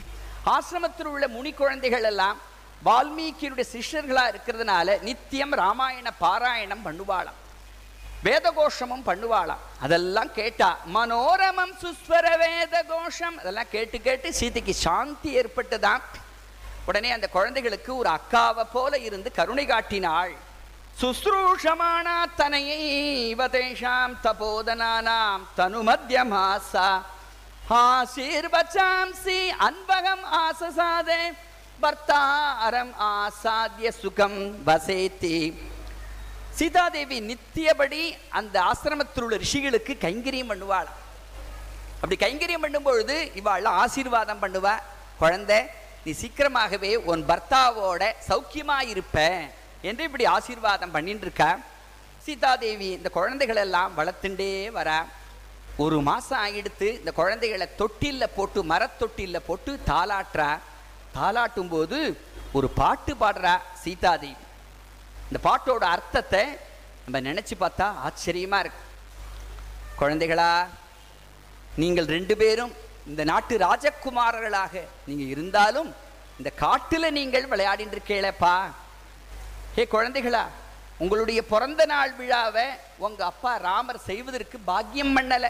ஆசிரமத்தில் உள்ள முனி குழந்தைகள் எல்லாம் வால்மீகியுடைய சிஷ்யர்களாக இருக்கிறதுனால நித்தியம் ராமாயண பாராயணம் பண்ணுவாளாம் வேதகோஷமும் பண்ணுவாளாம் அதெல்லாம் கேட்டா மனோரமம் சுஸ்வர வேத கோஷம் அதெல்லாம் கேட்டு கேட்டு சீதைக்கு சாந்தி ஏற்பட்டுதான் உடனே அந்த குழந்தைகளுக்கு ஒரு அக்காவை போல இருந்து கருணை காட்டினாள். சுஸ்ரூஷமானா தனையை இவதேஷாம் தபோதனானாம் தனு மத்தியமாசா ஆசீர்வச்சாம்சி அன்பகம் ஆசசாதே பர்த்தாரம் ஆசாத்திய சுகம் வசேத்தி. சீதாதேவி நித்தியபடி அந்த ஆசிரமத்தில் உள்ள ரிஷிகளுக்கு கைங்கரியம் பண்ணுவாள். அப்படி கைங்கரியம் பண்ணும் பொழுது இவாள் ஆசீர்வாதம் பண்ணுவா. குழந்தை நீ சீக்கிரமாகவே உன் பர்த்தாவோட சௌக்கியமாக இருப்ப என்று இப்படி ஆசீர்வாதம் பண்ணிட்டு இருக்கா சீதாதேவி இந்த குழந்தைகள் எல்லாம் வளர்த்துண்டே வரா. ஒரு மாதம் ஆகிடுத்து இந்த குழந்தைகளை தொட்டில்ல போட்டு மரத்தொட்டில்ல போட்டு தாளாட்டுறா தாளாட்டும் போது ஒரு பாட்டு பாடுறா சீதாதேவி. இந்த பாட்டோட அர்த்தத்தை நம்ம நினச்சி பார்த்தா ஆச்சரியமா இருக்கு. குழந்தைகளா நீங்கள் ரெண்டு பேரும் இந்த நாட்டு ராஜகுமாரர்களாக நீங்கள் இருந்தாலும் இந்த காட்டில் நீங்கள் விளையாடின்னு இருக்கீங்களப்பா ஏ குழந்தைகளா உங்களுடைய பிறந்த நாள் விழாவை உங்க அப்பா ராமர் செய்வதற்கு பாக்கியம் பண்ணலை.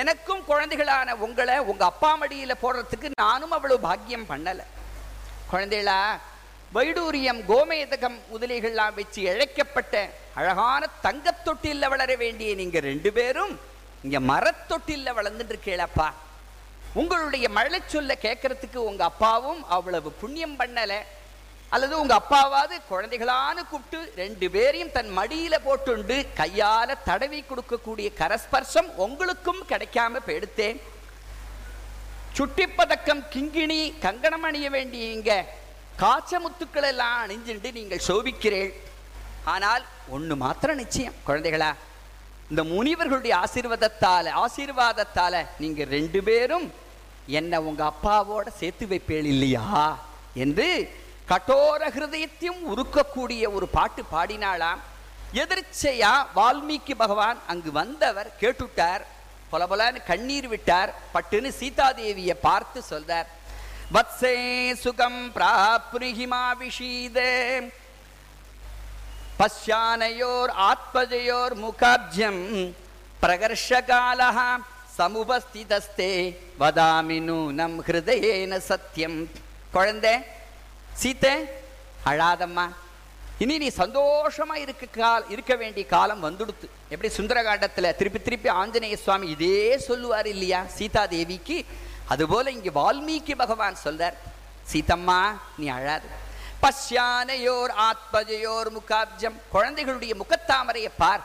எனக்கும் குழந்தைகளான உங்களை உங்க அப்பா மடியில் போடுறதுக்கு நானும் அவ்வளோ பாக்கியம் பண்ணலை. குழந்தைகளா வைடூரியம் கோமேதகம் முதலிகள்லாம் வச்சு இழைக்கப்பட்ட அழகான தங்கத் தொட்டில்ல வளர வேண்டிய நீங்க ரெண்டு பேரும் இங்க மரத்தொட்டில வளர்ந்துட்டு கேளப்பா உங்களுடைய மழை சொல்ல கேட்கறதுக்கு உங்க அப்பாவும் அவ்வளவு புண்ணியம் பண்ணல. அல்லது உங்க அப்பாவாவது குழந்தைகளான்னு கூப்பிட்டு ரெண்டு பேரையும் தன் மடியில போட்டுண்டு கையால தடவி கொடுக்கக்கூடிய கரஸ்பர்சம் உங்களுக்கும் கிடைக்காம போயிடுத்தேன். சுட்டிப்பதக்கம் கிங்கிணி கங்கணம் அணிய வேண்டிய இங்க காய்ச்ச முத்துக்கள் எல்லாம் அணிஞ்சுண்டு நீங்கள் சோபிக்கிறேன் ஆனால் ஒண்ணு மாத்திரம் நிச்சயம் குழந்தைகளா. இந்த முனிவர்களுடைய ஆசீர்வாதத்தால ஆசீர்வாதத்தால நீங்க ரெண்டு பேரும் என்ன உங்க அப்பாவோட சேர்த்து வைப்பேள் இல்லையா? என்று கட்டோர ஹிருதயத்தையும் உருக்கக்கூடிய ஒரு பாட்டு பாடினாளாம். எதிர்ச்சையா வால்மீகி பகவான் அங்கு வந்தவர் கேட்டுட்டார் பொல பொலன்னு கண்ணீர் விட்டார். பட்டுன்னு சீதாதேவியை பார்த்து சொல்றார். वत्से सुखं प्राप्नुहि मा विषीदे। पश्यानयोरात्मजयोर्मुखाब्जं प्रकर्षकालः சமுபஸ்திதஸ்தே வதாமி நூனம் ஹிருதயேன சத்தியம் குழந்தை சீத்தே அழாதம்மா. இனி நீ சந்தோஷமா இருக்க கால் இருக்க வேண்டிய காலம் வந்துடுத்து. எப்படி சுந்தரகாண்டத்தில் திருப்பி திருப்பி ஆஞ்சநேய சுவாமி இதே சொல்லுவார் இல்லையா? சீதா தேவிக்கு அதுபோல இங்கே வால்மீகி பகவான் சொல்றார் சீதம்மா நீ அழாது. பஷ்யானையோர் ஆத்மஜயோர் முகாப்ஜம். குழந்தைகளுடைய முகத்தாமரையை பார்.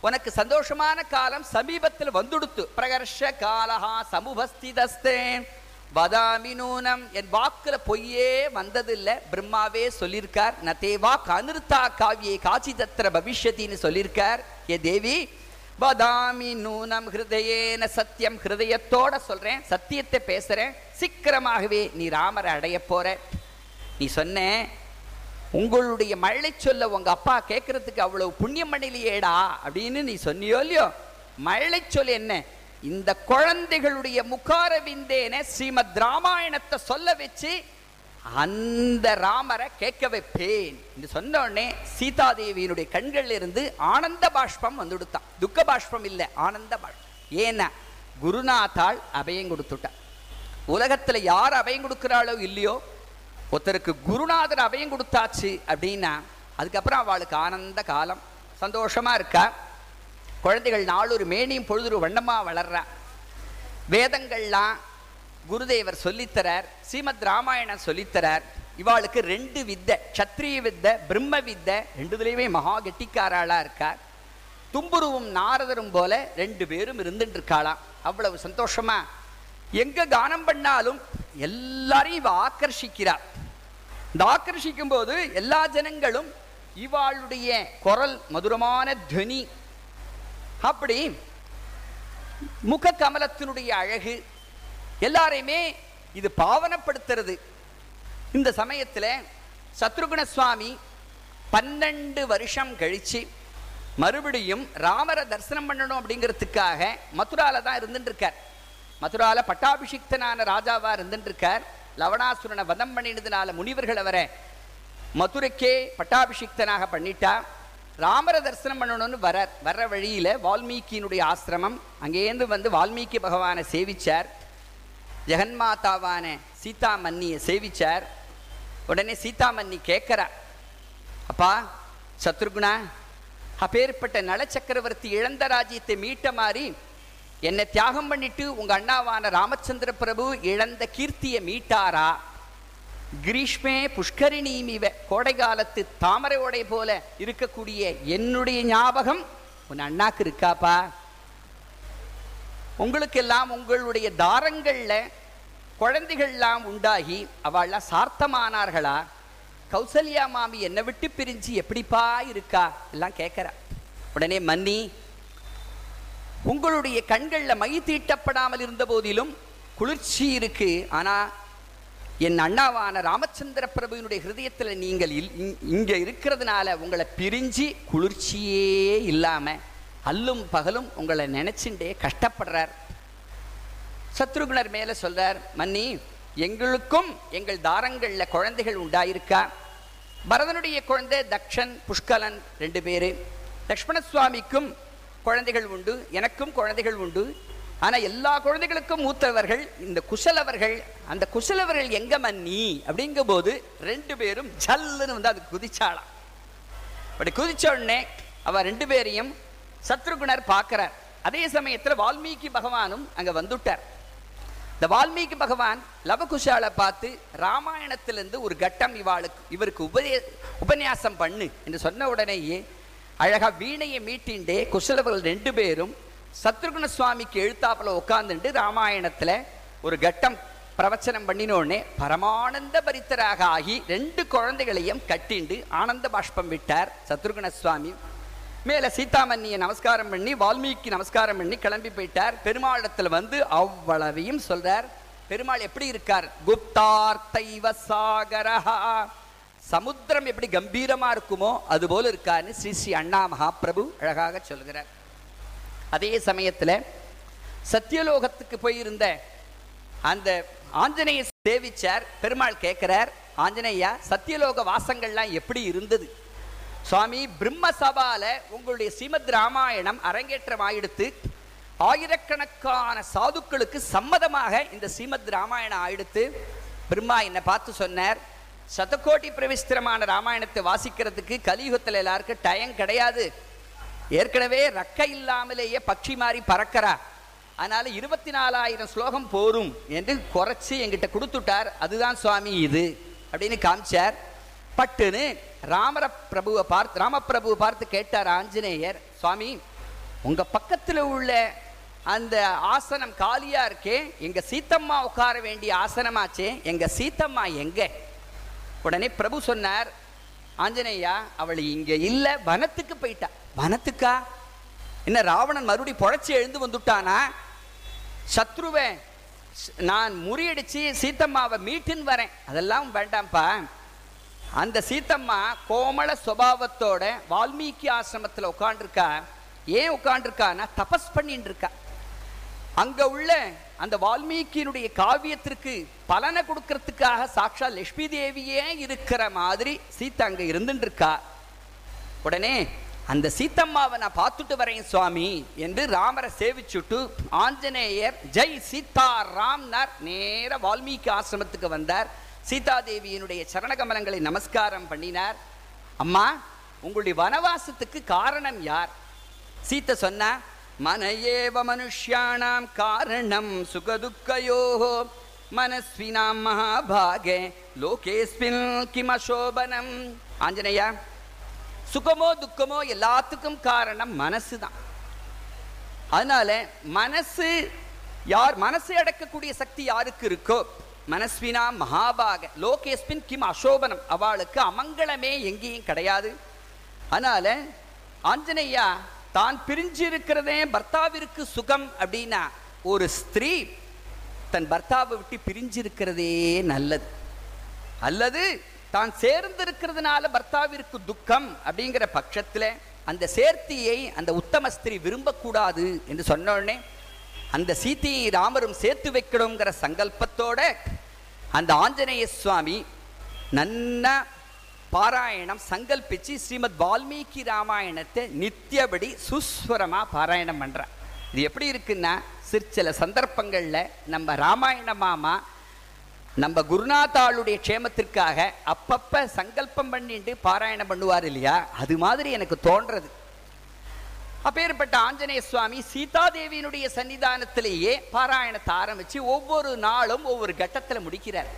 உனக்கு சந்தோஷமான காலம் சமீபத்தில் வந்துடுத்து. பிரகர்ஷ காலஹா சமுபஸ்திதஸ்தே வதாமி நூனம். என் வாக்குல பொய்யே வந்ததில்லை. பிரம்மாவே சொல்லியிருக்கார். நதேவா வாக் அனிருத்தா காவியே காட்சி தத்திர பவிஷ்யத்தின்னு சொல்லியிருக்கார். ஏ தேவி வதாமி நூனம் ஹிருதயேன சத்தியம் ஹிருதயத்தோட சொல்றேன் சத்தியத்தை பேசுறேன். சீக்கிரமாகவே நீ ராமரை அடைய போற. நீ சொன்ன உங்களுடைய மழை சொல்ல உங்க அப்பா கேட்கறதுக்கு அவ்வளவு புண்ணியம் பண்ணலையேடா அப்படின்னு நீ சொன்னியோ இல்லையோ? மழை சொல் என்ன? இந்த குழந்தைகளுடைய முகாரவிந்தேன ஸ்ரீமத் ராமாயணத்தை சொல்ல வச்சு அந்த ராமரை கேட்க வைப்பேன். என்று சொன்ன உடனே சீதாதேவியினுடைய கண்கள்ல இருந்து ஆனந்த பாஷ்பம் வந்துடுத்தான். துக்க பாஷ்பம் இல்லை ஆனந்த பாஷ்பம். ஏன்னா குருநாத்தாள் அபயம் கொடுத்துட்டான் உலகத்துல யார் அபயம் கொடுக்குறாளோ இல்லையோ ஒருத்தருக்கு குருநாதர் அபயம் கொடுத்தாச்சு அப்படின்னா அதுக்கப்புறம் அவளுக்கு ஆனந்த காலம். சந்தோஷமா இருக்கா? குழந்தைகள் நாளொரு மேனியும் பொழுது வண்ணமா வளர்றா. வேதங்கள்லாம் குருதேவர் சொல்லித்தரார் ஸ்ரீமத் ராமாயணம் சொல்லித்தரார். இவாளுக்கு ரெண்டு வித்தை சத்திரிய வித்தை பிரம்ம வித்தை ரெண்டுதுலேயுமே மகா கெட்டிக்காராளா இருக்கார். தும்புருவும் நாரதரும் போல ரெண்டு பேரும் இருந்துட்டு இருக்காளாம் அவ்வளவு சந்தோஷமா? எங்க கானம் பண்ணாலும் எல்லாரையும் இவ ஆக்கர்ஷிக்கிறார் இந்த ஆக்கர்ஷிக்கும் போது எல்லா ஜனங்களும் இவாளுடைய குரல் மதுரமான துவனி. அப்படி முக கமலத்தினுடைய அழகு எல்லாரையுமே இது பாவனப்படுத்துறது. இந்த சமயத்தில் சத்ருகுண சுவாமி பன்னெண்டு வருஷம் கழிச்சு மறுபடியும் ராமரை தரிசனம் பண்ணணும் அப்படிங்கிறதுக்காக மதுரால தான் இருந்துட்டுருக்கார். மதுராவில் மதுரால பட்டாபிஷிக்தனான ராஜாவாக இருந்துட்டுருக்கார். லவணாசுரனை வதம் பண்ணினதுனால முனிவர்கள் அவரை மதுரைக்கே பட்டாபிஷிக்தனாக பண்ணிட்டா. ராமரை தரிசனம் பண்ணணும்னு வரார். வர்ற வழியில் வால்மீகியினுடைய ஆசிரமம் அங்கேருந்து வந்து வால்மீகி பகவானை சேவிச்சார். ஜெகன்மாதாவான சீதாமன்னியை சேவிச்சார். உடனே சீதாமன்னி மன்னி அப்பா சத்ருகுணா அப்பேற்பட்ட நல சக்கரவர்த்தி இழந்த ராஜ்யத்தை மீட்ட மாதிரி என்னை தியாகம் பண்ணிட்டு உங்கள் அண்ணாவான ராமச்சந்திர பிரபு இழந்த கீர்த்தியை மீட்டாரா? கிரீஷ்மே புஷ்கரிணிமிவ கோடை காலத்து தாமரை உடை போல இருக்கக்கூடிய என்னுடைய ஞாபகம் உன் அண்ணாக்கு இருக்காப்பா? உங்களுக்கெல்லாம் உங்களுடைய தாரங்கள்ல குழந்தைகள்லாம் உண்டாகி அவள்லாம் சார்த்தமானார்களா? கௌசல்யா மாமி என்னை விட்டு பிரிஞ்சு எப்படிப்பா இருக்கா? எல்லாம் கேட்குறா உடனே மன்னி உங்களுடைய கண்கள்ல மை தீட்டப்படாமல் இருந்த போதிலும் குளிர்ச்சி இருக்கு. ஆனா என் அண்ணாவான ராமச்சந்திர பிரபுவினுடைய ஹிருதயத்தில் நீங்கள் இல்- இங்க இருக்கிறதுனால உங்களை பிரிஞ்சு குளிர்ச்சியே இல்லாம அல்லும் பகலும் உங்களை நினைச்சுட்டே கஷ்டப்படுறார். சத்ருகுணர் மேல சொல்றார் மன்னி எங்களுக்கும் எங்கள் தாரங்கள்ல குழந்தைகள் உண்டாயிருக்கா? பரதனுடைய குழந்தை தக்ஷன் புஷ்கலன் ரெண்டு பேரு. லக்ஷ்மண சுவாமிக்கும் குழந்தைகள் உண்டு எனக்கும் குழந்தைகள் உண்டு. ஆனா எல்லா குழந்தைகளுக்கும் மூத்தவர்கள் இந்த குசலவர்கள் அந்த குசலவர்கள் எங்க மன்னி? அப்படிங்கும் போது ரெண்டு பேரும் ஜல்லுன்னு வந்து அது குதிச்சாளாம். அப்படி குதிச்ச உடனே அவ ரெண்டு பேரையும் சத்ருகுணர் பார்க்கிறார். அதே சமயத்துல வால்மீகி பகவானும் அங்க வந்துட்டார். இந்த வால்மீகி பகவான் லவகுஷாலை பார்த்து ராமாயணத்திலிருந்து ஒரு கட்டம் இவாளுக்கு இவருக்கு உபதே உபன்யாசம் பண்ணு என்று சொன்ன உடனேயே அழகா வீணையை மீட்டிண்டே குசலவர்கள் ரெண்டு பேரும் சத்ருகுண சுவாமிக்கு எழுத்தாப்புல உட்காந்துட்டு ராமாயணத்துல ஒரு கட்டம் பிரவச்சனம் பண்ணின உடனே பரமானந்த பரித்தராக ஆகி ரெண்டு குழந்தைகளையும் கட்டிண்டு ஆனந்த பாஷ்பம் விட்டார் சத்ருகுண சுவாமி. மேலே சீதாமன்னியை நமஸ்காரம் பண்ணி வால்மீகி நமஸ்காரம் பண்ணி கிளம்பி போயிட்டார். பெருமாளத்தில் வந்து அவ்வளவையும் சொல்றார். பெருமாள் எப்படி இருக்கார்? குப்தார்த்தைவ சாகரஹா. சமுத்திரம் எப்படி கம்பீரமா இருக்குமோ அது போல இருக்காருன்னு ஸ்ரீ ஸ்ரீ அண்ணா மகாபிரபு அழகாக சொல்கிறார் அதே சமயத்துல சத்தியலோகத்துக்கு போயிருந்த அந்த ஆஞ்சநேய சேவிச்சார். பெருமாள் கேட்கிறார் ஆஞ்சநேயா சத்தியலோக வாசங்கள்லாம் எப்படி இருந்தது? சுவாமி பிரம்ம சபால உங்களுடைய ஸ்ரீமத் ராமாயணம் அரங்கேற்றம் ஆயிடுத்து ஆயிரக்கணக்கான சாதுக்களுக்கு சம்மதமாக இந்த ஸ்ரீமத் ராமாயணம் ஆயிடுத்து பிரம்மா என்னை பார்த்து சொன்னார். சதகோடி பிரவிஸ்திரமான ராமாயணத்தை வாசிக்கிறதுக்கு கலியுகத்தில் எல்லாருக்கும் டயம் கிடையாது. ஏற்கனவே ரக்க இல்லாமலேயே பட்சி மாறி பறக்கிறா. அதனால இருபத்தி நாலாயிரம் ஸ்லோகம் போரும் என்று குறைச்சு என்கிட்ட கொடுத்துட்டார். அதுதான் சுவாமி இது அப்படின்னு காமிச்சார். பட்டுன்னு ராமர பிரபுவை பார்த்து ராமபிரபுவை பார்த்து கேட்டார் ஆஞ்சநேயர் சுவாமி உங்கள் பக்கத்தில் உள்ள அந்த ஆசனம் காலியாக இருக்கே எங்கள் சீத்தம்மா உட்கார வேண்டிய ஆசனமாச்சே எங்கள் சீத்தம்மா எங்கே? உடனே பிரபு சொன்னார் ஆஞ்சநேயா அவள் இங்கே இல்லை வனத்துக்கு போயிட்டா. வனத்துக்கா? என்ன ராவணன் மறுபடி பொழைச்சி எழுந்து வந்துட்டானா? சத்ருவை நான் முறியடிச்சு சீத்தம்மாவை மீட்டுன்னு வரேன். அதெல்லாம் வேண்டாம்ப்பா. அந்த சீத்தம்மா கோமள சுபாவத்தோட வால்மீகி ஆசிரமத்தில் உட்காண்டிருக்கா ஏன் உட்காண்டிருக்கான்னா தபஸ் பண்ணிட்டு இருக்கா அங்கே உள்ள அந்த வால்மீகியினுடைய காவியத்திற்கு பலனை கொடுக்கறதுக்காக சாட்சா லட்சுமி தேவியே இருக்கிற மாதிரி சீதா அங்கே இருந்துட்டு இருக்கா உடனே அந்த சீத்தம்மாவை நான் பார்த்துட்டு வரேன் சுவாமி என்று ராமரை சேவிச்சுட்டு ஆஞ்சநேயர் ஜெய் சீதா ராம்னார் நேர வால்மீகி ஆசிரமத்துக்கு வந்தார். சீதாதேவியினுடைய சரணகமலங்களை நமஸ்காரம் பண்ணினார். அம்மா உங்களுடைய வனவாசத்துக்கு காரணம் யார்? சீத்தை சொன்னா மன ஏவ காரணம் சுகதுக்கயோ மனஸ்வினாம் மகாபாகே லோகேஸ்மின் கிமசோபனம். ஆஞ்சநேயா சுகமோ துக்கமோ எல்லாத்துக்கும் காரணம் மனசு தான். அதனால மனசு யார் மனசு அடக்கக்கூடிய சக்தி யாருக்கு இருக்கோ மனஸ்வினா மகாபாக. லோகேஸ்மின் கிம் அசோபனம். அவளுக்கு அமங்கலமே எங்கேயும் கிடையாது. அதனால ஆஞ்சநேயா தான் பிரிஞ்சிருக்கிறதே பர்த்தாவிற்கு சுகம் அப்படின்னா ஒரு ஸ்திரீ தன் பர்த்தாவை விட்டு பிரிஞ்சிருக்கிறதே நல்லது. அல்லது தான் சேர்ந்திருக்கிறதுனால பர்த்தாவிற்கு துக்கம் அப்படிங்கிற பட்சத்தில் அந்த சேர்த்தியை அந்த உத்தம ஸ்திரீ விரும்பக்கூடாது என்று சொன்ன உடனே அந்த சீத்தையை ராமரும் சேர்த்து வைக்கணுங்கிற சங்கல்பத்தோட அந்த ஆஞ்சநேய சுவாமி நன்ன பாராயணம் சங்கல்பிச்சு ஸ்ரீமத் வால்மீகி ராமாயணத்தை நித்தியபடி சுஸ்வரமாக பாராயணம் பண்ணுறான் இது எப்படி இருக்குன்னா சிற்சில சந்தர்ப்பங்களில் நம்ம ராமாயண மாமா நம்ம குருநாதாளுடைய க்ஷேமத்திற்காக அப்பப்போ சங்கல்பம் பண்ணிட்டு பாராயணம் பண்ணுவார் இல்லையா? அது மாதிரி எனக்கு தோன்றது. அப்பேற்பட்ட ஆஞ்சநேய சுவாமி சீதாதேவியினுடைய சன்னிதானத்திலேயே பாராயணத்தை ஆரம்பிச்சு ஒவ்வொரு நாளும் ஒவ்வொரு கட்டத்துல முடிக்கிறார்.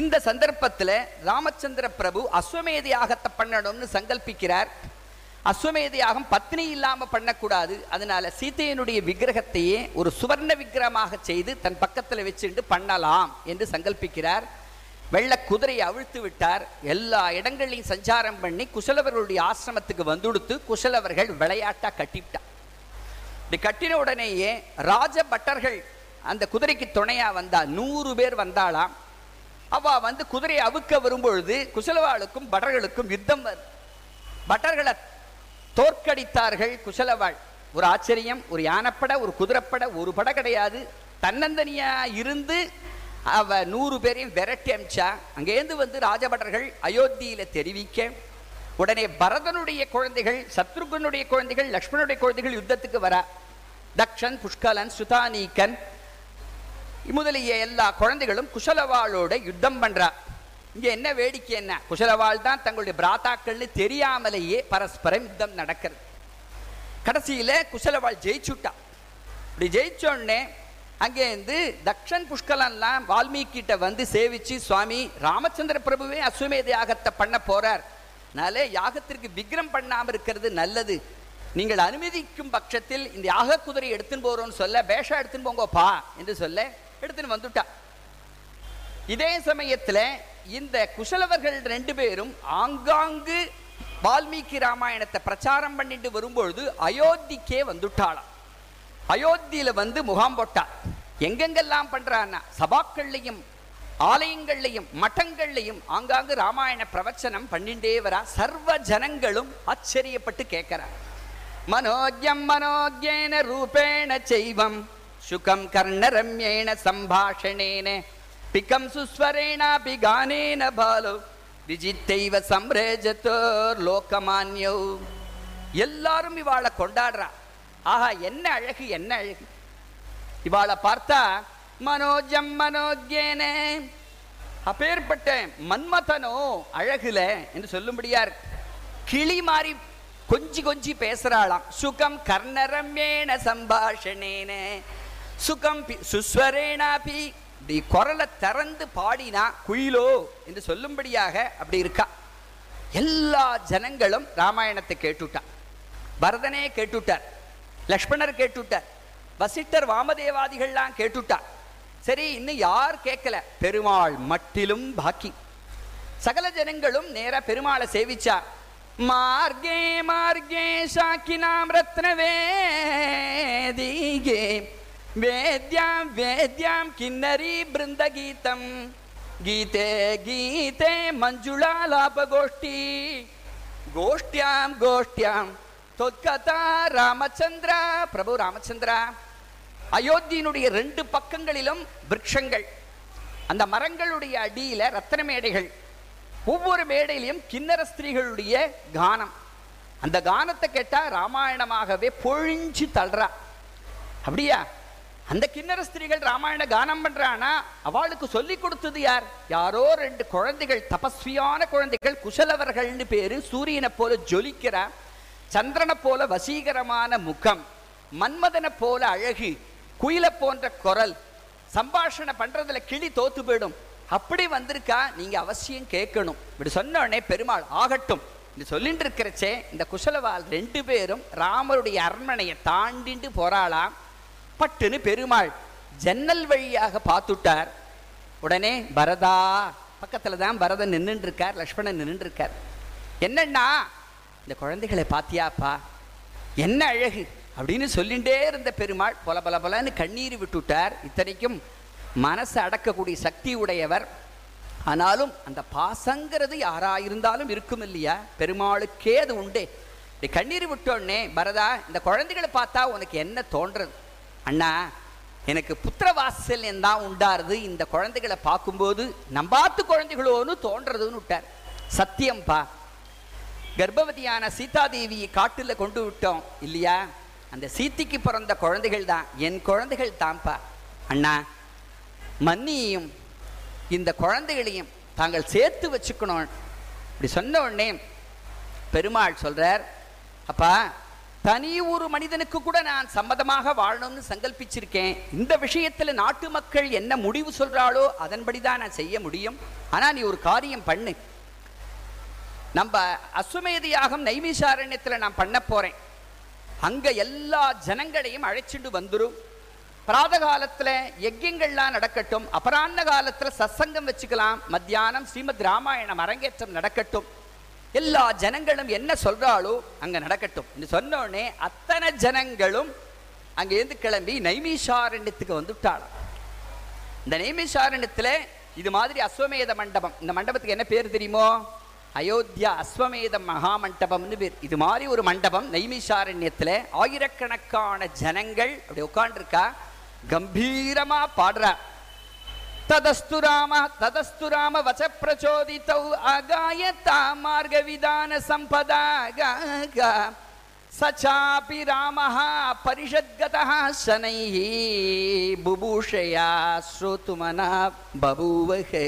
இந்த சந்தர்ப்பத்துல ராமச்சந்திர பிரபு அஸ்வமேத யாகத்தை பண்ணணும்னு சங்கல்பிக்கிறார். அஸ்வமேத யாகம் பத்னி இல்லாம பண்ணக்கூடாது. அதனால சீதையினுடைய விக்கிரகத்தையே ஒரு சுவர்ண விக்கிரகமாக செய்து தன் பக்கத்துல வச்சுட்டு பண்ணலாம் என்று சங்கல்பிக்கிறார். வெள்ள குதிரையை அவிழ்த்து விட்டார். எல்லா இடங்களையும் சஞ்சாரம் பண்ணி குசலவர்களுடைய ஆசிரமத்துக்கு வந்துடுத்து குசலவர்கள் விளையாட்டா கட்டிவிட்டார். இப்படி கட்டின உடனேயே ராஜ பட்டர்கள் அந்த குதிரைக்கு துணையா வந்தா நூறு பேர் வந்தாளாம். அவள் வந்து குதிரையை அவுக்க வரும்பொழுது குசலவாளுக்கும் பட்டர்களுக்கும் யுத்தம் வருது பட்டர்களை தோற்கடித்தார்கள் குசலவாள். ஒரு ஆச்சரியம் ஒரு யானைப்பட ஒரு குதிரைப்பட ஒரு பட கிடையாது. தன்னந்தனியா இருந்து அவ நூறு பேரையும் விரட்டி அமிச்சா. அங்கேருந்து வந்து ராஜபட்டர்கள் அயோத்தியில தெரிவிக்க உடனே பரதனுடைய குழந்தைகள் சத்ருகனுடைய குழந்தைகள் லக்ஷ்மணனுடைய குழந்தைகள் யுத்தத்துக்கு வர. தக்ஷன் புஷ்கலன் சுதானீக்கன் முதலிய எல்லா குழந்தைகளும் குசலவாளோட யுத்தம் பண்றா. இங்க என்ன வேடிக்கை என்ன? குசலவாள் தான் தங்களுடைய பிராத்தாக்கள்னு தெரியாமலேயே பரஸ்பரம் யுத்தம் நடக்கிறது. கடைசியில குசலவாள் ஜெயிச்சுட்டா. இப்படி ஜெயிச்சோடனே அங்கேருந்து தக்ஷன் புஷ்கலன்லாம் வால்மீகிட்ட வந்து சேவிச்சு சுவாமி ராமச்சந்திர பிரபுவே அஸ்வமேத யாகத்தை பண்ண போறார். அதனால யாகத்திற்கு விக்ரம் பண்ணாமல் இருக்கிறது நல்லது. நீங்கள் அனுமதிக்கும் பட்சத்தில் இந்த யாக குதிரை எடுத்துன்னு போறோம்னு சொல்ல பேஷா எடுத்துன்னு போங்கப்பா என்று சொல்ல எடுத்துன்னு வந்துட்டா. இதே சமயத்துல இந்த குசலவர்கள் ரெண்டு பேரும் ஆங்காங்கு வால்மீகி ராமாயணத்தை பிரச்சாரம் பண்ணிட்டு வரும்பொழுது அயோத்திக்கே வந்துட்டாளாம். அயோத்தியில் வந்து முகாம் போட்டா எங்கெங்கெல்லாம் பண்ணுறான்னா சபாக்கள்லையும் ஆலயங்கள்லையும் மட்டங்கள்லையும் ஆங்காங்கு ராமாயண பிரவச்சனம் பண்ணிட்டே வரா. சர்வ ஜனங்களும் ஆச்சரியப்பட்டு கேட்கிறார் மனோஜம் மனோஜேன ரூபேண செய்வம் சுகம் கர்ணரம்யேன சம்பாஷணேன பிகம் சுஸ்வரேணாபி கானேன பாலோ விஜித்தைவ சம்ரேஜத்தோர் லோகமான்யோ. எல்லாரும் இவாளை கொண்டாடுறா. ஆஹா என்ன அழகு என்ன அழகு. இவாளை பார்த்தா மனோஜம் மனோஜேனே அப்பேற்பட்ட மன்மதனோ அழகுல என்று சொல்லும்படியா இருக்கு கிளி மாறி கொஞ்சி கொஞ்சி பேசுறாளாம். சுகம் கர்ணரம்யேன சம்பாஷணேன. சுகம் பி- சுஸ்வரேனாபி இப்படி குரலை திறந்து பாடினா குயிலோ என்று சொல்லும்படியாக அப்படி இருக்கா. எல்லா ஜனங்களும் ராமாயணத்தை கேட்டுட்டான் பரதனே கேட்டுட்டார். லக்ஷ்மணர் கேட்டுட்டார். வசிட்டர் வாமதேவாதிகள்லாம் கேட்டுட்டார் சரி இன்னும் யார் கேட்கல? பெருமாள் மட்டிலும் பாக்கி. சகல ஜனங்களும் நேர பெருமாளை சேவிச்சா. மார்கே மார்கே சாக்கினாம் ரத்ன வேதிகே வேத்யாம் வேத்யாம் கிண்ணரி பிருந்த கீதம் கீதே கீதே மஞ்சுளாலாப கோஷ்டி கோஷ்டியாம் கோஷ்டியாம். தொத்கதா ராமச்சந்திரா பிரபு ராமச்சந்திரா. அயோத்தியினுடைய ரெண்டு பக்கங்களிலும் விருட்சங்கள் அந்த மரங்களுடைய அடியில ரத்தன மேடைகள். ஒவ்வொரு மேடையிலையும் கிண்ணற ஸ்திரீகளுடைய கானம். அந்த கானத்தை கேட்டா ராமாயணமாகவே பொழிஞ்சு தள்ளுறா. அப்படியா? அந்த கிண்ணற ஸ்திரீகள் ராமாயண கானம் பண்றானா? அவளுக்கு சொல்லி கொடுத்தது யார்? யாரோ ரெண்டு குழந்தைகள் தபஸ்வியான குழந்தைகள் குசலவர்கள்னு பேரு சூரியனை போல ஜொலிக்கிறா. சந்திரனை போல வசீகரமான முகம் மன்மதனை போல அழகு குயிலை போன்ற குரல் சம்பாஷணை பண்றதுல கிளி தோத்து போயிடும். அப்படி வந்திருக்கா? நீங்க அவசியம் கேட்கணும். இப்படி சொன்ன உடனே பெருமாள் ஆகட்டும். இப்படி சொல்லிட்டு இருக்கிறச்சே இந்த குசலவால் ரெண்டு பேரும் ராமருடைய அரண்மனையை தாண்டிண்டு போறாளாம். பட்டுன்னு பெருமாள் ஜன்னல் வழியாக பார்த்துட்டார். உடனே பரதா. பக்கத்துல தான் பரதன் நின்னுட்டு இருக்கார் லக்ஷ்மணன் நின்னுட்டு இருக்கார். என்னன்னா இந்த குழந்தைகளை பாத்தியாப்பா? என்ன அழகு? அப்படின்னு சொல்லிண்டே இருந்த பெருமாள் பல பல பலன்னு கண்ணீர் விட்டுட்டார். இத்தனைக்கும் மனசை அடக்கக்கூடிய சக்தி உடையவர். ஆனாலும் அந்த பாசங்கிறது யாராயிருந்தாலும் இருக்கும் இல்லையா? பெருமாளுக்கே அது உண்டே. இப்படி கண்ணீர் விட்டோடனே பரதா இந்த குழந்தைகளை பார்த்தா உனக்கு என்ன தோன்றது? அண்ணா எனக்கு புத்திர வாசல்யம் தான் உண்டாருது. இந்த குழந்தைகளை பார்க்கும்போது நம்பாத்து குழந்தைகளோன்னு தோன்றதுன்னு விட்டார். சத்தியம்பா கர்ப்பவதியான சீதாதேவி காட்டுல கொண்டு விட்டோம் இல்லையா? அந்த சீத்திக்கு பிறந்த குழந்தைகள் தான். என் குழந்தைகள் தான்ப்பா. அண்ணா மன்னியையும் இந்த குழந்தைகளையும் தாங்கள் சேர்த்து வச்சுக்கணும். இப்படி சொன்ன உடனே பெருமாள் சொல்றார் அப்பா தனி ஒரு மனிதனுக்கு கூட நான் சம்மதமாக வாழணும்னு சங்கல்பிச்சிருக்கேன். இந்த விஷயத்துல நாட்டு மக்கள் என்ன முடிவு சொல்றாளோ அதன்படி தான் நான் செய்ய முடியும். ஆனா நீ ஒரு காரியம் பண்ணு. நம்ம அஸ்வமேத யாகம் நைமிஷாரண்யத்துல நான் பண்ண போறேன். அங்க எல்லா ஜனங்களையும் அழைச்சிட்டு வந்துரும். பிராத காலத்துல யஜ்யங்கள்லாம் நடக்கட்டும் அபராண்ண காலத்துல சத்சங்கம் வச்சுக்கலாம் மத்தியானம் ஸ்ரீமத் ராமாயணம் அரங்கேற்றம் நடக்கட்டும். எல்லா ஜனங்களும் என்ன சொல்றாளோ அங்க நடக்கட்டும். என்று சொன்ன உடனே அத்தனை ஜனங்களும் அங்கேருந்து கிளம்பி நைமிஷாரண்யத்துக்கு வந்துட்டாளாம். இந்த நைமிஷாரண்யத்துல இது மாதிரி அஸ்வமேத மண்டபம். இந்த மண்டபத்துக்கு என்ன பேர் தெரியுமோ? அயோத்தியா அஸ்வமேதம் மகாமண்டபம்னு பேர் இது மாதிரி ஒரு மண்டபம் நைமிஷாரண்யத்தில் ஆயிரக்கணக்கான ஜனங்கள் அப்படி உட்காண்டிருக்கா கம்பீரமாக பாடுறார் ததஸ்து ராம ததஸ்து ராம வச பிரச்சோதித்தௌ அகாய தாமார்க விதான சம்பதாக சச்சாபி ராமஹா பரிஷத்கதா சனைஹ புபூஷயா ஸ்ரோதுமனா பபூவகே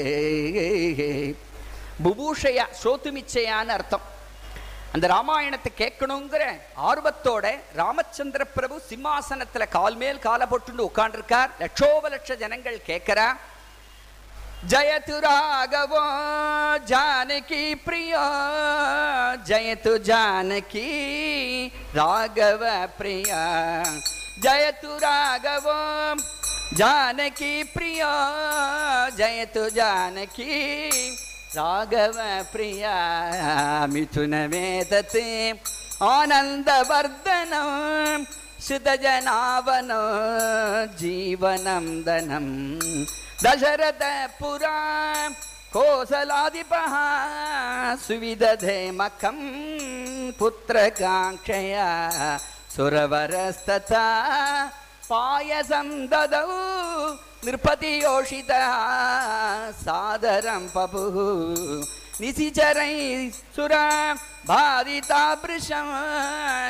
புபூஷையா சோத்துமிச்சையான்னு அர்த்தம். அந்த ராமாயணத்தை கேட்கணுங்கிற ஆர்வத்தோட ராமச்சந்திர பிரபு சிம்மாசனத்துல கால் மேல் காலை போட்டுண்டு உட்காண்டிருக்கார் லட்சோப லட்ச ஜனங்கள் கேட்கிறா ஜயது ராகவோ ஜானகி பிரியோ ஜயது ஜானகி ராகவ பிரியா ஜயது ராகவோ ஜானகி பிரியோ ஜயது ஜானகி घवप्रिया मिथुन मेदते आनन्दवर्दनं श्रुतजनावनौ जीवनं धनं दशरथपुरा कोसलाधिपः सुविदधे मखं पुत्रकाङ्क्षया सुरवरस्तथा पायसं ददौ नृपतियोषितः सादरं पपुः। पभुः निसिचरैः सुरबाधितावृशं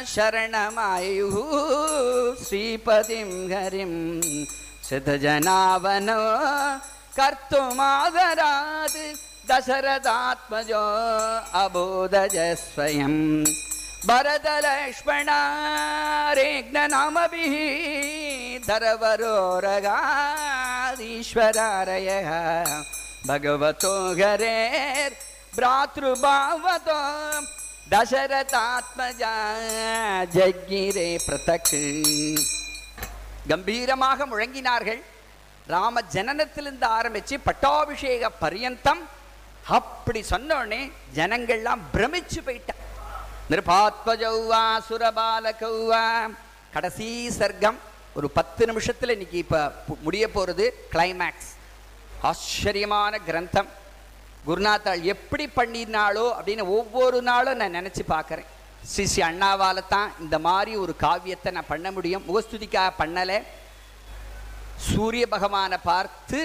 शरणमायुः। श्रीपतिं हरिं शतजनावनो कर्तुमादरात् दशरथात्मजो अबोधज स्वयम्। भरतलक्ष्मणारेग्ननामभिः धरवरोरगादीश्वरारयः भगवतो हरेर् भ्रातृभावतो दशरथात्मजा जज्ञिरे पृथक् கம்பீரமாக முழங்கினார்கள் ராம ஜனனத்திலிருந்து ஆரம்பிச்சு பட்டாபிஷேக பரியந்தம் அப்படி சொன்னோடனே ஜனங்கள்லாம் பிரமிச்சு போயிட்டான் நிருபாத்மஜௌவா சுரபாலகௌவா கடைசி சர்க்கம் ஒரு பத்து நிமிஷத்தில் இன்னைக்கு இப்போ முடிய போகிறது கிளைமேக்ஸ் ஆச்சரியமான கிரந்தம். குருநாத்தாள் எப்படி பண்ணினாளோ அப்படின்னு ஒவ்வொரு நாளும் நான் நினச்சி பார்க்குறேன் ஸ்ரீ ஸ்ரீ அண்ணாவால் தான் இந்த மாதிரி ஒரு காவியத்தை நான் பண்ண முடியும். முகஸ்துதிக்காக பண்ணலை. சூரிய பகவானை பார்த்து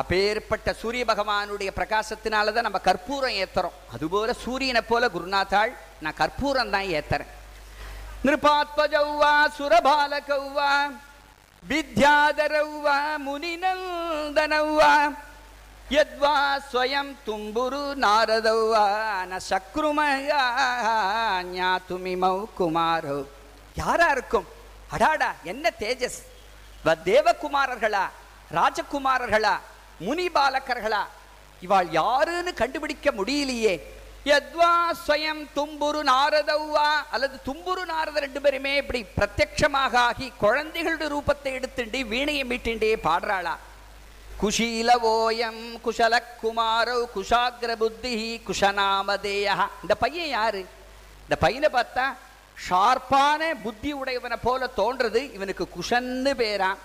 அப்பேற்பட்ட சூரிய பகவானுடைய பிரகாசத்தினால தான் நம்ம கற்பூரம் ஏத்துறோம். அதுபோல சூரியனை போல குருநாத்தாள் நான் கற்பூரம் தான் ஏத்துறேன். நிருபாத்மஜௌவா சுரபாலகௌவா வித்யாதரௌவா முனிநந்தனௌவா யத்வா ஸ்வயம் தும்புரு நாரதௌவா ந சக்ருமயா ஞாத்துமிமௌ குமாரோ. யாரா இருக்கும்? அடாடா என்ன தேஜஸ். தேவகுமாரர்களா ராஜகுமாரர்களா முனி பாலகர்களா இவாள் யாருன்னு கண்டுபிடிக்க முடியலையே. யத்வா ஸ்வயம் தும்புரு நாரதௌவா அல்லது தும்புரு நாரத ரெண்டு பேருமே இப்படி பிரத்யமாக ஆகி குழந்தைகளுடைய ரூபத்தை எடுத்துண்டு வீணையை மீட்டுண்டே பாடுறாளா? குஷீல ஓயம் குஷல குமாரோ குஷாகிர புத்தி குஷநாமதேயா. இந்த பையன் யாரு? இந்த பையனை பார்த்தா ஷார்ப்பான புத்தி உடையவனை போல தோன்றது. இவனுக்கு குஷன்னு பேரான்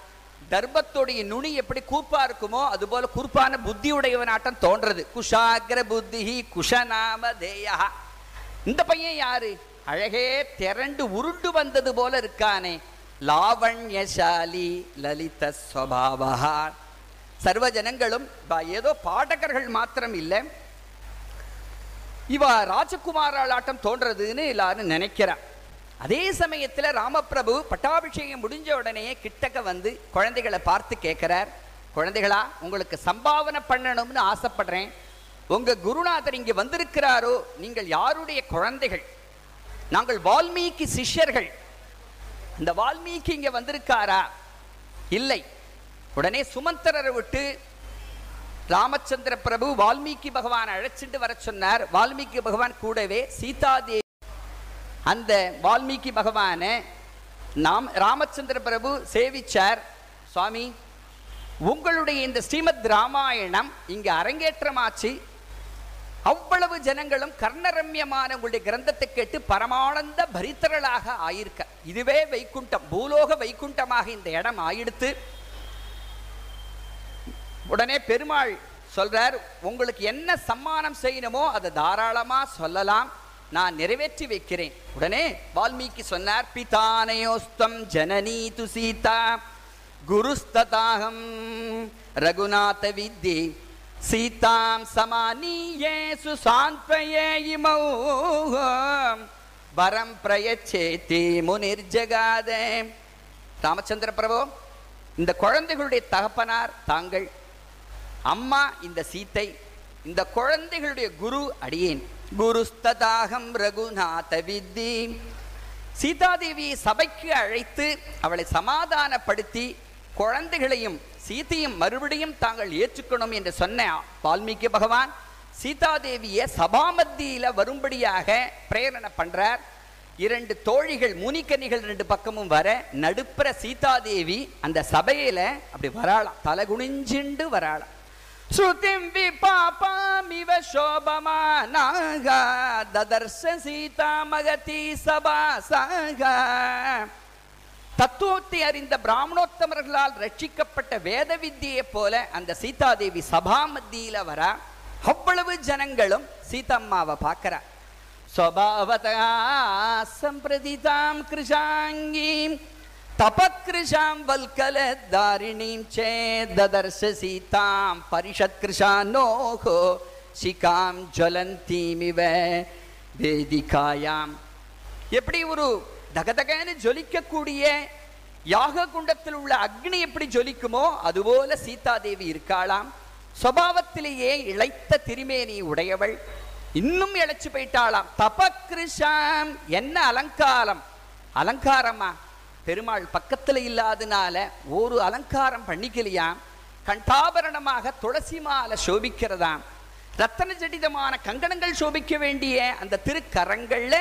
தர்பத்தோடைய நுனி எப்படி கூப்பா இருக்குமோ அது போல கூர்ப்பான புத்தி உடையவனாட்டம் தோன்றது. குஷாகிர புத்தி குஷநாமதேயா இந்த பையன் யாரு? அழகே திரண்டு உருண்டு வந்தது போல இருக்கானே. லாவண்யசாலி லலித ஸ்வபாவா. சர்வ ஜனங்களும் ஏதோ பாடகர்கள் மாத்திரம் இல்லை. இவ ராஜகுமாராளாட்டம் தோன்றதுன்னு எல்லாரும் நினைக்கிறான். அதே சமயத்துல ராமபிரபு பட்டாபிஷேகம் முடிஞ்ச உடனே கிட்டக்க வந்து குழந்தைகளை பார்த்து கேட்குறார் குழந்தைகளா உங்களுக்கு சம்பாவனை பண்ணணும்னு ஆசைப்படுறேன். உங்க குருநாதர் இங்க வந்திருக்கிறாரோ நீங்கள் யாருடைய குழந்தைகள்? நாங்கள் வால்மீகி சிஷ்யர்கள். இந்த வால்மீகி இங்க வந்திருக்காரா? இல்லை. உடனே சுமந்தரரை விட்டு ராமச்சந்திர பிரபு வால்மீகி பகவான் அழைச்சிட்டு வர சொன்னார். வால்மீகி பகவான் கூடவே சீதாதேவி அந்த வால்மீகி பகவானை நாம் ராமச்சந்திர பிரபு சேவிச்சார். சுவாமி உங்களுடைய இந்த ஸ்ரீமத் ராமாயணம் இங்க அரங்கேற்றமாச்சு. அவ்வளவு ஜனங்களும் கர்ணரம்யமான உங்களுடைய கிரந்தத்தை கேட்டு பரமானந்த பரித்தரளாக ஆயிருக்க. இதுவே வைக்குண்டம் பூலோக வைக்குண்டமாக இந்த இடம் ஆயிடுத்து. உடனே பெருமாள் சொல்றார் உங்களுக்கு என்ன சம்மானம் செய்யணுமோ அதை தாராளமாக சொல்லலாம். நான் நிறைவேற்றி வைக்கிறேன். உடனே வால்மீகி சொன்னார் பிதானயோஸ்தம் ஜனநீது து சீதா குருஸ்ததாகம் ரகுநாத வித்தி சீதாம் சமானியே சுசாந்தயே இமௌ வரம் பிரயச்சேத்தி முனிர்ஜகாதே ராமச்சந்திர பிரபு இந்த குழந்தைகளுடைய தகப்பனார் தாங்கள் அம்மா இந்த சீத்தை இந்த குழந்தைகளுடைய குரு அடியேன். குருஸ்ததாகம் ரகுநாத வித்தி. சீதாதேவியை சபைக்கு அழைத்து அவளை சமாதானப்படுத்தி குழந்தைகளையும் சீத்தையும் மறுபடியும் தாங்கள் ஏற்றுக்கணும் என்று சொன்ன வால்மீகி பகவான் சீதாதேவியை சபாமத்தியில வரும்படியாக பிரேரணை பண்றார். இரண்டு தோழிகள் முனிக்கன்னிகள் ரெண்டு பக்கமும் வர நடுப்புற சீதாதேவி அந்த சபையில அப்படி வராளாம். தலை குனிஞ்சிண்டு வராளாம். ஸ்ருதிம் விபாபாமிவ சோபமானாக ததர்ஷ சீதா மகதி சபாசாக தத்துவத்தை அறிந்த பிராமணோத்தமர்களால் ரட்சிக்கப்பட்ட வேத வித்தியைப் போல அந்த சீதாதேவி சபா மத்தியில வர அவ்வளவு ஜனங்களும் சீதம்மாவை பார்க்கறா. ஸ்வபாவதா சம்பிரதிதாம் கிருஷாங்கீம் தபக்கிருஷாம் வல்கல தாரிணீம் சேததர்ஷ சீதாம் பரிஷத் கிருஷானோகோ சிகாம் ஜொலந்தீமிவ வேதிகாயாம். எப்படி ஒரு தகதகன்னு ஜொலிக்கக்கூடிய யாக குண்டத்தில் உள்ள அக்னி எப்படி ஜொலிக்குமோ அதுபோல சீதாதேவி இருக்காளாம். சுவாவத்திலேயே இழைத்த திருமேனி உடையவள். இன்னும் இழைச்சு போயிட்டாளாம். தபக்ரிஷாம் என்ன அலங்காரம்? அலங்காரமா? பெருமாள் பக்கத்துல இல்லாதனால ஒரு அலங்காரம் பண்ணிக்கலையாம். கண்டாபரணமாக துளசி மாலை சோபிக்கிறதாம். ரத்தன ஜடிதமான கங்கணங்கள் சோபிக்க வேண்டிய அந்த திருக்கரங்கள்ல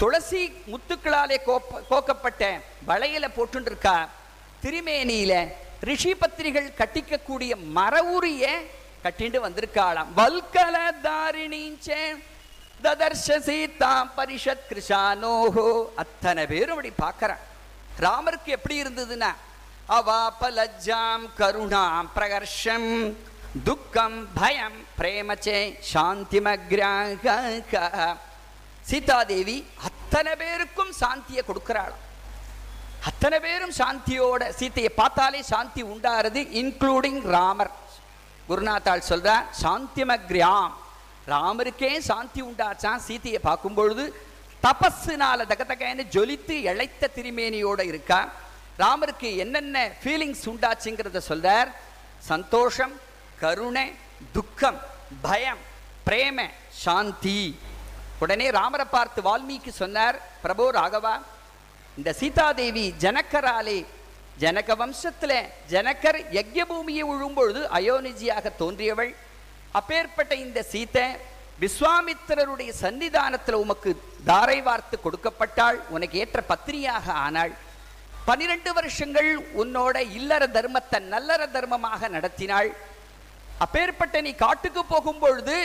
துளசி முத்துக்களாலே கோப்ப கோக்கப்பட்ட வளையல போட்டுருக்கா திருமேனியில ரிஷி பத்திரிகள் கட்டிக்கக்கூடிய மர உரிய கட்டிண்டு வந்திருக்காளாம். வல்கல தாரிணீச்சே ததர்ஷ சீதா பரிஷத் கிருஷானோஹோ அத்தனை பேரும் அப்படி பார்க்கறான். ராமருக்கு எப்படி இருந்ததுன்னா அவாபலஜாம் கருணாம் பிரகர்ஷம் துக்கம் பயம் பிரேமச்சே சாந்திமக்ராக சீதாதேவி அத்தனை பேருக்கும் சாந்தியை கொடுக்கிறாளாம் அத்தனை பேரும் சாந்தியோட சீத்தையை பார்த்தாலே சாந்தி உண்டாருது இன்க்ளூடிங் ராமர். குருநாத்தாள் சொல்றா சாந்திமக்ரியாம் ராமருக்கே சாந்தி உண்டாச்சான் சீத்தையை பார்க்கும் பொழுது தபஸுனால தகதகன்னு ஜொலித்து இழைத்த திருமேனியோட இருக்கா? ராமருக்கு என்னென்ன ஃபீலிங்ஸ் உண்டாச்சுங்கிறத சொல்றார். சந்தோஷம் கருணை துக்கம் பயம் பிரேம சாந்தி. உடனே ராமரை பார்த்து வால்மீகி சொன்னார் பிரபு ராகவா இந்த சீதாதேவி ஜனக்கராலே ஜனக வம்சத்துல ஜனக்கர் யஜ்ய பூமியை உழும்பொழுது அயோனிஜியாக தோன்றியவள். அப்பேற்பட்ட இந்த சீத்தை விஸ்வாமித்திரருடைய சன்னிதானத்தில் உமக்கு தாரை வார்த்து கொடுக்கப்பட்டாள் உனக்கு ஏற்ற பத்தினியாக ஆனாள். பனிரெண்டு வருஷங்கள் உன்னோட இல்லற தர்மத்தை நல்லற தர்மமாக நடத்தினாள். அப்பேற்பட்ட நீ காட்டுக்கு போகும் பொழுது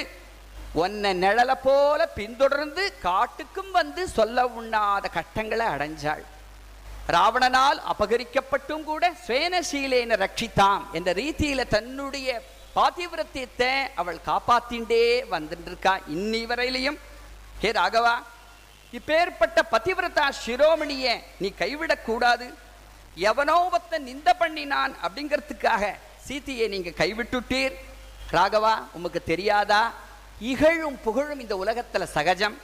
உன்னை நிழல போல பின்தொடர்ந்து காட்டுக்கும் வந்து சொல்ல உண்ணாத கட்டங்களை அடைஞ்சாள். ராவணனால் அபகரிக்கப்பட்டும் கூட சுவேனசீலேன ரட்சித்தாம் என்ற ரீதியில தன்னுடைய பாதிவிரத்தியத்தை அவள் காப்பாத்தின்றே வந்துட்டுருக்கா இன்னி வரையிலையும் ஹே ராகவா இப்பேற்பட்ட பதிவிரதா சிரோமணியை நீ கைவிடக்கூடாது எவனோ ஒருத்த நிந்த பண்ணினான் அப்படிங்கிறதுக்காக சீதையை நீங்க கைவிட்டுட்டீர். ராகவா உமக்கு தெரியாதா? இகழும் புகழும் இந்த உலகத்துல சகஜம்.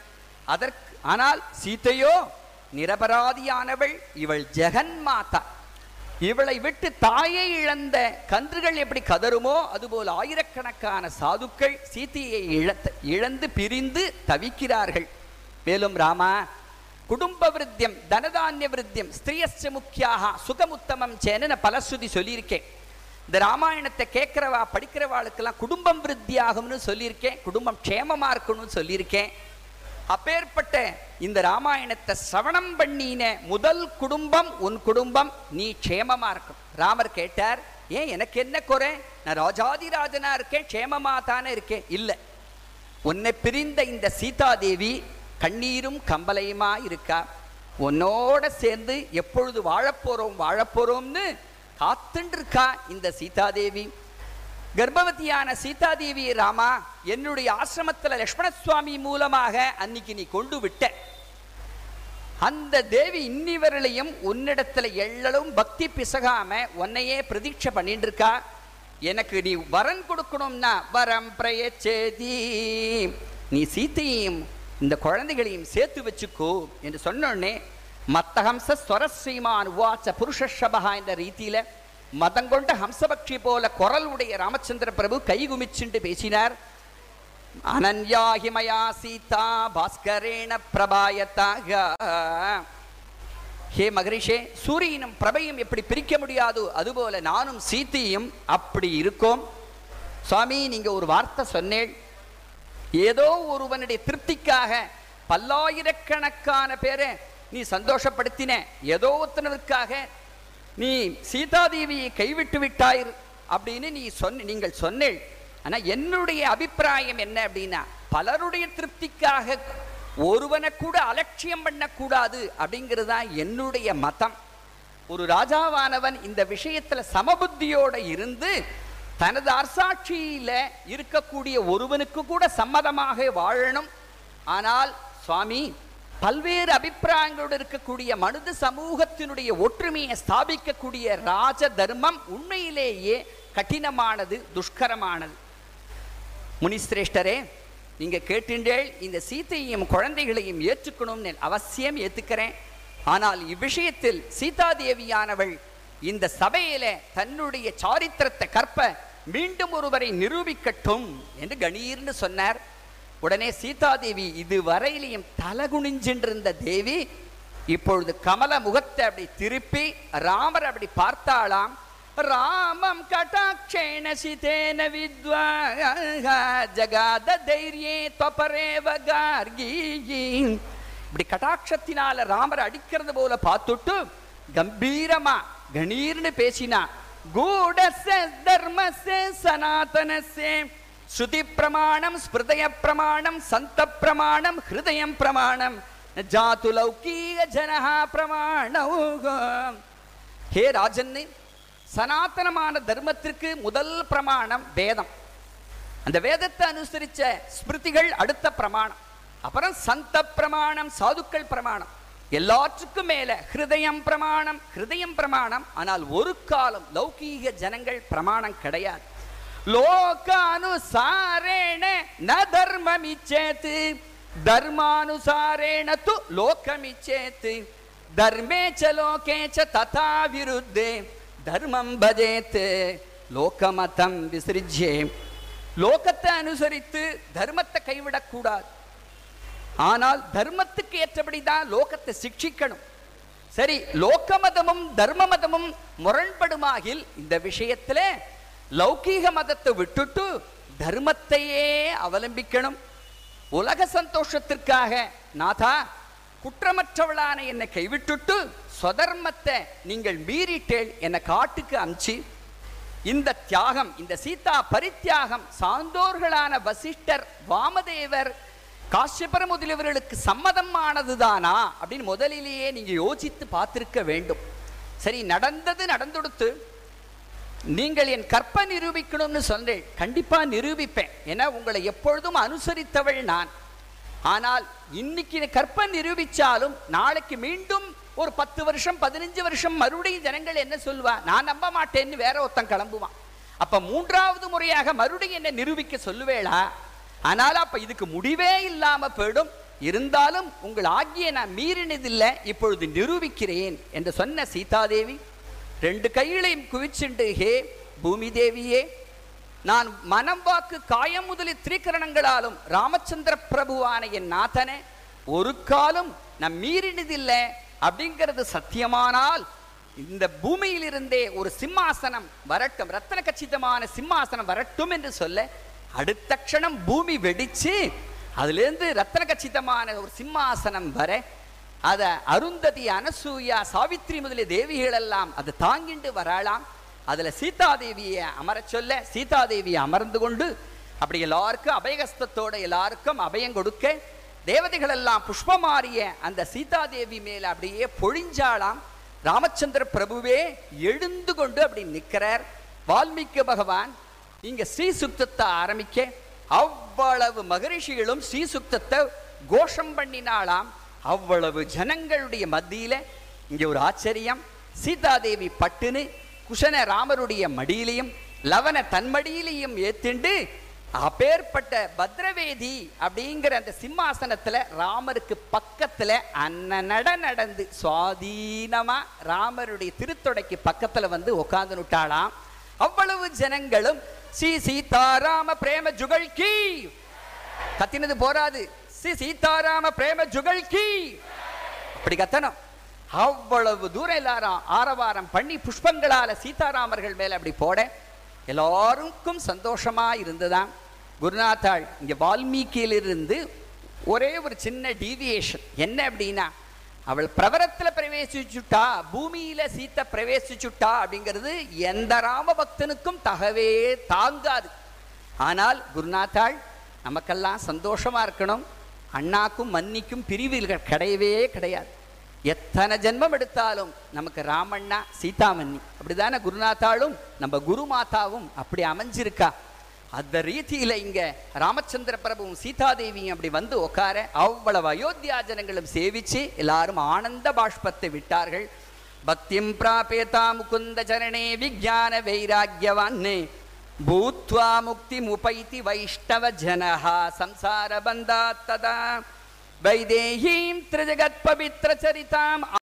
அதற்கு ஆனால் சீதையோ நிரபராதியானவள் இவள் ஜெகன் மாதா இவளை விட்டு தாயை இழந்த கன்றுகள் எப்படி கதருமோ அதுபோல் ஆயிரக்கணக்கான சாதுக்கள் சீதையை இழத்த இழந்து பிரிந்து தவிக்கிறார்கள். மேலும் ராமா குடும்ப விருத்தியம் தனதானிய விருத்தியம் ஸ்திரியஸ்ய முக்கியாக சுகமுத்தமம் சேனு நான் பலஸ்ருதி சொல்லியிருக்கேன். இந்த ராமாயணத்தை கேட்குறவா படிக்கிறவாளுக்கெல்லாம் குடும்பம் விருத்தியாகும்னு சொல்லியிருக்கேன் குடும்பம் க்ஷேமமா இருக்கணும்னு சொல்லியிருக்கேன். அப்பேற்பட்ட இந்த ராமாயணத்தை சவணம் பண்ணின முதல் குடும்பம் உன் குடும்பம். நீ க்ஷேமமா இருக்கும் ராமர் கேட்டார் ஏன் எனக்கு என்ன குறை? நான் ராஜாதிராஜனா இருக்கேன் க்ஷேமமா தானே இருக்கேன். இல்லை. உன்னை பிரிந்த இந்த சீதாதேவி கண்ணீரும் கம்பலையுமா இருக்கா? உன்னோட சேர்ந்து எப்பொழுது வாழப்போறோம் வாழப்போறோம்னு காத்துண்டு இருக்கா இந்த சீதாதேவி. கர்ப்பவதியான சீதாதேவி ராமா என்னுடைய ஆசிரமத்தில் லக்ஷ்மண சுவாமி மூலமாக அன்னைக்கு நீ கொண்டு விட்ட. அந்த தேவி இன்னிவரையிலையும் உன்னிடத்துல எள்ளலும் பக்தி பிசகாம உன்னையே பிரதீட்சை பண்ணிட்டு இருக்கா எனக்கு நீ வரன் கொடுக்கணும்னா வரம் பிரயச்சேதி. நீ சீத்தையும் இந்த குழந்தைகளையும் சேர்த்து வச்சுக்கோ என்று சொன்னோடனே மத்தஹம்ச ஸ்வரஸ்ரீமான் உவாச்ச புருஷஷபகா என்ற ரீதியில மதங்கொண்ட ஹம்சபக்ஷி போல குரல் உடைய ராமச்சந்திர பிரபு கைகுமிச்சுண்டு பேசினார். அனன்யாஹிமயா சீதா பாஸ்கரேண பிரபாயத்தாக. ஹே மகரிஷே சூரியனும் பிரபையும் எப்படி பிரிக்க முடியாதோ? அதுபோல நானும் சீத்தையும் அப்படி இருக்கோம். சுவாமி நீங்க ஒரு வார்த்தை சொன்னேள் ஏதோ ஒருவனுடைய திருப்திக்காக பல்லாயிரக்கணக்கான பேரை நீ சந்தோஷப்படுத்தின. ஏதோ ஒருத்தனருக்காக நீ சீதாதேவியை கைவிட்டு விட்டாயிரு அப்படின்னு நீ சொன்ன நீங்கள் சொன்னேள். ஆனா என்னுடைய அபிப்பிராயம் என்ன அப்படின்னா பலருடைய திருப்திக்காக ஒருவனை கூட அலட்சியம் பண்ணக்கூடாது அப்படிங்கிறது தான் என்னுடைய மதம். ஒரு ராஜாவானவன் இந்த விஷயத்துல சமபுத்தியோடு இருந்து தனது அரசாட்சியில இருக்கக்கூடிய ஒருவனுக்கு கூட சம்மதமாக வாழணும். ஆனால் சுவாமி பல்வேறு அபிப்பிராயங்களோடு இருக்கக்கூடிய மனித சமூகத்தினுடைய ஒற்றுமையை ஸ்தாபிக்கக்கூடிய ராஜ தர்மம் உண்மையிலேயே கடினமானது துஷ்கரமானது. முனிசிரேஷ்டரே நீங்க கேட்டுண்டேள் இந்த சீத்தையும் குழந்தைகளையும் ஏற்றுக்கணும்னு அவசியம் ஏத்துக்கிறேன். ஆனால் இவ்விஷயத்தில் சீதாதேவியானவள் இந்த சபையில தன்னுடைய சாரித்திரத்தை கற்ப மீண்டும் ஒருவரை நிரூபிக்கட்டும் என்று கணீர்னு சொன்னார். உடனே சீதாதேவி இதுவரையிலையும் தலகுனிஞ்சின்றிருந்த தேவி இப்பொழுது கமல முகத்தை அப்படி திருப்பி ராமர் அப்படி பார்த்தாளாம். ராமம் கட்டாட்சேண சிதேன வித்வா ஜகாத தைரியே தொபரேவ கார்கி இப்படி கட்டாட்சத்தினால ராமர் அடிக்கிறது போல பார்த்துட்டு கம்பீரமா கணீர்னு பேசினா கூடச தர்மசே சனாதனசே ஸ்ருதி பிரமாணம் ஸ்மிருதய பிரமாணம் சந்த பிரமாணம் ஹிருதயம் பிரமாணம் ஜாத்து லௌகீக ஜனஹா பிரமாணம் ஹே ராஜன்னு சனாதனமான தர்மத்திற்கு முதல் பிரமாணம் வேதம். அந்த வேதத்தை அனுசரிச்ச ஸ்மிருதிகள் அடுத்த பிரமாணம். அப்புறம் சந்த பிரமாணம் சாதுக்கள் பிரமாணம். எல்லாற்றுக்கும் மேல ஹிருதயம் பிரமாணம் ஹிருதயம் பிரமாணம் ஆனால் ஒரு காலம் லௌகீக ஜனங்கள் பிரமாணம் கிடையாது. லோகானுசாரேண ந தர்மமிச்சேத் தர்மானுசாரேண து லோகமிச்சேத்து தர்மே ச லோகே ததா விருத்தே தர்மம் பஜேத் லோகமதம் விசிறிஜே லோகத்தை அனுசரித்து தர்மத்தை கைவிடக்கூடாது। ஆனால் தர்மத்துக்கு ஏற்றபடி தான் லோகத்தை சிக்ஷிக்கணும்। சரி லோக மதமும் தர்ம மதமும் முரண்படுமாகில் இந்த விஷயத்துல லௌகீக மதத்தை விட்டுட்டு தர்மத்தையே அவலம்பிக்கணும். உலக சந்தோஷத்திற்காக நாதா குற்றமற்றவளான என்னை கைவிட்டுட்டு சொதர்மத்தை நீங்கள் மீறிட்டேள் என்னை காட்டுக்கு அமிச்சு. இந்த தியாகம் இந்த சீதா பரித்தியாகம் சாந்தோர்களான வசிஷ்டர் வாமதேவர் காஷ்யபர முதலியவர்களுக்கு சம்மதமானதுதானா அப்படின்னு முதலிலேயே நீங்க யோசித்து பார்த்திருக்க வேண்டும். சரி நடந்தது நடந்துடுத்து நீங்கள் என் கற்ப நிரூபிக்கணும்னு சொன்னேன். கண்டிப்பா நிரூபிப்பேன். ஏன்னா உங்களை எப்பொழுதும் அனுசரித்தவள் நான். ஆனால் இன்னைக்கு கற்ப நிரூபிச்சாலும் நாளைக்கு மீண்டும் ஒரு பத்து வருஷம் பதினஞ்சு வருஷம் மறுபடியும் ஜனங்கள் என்ன சொல்லுவா? நான் நம்ப மாட்டேன்னு வேற ஒருத்தன் கிளம்புவான். அப்ப மூன்றாவது முறையாக மறுபடியும் என்ன நிரூபிக்க சொல்லுவேளா? ஆனால் அப்ப இதுக்கு முடிவே இல்லாமல் போயிடும். இருந்தாலும் உங்கள் ஆகிய நான் மீறினதில்லை. இப்பொழுது நிரூபிக்கிறேன் என்று சொன்ன சீதாதேவி ரெண்டு கைகளையும் குவிச்சுண்டு ஹே பூமி தேவியே நான் மனம் வாக்கு காயம் முதலி திரிகரணங்களாலும் ராமச்சந்திர பிரபுவான என் நாதனே ஒரு காலம் நான் மீறினதில்லை அப்படிங்கிறது சத்தியமானால் இந்த பூமியிலிருந்தே ஒரு சிம்மாசனம் வரட்டும் ரத்தன கச்சிதமான சிம்மாசனம் வரட்டும் என்று சொல்ல அடுத்த க்ஷணம் பூமி வெடிச்சு அதுலேருந்து ரத்தன கச்சிதமான ஒரு சிம்மாசனம் வர அத அருந்ததி அனசூயா சாவித்ரி முதலிய தேவிகள் எல்லாம் அதை தாங்கிண்டு வராளாம். அதுல சீதாதேவியை அமரச் சொல்ல சீதாதேவியை அமர்ந்து கொண்டு அப்படி எல்லாருக்கும் அபயகஸ்தத்தோட எல்லாருக்கும் அபயம் கொடுக்க தேவதைகள் எல்லாம் புஷ்பமாறிய அந்த சீதாதேவி மேல அப்படியே பொழிஞ்சாளாம். ராமச்சந்திர பிரபுவே எழுந்து கொண்டு அப்படி நிற்கிறார். வால்மீகி பகவான் இங்க ஸ்ரீசுக்தத்தை ஆரம்பிக்க அவ்வளவு மகரிஷிகளும் ஸ்ரீசுக்தத்தை கோஷம் பண்ணினாளாம். அவ்வளவு ஜனங்களுடைய மத்தியில இங்க ஒரு ஆச்சரியம். சீதாதேவி பட்டுன்னு குஷன ராமருடைய மடியிலையும் லவன தன்மடியிலையும் ஏத்திண்டு அப்பேற்பட்ட பத்ரவேதி அப்படிங்கிற அந்த சிம்மாசனத்துல ராமருக்கு பக்கத்துல அன்னநட நடந்து சுவாதீனமா ராமருடைய திருத்தொடைக்கு பக்கத்துல வந்து உட்கார்ந்து நுட்டாளாம். அவ்வளவு ஜனங்களும் ஸ்ரீ சீதாராம பிரேம ஜுகழ் கீ கத்தினது போராது ஸ்ரீ சீதாராம பிரேம ஜுகல் கீ. அப்படி கத்தனம் அவ்வளவு தூரம் எல்லாரும் ஆரவாரம் பண்ணி புஷ்பங்களால சீதாராமர்கள் மேல அப்படி போட எல்லாருக்கும் சந்தோஷமா இருந்துதான். குருநாத்தாள் இங்க வால்மீகியிலிருந்து ஒரே ஒரு சின்ன டீவியேஷன் என்ன அப்படின்னா அவள் பிரவரத்துல பிரவேசிச்சுட்டா பூமியில சீத்தை பிரவேசிச்சுட்டா அப்படிங்கிறது எந்த ராம பக்தனுக்கும் தகவே தாங்காது. ஆனால் குருநாத்தாள் நமக்கெல்லாம் சந்தோஷமா இருக்கணும். அண்ணாக்கும் மன்னிக்கும் பிரிவுகள் கிடையவே கிடையாது. எத்தனை ஜென்மம் எடுத்தாலும் நமக்கு ராமண்ணா சீதாமன்னி. அப்படிதானே குருநாத்தாளும் நம்ம குரு மாதாவும் அப்படி அமைஞ்சிருக்கா? அந்த ரீதியில இங்க ராமச்சந்திர பிரபுவும் சீதாதேவியும் அப்படி வந்து உட்கார அவ்வளவு அயோத்தியா ஜனங்களும் சேவிச்சு எல்லாரும் ஆனந்த பாஷ்பத்தை விட்டார்கள். பக்திம் பிராபேதா முகுந்த சரணே விஜான வைராக்கியவான்னே. भूत्वा मुक्तिमुपैति वैष्णवजनः। संसारबन्धात् तदा वैदेहीं त्रिजगत्पवित्रचरिताम्